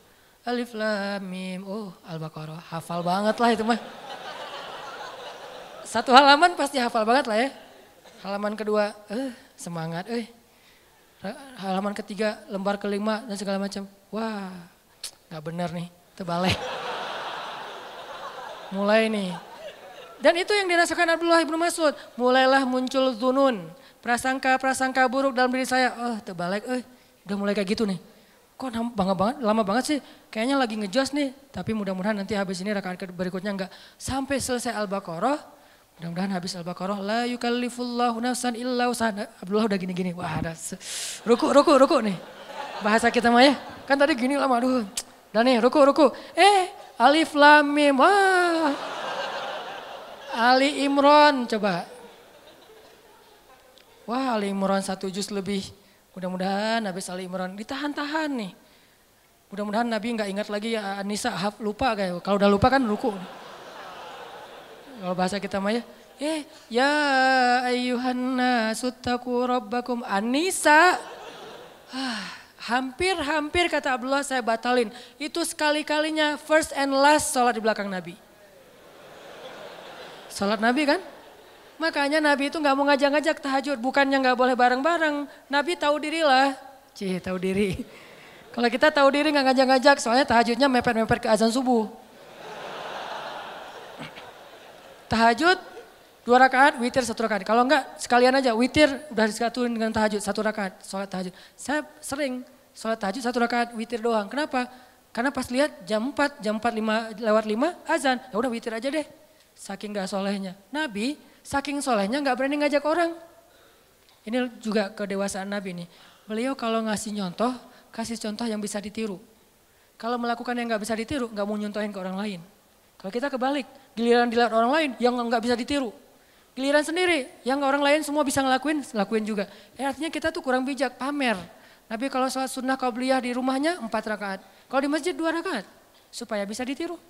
Alif Lam Mim. Oh, Al-Baqarah. Hafal banget lah itu mah. Satu halaman pasti hafal banget lah ya. Halaman kedua, eh semangat eh. Halaman ketiga, lembar kelima dan segala macam. Wah, nggak benar nih, terbalik. Mulai nih. Dan itu yang dirasakan Abdullah ibnu Mas'ud. Mulailah muncul zunun. Prasangka-prasangka buruk dalam diri saya. Oh terbalik, eh. Udah mulai kayak gitu nih kok bangga banget, lama banget sih. Kayaknya lagi ngejos nih, tapi mudah-mudahan nanti habis ini rakaat berikutnya enggak. Sampai selesai Al-Baqarah, mudah-mudahan habis Al-Baqarah, la yukallifullahu nafsan illa usaha. Abdullah udah gini-gini, wah ada ruku, ruku, ruku nih. Bahasa kita mah ya, kan tadi gini lama, aduh. Dan nih, ruku, ruku. Eh, alif lam mim, wah. Ali Imran, coba. Wah, Ali Imran satu juz lebih Mudah-mudahan Nabi Ali Imran ditahan-tahan nih. Mudah-mudahan Nabi nggak ingat lagi ya Anissa haf lupa kayak. Kalau udah lupa kan ruku. Kalau bahasa kita mah ya, eh ya ayyuhanna suttaku rabbakum Anissa. Ah, hampir-hampir kata Abdullah saya batalin. Itu sekali-kalinya first and last sholat di belakang Nabi. Sholat Nabi kan? Makanya Nabi itu nggak mau ngajak-ngajak tahajud, bukannya nggak boleh bareng-bareng. Nabi tahu diri lah, cih tahu diri. Kalau kita tahu diri nggak ngajak-ngajak, soalnya tahajudnya mepet-mepet ke azan subuh. Tahajud dua rakaat, witir satu rakaat. Kalau enggak sekalian aja witir udah disatuin dengan tahajud satu rakaat, sholat tahajud. Saya sering sholat tahajud satu rakaat, witir doang. Kenapa? Karena pas lihat jam 4, jam 4 5, lewat 5 azan, ya udah witir aja deh. Saking gak solehnya. Nabi Saking solehnya nggak berani ngajak orang. Ini juga kedewasaan Nabi nih. Beliau kalau ngasih nyontoh, kasih contoh yang bisa ditiru. Kalau melakukan yang nggak bisa ditiru, nggak mau nyontohin ke orang lain. Kalau kita kebalik, giliran dilihat orang lain yang nggak bisa ditiru. Giliran sendiri, yang orang lain semua bisa ngelakuin, lakuin juga. Eh, artinya kita tuh kurang bijak, pamer. Nabi kalau sholat sunnah beliah di rumahnya empat rakaat. Kalau di masjid dua rakaat. Supaya bisa ditiru.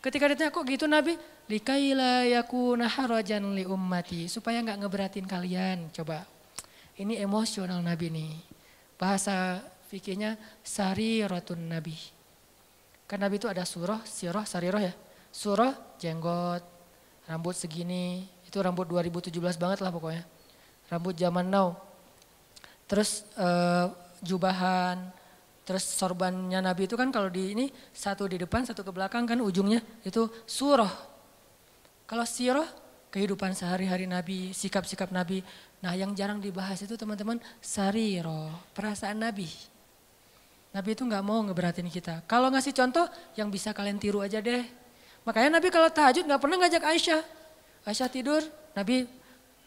Ketika ditanya kok gitu Nabi, likaila yakuna harajan li ummati, supaya nggak ngeberatin kalian. Coba. Ini emosional Nabi nih. Bahasa fikihnya rotun Nabi. Kan Nabi itu ada surah, sirah, sariroh ya. Surah, jenggot, rambut segini, itu rambut 2017 banget lah pokoknya. Rambut zaman now. Terus uh, jubahan, Terus sorbannya Nabi itu kan kalau di ini satu di depan, satu ke belakang kan ujungnya itu surah. Kalau sirah kehidupan sehari-hari Nabi, sikap-sikap Nabi. Nah yang jarang dibahas itu teman-teman sariro, perasaan Nabi. Nabi itu nggak mau ngeberatin kita. Kalau ngasih contoh yang bisa kalian tiru aja deh. Makanya Nabi kalau tahajud nggak pernah ngajak Aisyah. Aisyah tidur, Nabi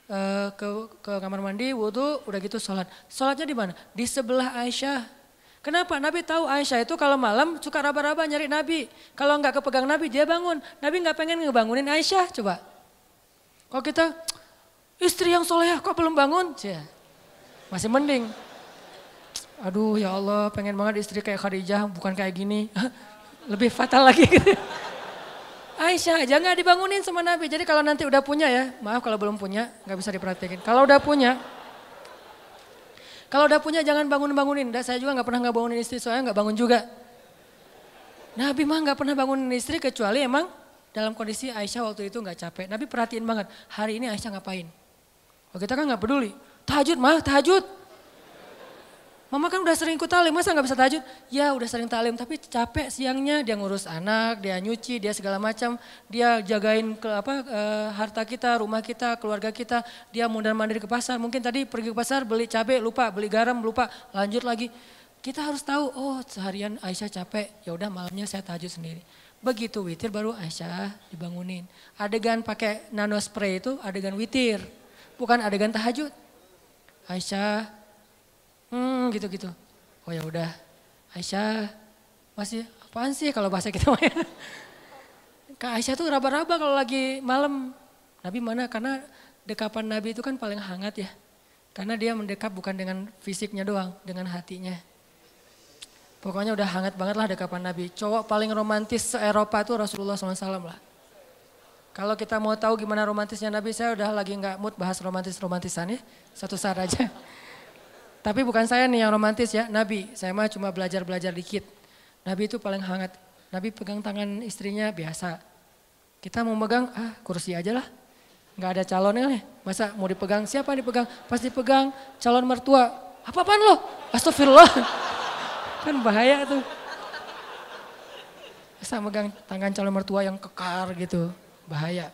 uh, ke, ke kamar mandi, wudhu, udah gitu sholat. Sholatnya di mana? Di sebelah Aisyah. Kenapa? Nabi tahu Aisyah itu kalau malam suka raba-raba nyari Nabi. Kalau nggak kepegang Nabi dia bangun. Nabi nggak pengen ngebangunin Aisyah coba. Kalau kita istri yang soleh kok belum bangun? Cia. Masih mending. Aduh ya Allah pengen banget istri kayak Khadijah bukan kayak gini. Lebih fatal lagi. Aisyah aja nggak dibangunin sama Nabi. Jadi kalau nanti udah punya ya, maaf kalau belum punya nggak bisa diperhatikan. Kalau udah punya, kalau udah punya jangan bangun-bangunin. Saya juga nggak pernah nggak bangunin istri, soalnya nggak bangun juga. Nabi mah nggak pernah bangunin istri kecuali emang dalam kondisi Aisyah waktu itu nggak capek. Nabi perhatiin banget, hari ini Aisyah ngapain. Oh kita kan nggak peduli. Tahajud mah, tahajud. Mama kan udah sering ikut talim, masa nggak bisa tahajud? Ya udah sering talim, tapi capek siangnya dia ngurus anak, dia nyuci, dia segala macam, dia jagain ke apa e, harta kita, rumah kita, keluarga kita, dia mundar mandir ke pasar. Mungkin tadi pergi ke pasar beli cabai lupa, beli garam lupa, lanjut lagi. Kita harus tahu, oh seharian Aisyah capek, ya udah malamnya saya tahajud sendiri. Begitu witir baru Aisyah dibangunin. Adegan pakai nano spray itu adegan witir, bukan adegan tahajud. Aisyah Hmm gitu-gitu. Oh ya udah. Aisyah masih apaan sih kalau bahasa kita Kak Aisyah tuh raba-raba kalau lagi malam. Nabi mana? Karena dekapan Nabi itu kan paling hangat ya. Karena dia mendekap bukan dengan fisiknya doang, dengan hatinya. Pokoknya udah hangat banget lah dekapan Nabi. Cowok paling romantis se-Eropa itu Rasulullah SAW lah. Kalau kita mau tahu gimana romantisnya Nabi, saya udah lagi nggak mood bahas romantis-romantisan ya. Satu saat aja. Tapi bukan saya nih yang romantis ya, Nabi. Saya mah cuma belajar-belajar dikit. Nabi itu paling hangat. Nabi pegang tangan istrinya biasa. Kita mau megang, ah kursi aja lah. Nggak ada calonnya nih. Masa mau dipegang, siapa dipegang? Pasti pegang calon mertua. Apa-apaan lo? Astagfirullah. Kan bahaya tuh. Masa megang tangan calon mertua yang kekar gitu. Bahaya.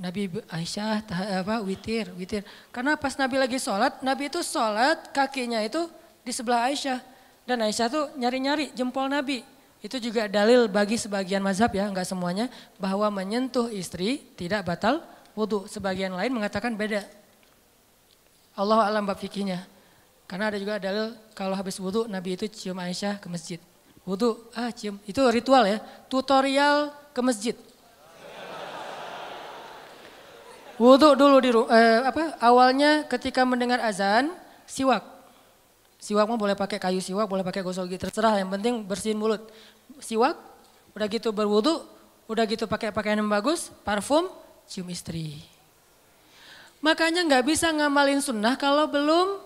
Nabi Aisyah apa witir, witir. Karena pas Nabi lagi sholat, Nabi itu sholat kakinya itu di sebelah Aisyah. Dan Aisyah tuh nyari-nyari jempol Nabi. Itu juga dalil bagi sebagian mazhab ya, enggak semuanya. Bahwa menyentuh istri tidak batal wudhu. Sebagian lain mengatakan beda. Allah alam bab fikihnya. Karena ada juga dalil kalau habis wudhu Nabi itu cium Aisyah ke masjid. Wudhu, ah cium. Itu ritual ya, tutorial ke masjid. Wudhu dulu di eh, apa awalnya ketika mendengar azan siwak. Siwak mah boleh pakai kayu siwak, boleh pakai gosok gigi terserah yang penting bersihin mulut. Siwak, udah gitu berwudhu, udah gitu pakai pakaian yang bagus, parfum, cium istri. Makanya nggak bisa ngamalin sunnah kalau belum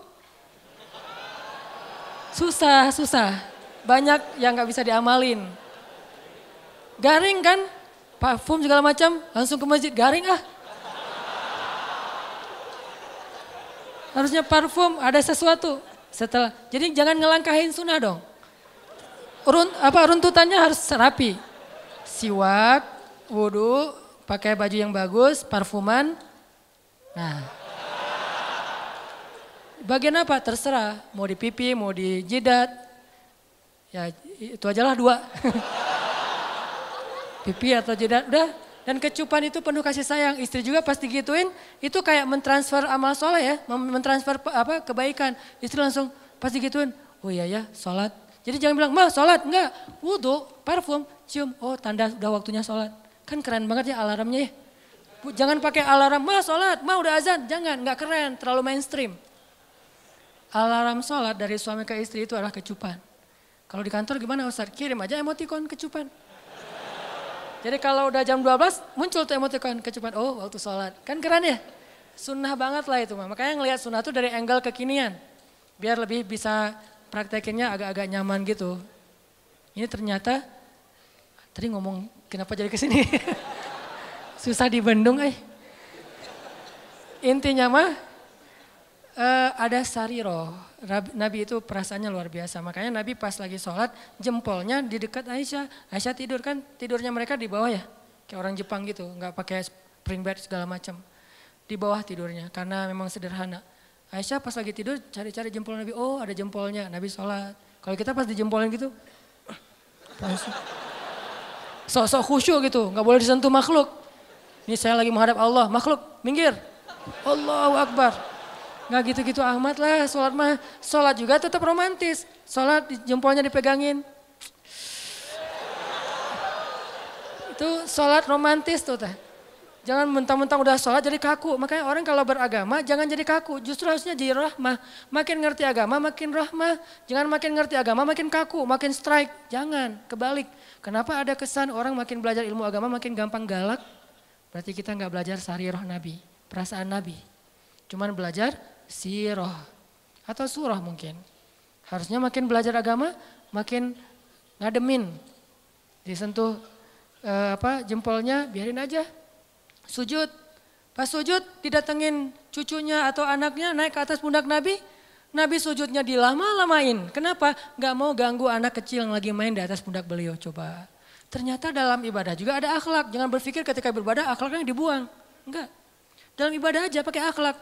susah, susah. Banyak yang nggak bisa diamalin. Garing kan, parfum segala macam, langsung ke masjid garing ah Harusnya parfum, ada sesuatu. Setelah, jadi jangan ngelangkahin sunnah dong. Run, apa runtutannya harus rapi. Siwak, wudhu, pakai baju yang bagus, parfuman. Nah. Bagian apa? Terserah. Mau di pipi, mau di jidat. Ya itu aja lah dua. pipi atau jidat, udah dan kecupan itu penuh kasih sayang. Istri juga pasti gituin, itu kayak mentransfer amal soleh ya, mentransfer apa kebaikan. Istri langsung pasti gituin, oh iya ya sholat. Jadi jangan bilang, mah sholat, enggak. Wudhu, parfum, cium, oh tanda udah waktunya sholat. Kan keren banget ya alarmnya ya. Jangan pakai alarm, mah sholat, mah udah azan. Jangan, enggak keren, terlalu mainstream. Alarm sholat dari suami ke istri itu adalah kecupan. Kalau di kantor gimana Ustaz? Kirim aja emoticon kecupan. Jadi kalau udah jam 12 muncul tuh emoticon kecupan, oh waktu sholat. Kan keren ya? Sunnah banget lah itu. Makanya ngelihat sunnah tuh dari angle kekinian. Biar lebih bisa praktekinnya agak-agak nyaman gitu. Ini ternyata, tadi ngomong kenapa jadi ke sini? Susah dibendung eh. Intinya mah uh, ada sariro. Nabi itu perasaannya luar biasa. Makanya Nabi pas lagi sholat jempolnya di dekat Aisyah. Aisyah tidur kan tidurnya mereka di bawah ya. Kayak orang Jepang gitu. nggak pakai spring bed segala macam. Di bawah tidurnya karena memang sederhana. Aisyah pas lagi tidur cari-cari jempol Nabi. Oh ada jempolnya. Nabi sholat. Kalau kita pas dijempolin gitu. Sok-sok khusyuk gitu. nggak boleh disentuh makhluk. Ini saya lagi menghadap Allah. Makhluk minggir. Allahu Akbar. Nggak gitu-gitu amat lah, sholat mah. Sholat juga tetap romantis. Sholat jempolnya dipegangin. Itu sholat romantis tuh teh. Jangan mentang-mentang udah sholat jadi kaku. Makanya orang kalau beragama jangan jadi kaku. Justru harusnya jadi rahmah. Makin ngerti agama makin rahmah. Jangan makin ngerti agama makin kaku, makin strike. Jangan, kebalik. Kenapa ada kesan orang makin belajar ilmu agama makin gampang galak? Berarti kita nggak belajar roh Nabi, perasaan Nabi. Cuman belajar siroh atau surah mungkin. Harusnya makin belajar agama, makin ngademin. Disentuh eh, apa jempolnya, biarin aja. Sujud. Pas sujud didatengin cucunya atau anaknya naik ke atas pundak Nabi. Nabi sujudnya dilama-lamain. Kenapa? Gak mau ganggu anak kecil yang lagi main di atas pundak beliau. Coba. Ternyata dalam ibadah juga ada akhlak. Jangan berpikir ketika beribadah akhlaknya dibuang. Enggak. Dalam ibadah aja pakai akhlak.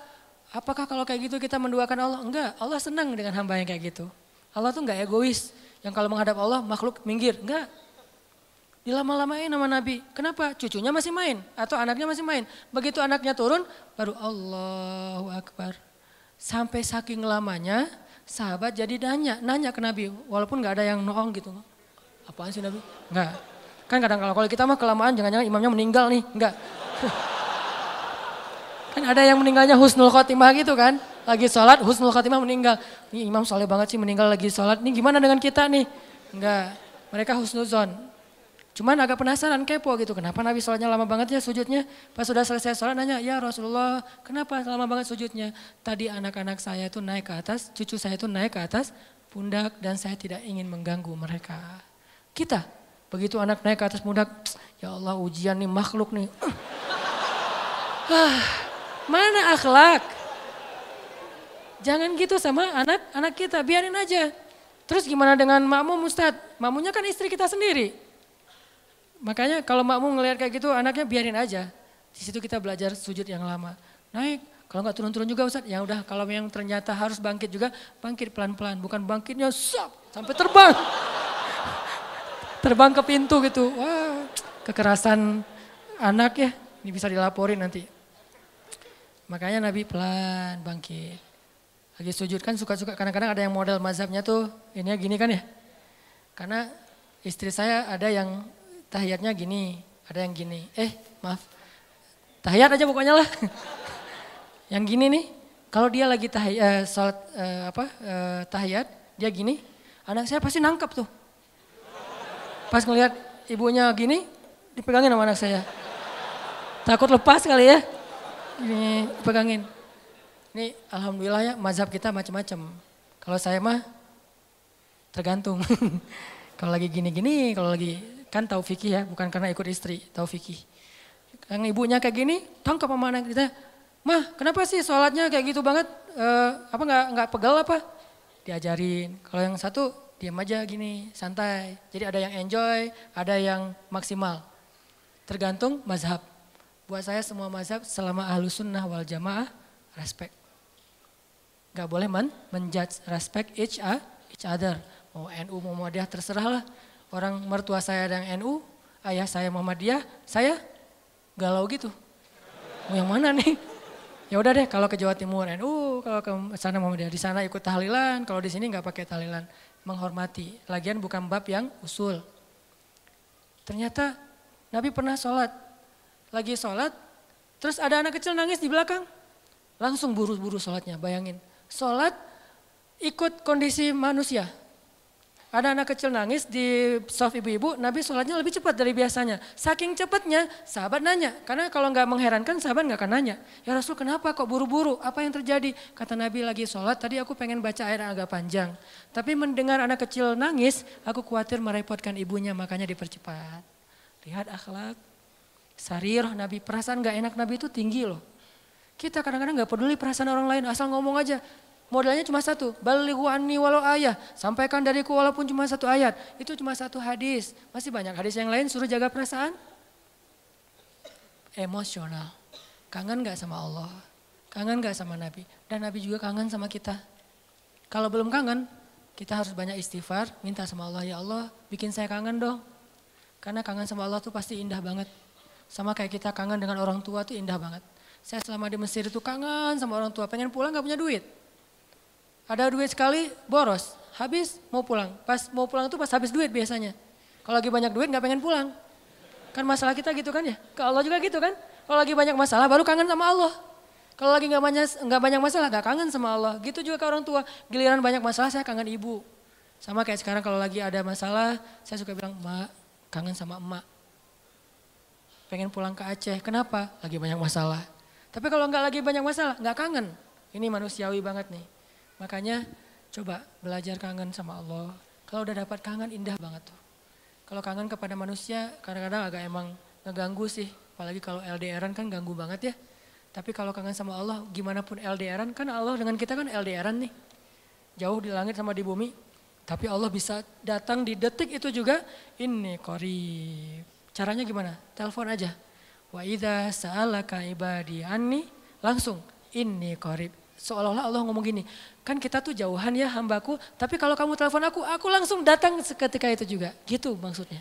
Apakah kalau kayak gitu kita menduakan Allah? Enggak, Allah senang dengan hamba yang kayak gitu. Allah tuh enggak egois. Yang kalau menghadap Allah makhluk minggir. Enggak. Dilama-lamain nama Nabi. Kenapa? Cucunya masih main atau anaknya masih main. Begitu anaknya turun baru Allahu Akbar. Sampai saking lamanya sahabat jadi nanya, nanya ke Nabi. Walaupun enggak ada yang noong gitu. Apaan sih Nabi? Enggak. Kan kadang kalau kalau kita mah kelamaan jangan-jangan imamnya meninggal nih, enggak. kan ada yang meninggalnya husnul khotimah gitu kan. Lagi sholat husnul khotimah meninggal. Ini imam soleh banget sih meninggal lagi sholat. Ini gimana dengan kita nih? Enggak, mereka husnuzon. Cuman agak penasaran, kepo gitu. Kenapa Nabi sholatnya lama banget ya sujudnya? Pas sudah selesai sholat nanya, ya Rasulullah kenapa lama banget sujudnya? Tadi anak-anak saya itu naik ke atas, cucu saya itu naik ke atas pundak dan saya tidak ingin mengganggu mereka. Kita, begitu anak naik ke atas pundak, ya Allah ujian nih makhluk nih. Mana akhlak? Jangan gitu sama anak-anak kita, biarin aja. Terus gimana dengan makmum Ustadz? Makmumnya kan istri kita sendiri. Makanya kalau makmum ngelihat kayak gitu anaknya biarin aja. Di situ kita belajar sujud yang lama. Naik, kalau nggak turun-turun juga Ustadz, ya udah kalau yang ternyata harus bangkit juga, bangkit pelan-pelan. Bukan bangkitnya sop, sampai terbang. terbang ke pintu gitu. Wah, kekerasan anak ya, ini bisa dilaporin nanti. Makanya Nabi pelan bangkit. Lagi sujud kan suka-suka, kadang-kadang ada yang model mazhabnya tuh, ini gini kan ya. Karena istri saya ada yang tahiyatnya gini, ada yang gini. Eh, maaf. Tahiyat aja pokoknya lah. yang gini nih, kalau dia lagi uh, eh, salat uh, apa uh, tahiyat, dia gini, anak saya pasti nangkep tuh. Pas ngelihat ibunya gini, dipegangin sama anak saya. Takut lepas kali ya. Ini dipegangin. Ini alhamdulillah ya mazhab kita macam-macam. Kalau saya mah tergantung. kalau lagi gini-gini, kalau lagi Kan tahu fikih ya, bukan karena ikut istri, tahu fikih. Yang ibunya kayak gini, tangkap sama anak kita. Mah, kenapa sih sholatnya kayak gitu banget? E, apa nggak nggak pegal apa? Diajarin. Kalau yang satu diam aja gini, santai. Jadi ada yang enjoy, ada yang maksimal. Tergantung mazhab. Buat saya semua mazhab selama ahlu sunnah wal jamaah, respect. Gak boleh men menjudge, respect each, each other. Mau NU, mau Muhammadiyah, terserah lah orang mertua saya yang NU, ayah saya Muhammadiyah, saya galau gitu. Mau yang mana nih? Ya udah deh kalau ke Jawa Timur NU, kalau ke sana Muhammadiyah, di sana ikut tahlilan, kalau di sini nggak pakai tahlilan. Menghormati. Lagian bukan bab yang usul. Ternyata Nabi pernah sholat. Lagi sholat, terus ada anak kecil nangis di belakang. Langsung buru-buru sholatnya, bayangin. Sholat ikut kondisi manusia, ada anak kecil nangis di soft ibu-ibu, Nabi sholatnya lebih cepat dari biasanya. Saking cepatnya, sahabat nanya. Karena kalau nggak mengherankan, sahabat nggak akan nanya. Ya Rasul kenapa kok buru-buru? Apa yang terjadi? Kata Nabi lagi sholat, tadi aku pengen baca yang agak panjang. Tapi mendengar anak kecil nangis, aku khawatir merepotkan ibunya, makanya dipercepat. Lihat akhlak. Sarirah Nabi, perasaan nggak enak Nabi itu tinggi loh. Kita kadang-kadang nggak peduli perasaan orang lain, asal ngomong aja. Modalnya cuma satu, balighu anni walau ayah. Sampaikan dariku walaupun cuma satu ayat. Itu cuma satu hadis. Masih banyak hadis yang lain suruh jaga perasaan. Emosional. Kangen gak sama Allah? Kangen gak sama Nabi? Dan Nabi juga kangen sama kita. Kalau belum kangen, kita harus banyak istighfar, minta sama Allah, ya Allah bikin saya kangen dong. Karena kangen sama Allah tuh pasti indah banget. Sama kayak kita kangen dengan orang tua tuh indah banget. Saya selama di Mesir itu kangen sama orang tua, pengen pulang gak punya duit. Ada duit sekali, boros. Habis, mau pulang. Pas mau pulang itu pas habis duit biasanya. Kalau lagi banyak duit nggak pengen pulang. Kan masalah kita gitu kan ya. Ke Allah juga gitu kan. Kalau lagi banyak masalah baru kangen sama Allah. Kalau lagi nggak banyak nggak banyak masalah nggak kangen sama Allah. Gitu juga ke orang tua. Giliran banyak masalah saya kangen ibu. Sama kayak sekarang kalau lagi ada masalah saya suka bilang mak kangen sama emak. Pengen pulang ke Aceh. Kenapa? Lagi banyak masalah. Tapi kalau nggak lagi banyak masalah nggak kangen. Ini manusiawi banget nih. Makanya coba belajar kangen sama Allah. Kalau udah dapat kangen indah banget tuh. Kalau kangen kepada manusia kadang-kadang agak emang ngeganggu sih. Apalagi kalau LDRan kan ganggu banget ya. Tapi kalau kangen sama Allah gimana pun LDRan kan Allah dengan kita kan LDRan nih. Jauh di langit sama di bumi. Tapi Allah bisa datang di detik itu juga. Ini korib. Caranya gimana? Telepon aja. Wa idha sa'alaka ibadi anni. Langsung. Ini korib Seolah-olah Allah ngomong gini, kan kita tuh jauhan ya hambaku, tapi kalau kamu telepon aku, aku langsung datang seketika itu juga. Gitu maksudnya.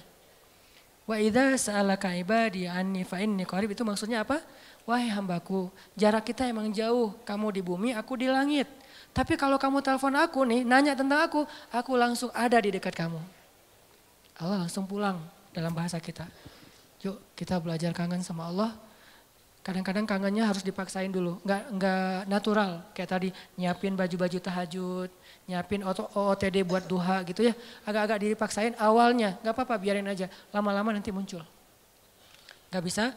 Wa idza sa'alaka ibadi anni fa inni qarib itu maksudnya apa? Wahai hambaku, jarak kita emang jauh, kamu di bumi, aku di langit. Tapi kalau kamu telepon aku nih, nanya tentang aku, aku langsung ada di dekat kamu. Allah langsung pulang. Dalam bahasa kita. Yuk kita belajar kangen sama Allah. Kadang-kadang kangennya harus dipaksain dulu, nggak nggak natural kayak tadi nyiapin baju-baju tahajud, nyiapin OOTD buat duha gitu ya, agak-agak dipaksain awalnya, nggak apa-apa biarin aja, lama-lama nanti muncul. Nggak bisa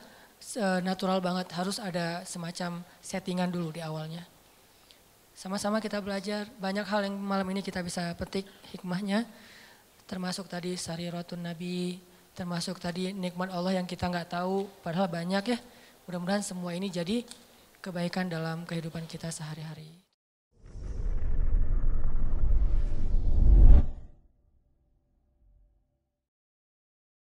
natural banget, harus ada semacam settingan dulu di awalnya. Sama-sama kita belajar, banyak hal yang malam ini kita bisa petik hikmahnya, termasuk tadi sari rotun Nabi, termasuk tadi nikmat Allah yang kita nggak tahu, padahal banyak ya. Mudah-mudahan semua ini jadi kebaikan dalam kehidupan kita sehari-hari.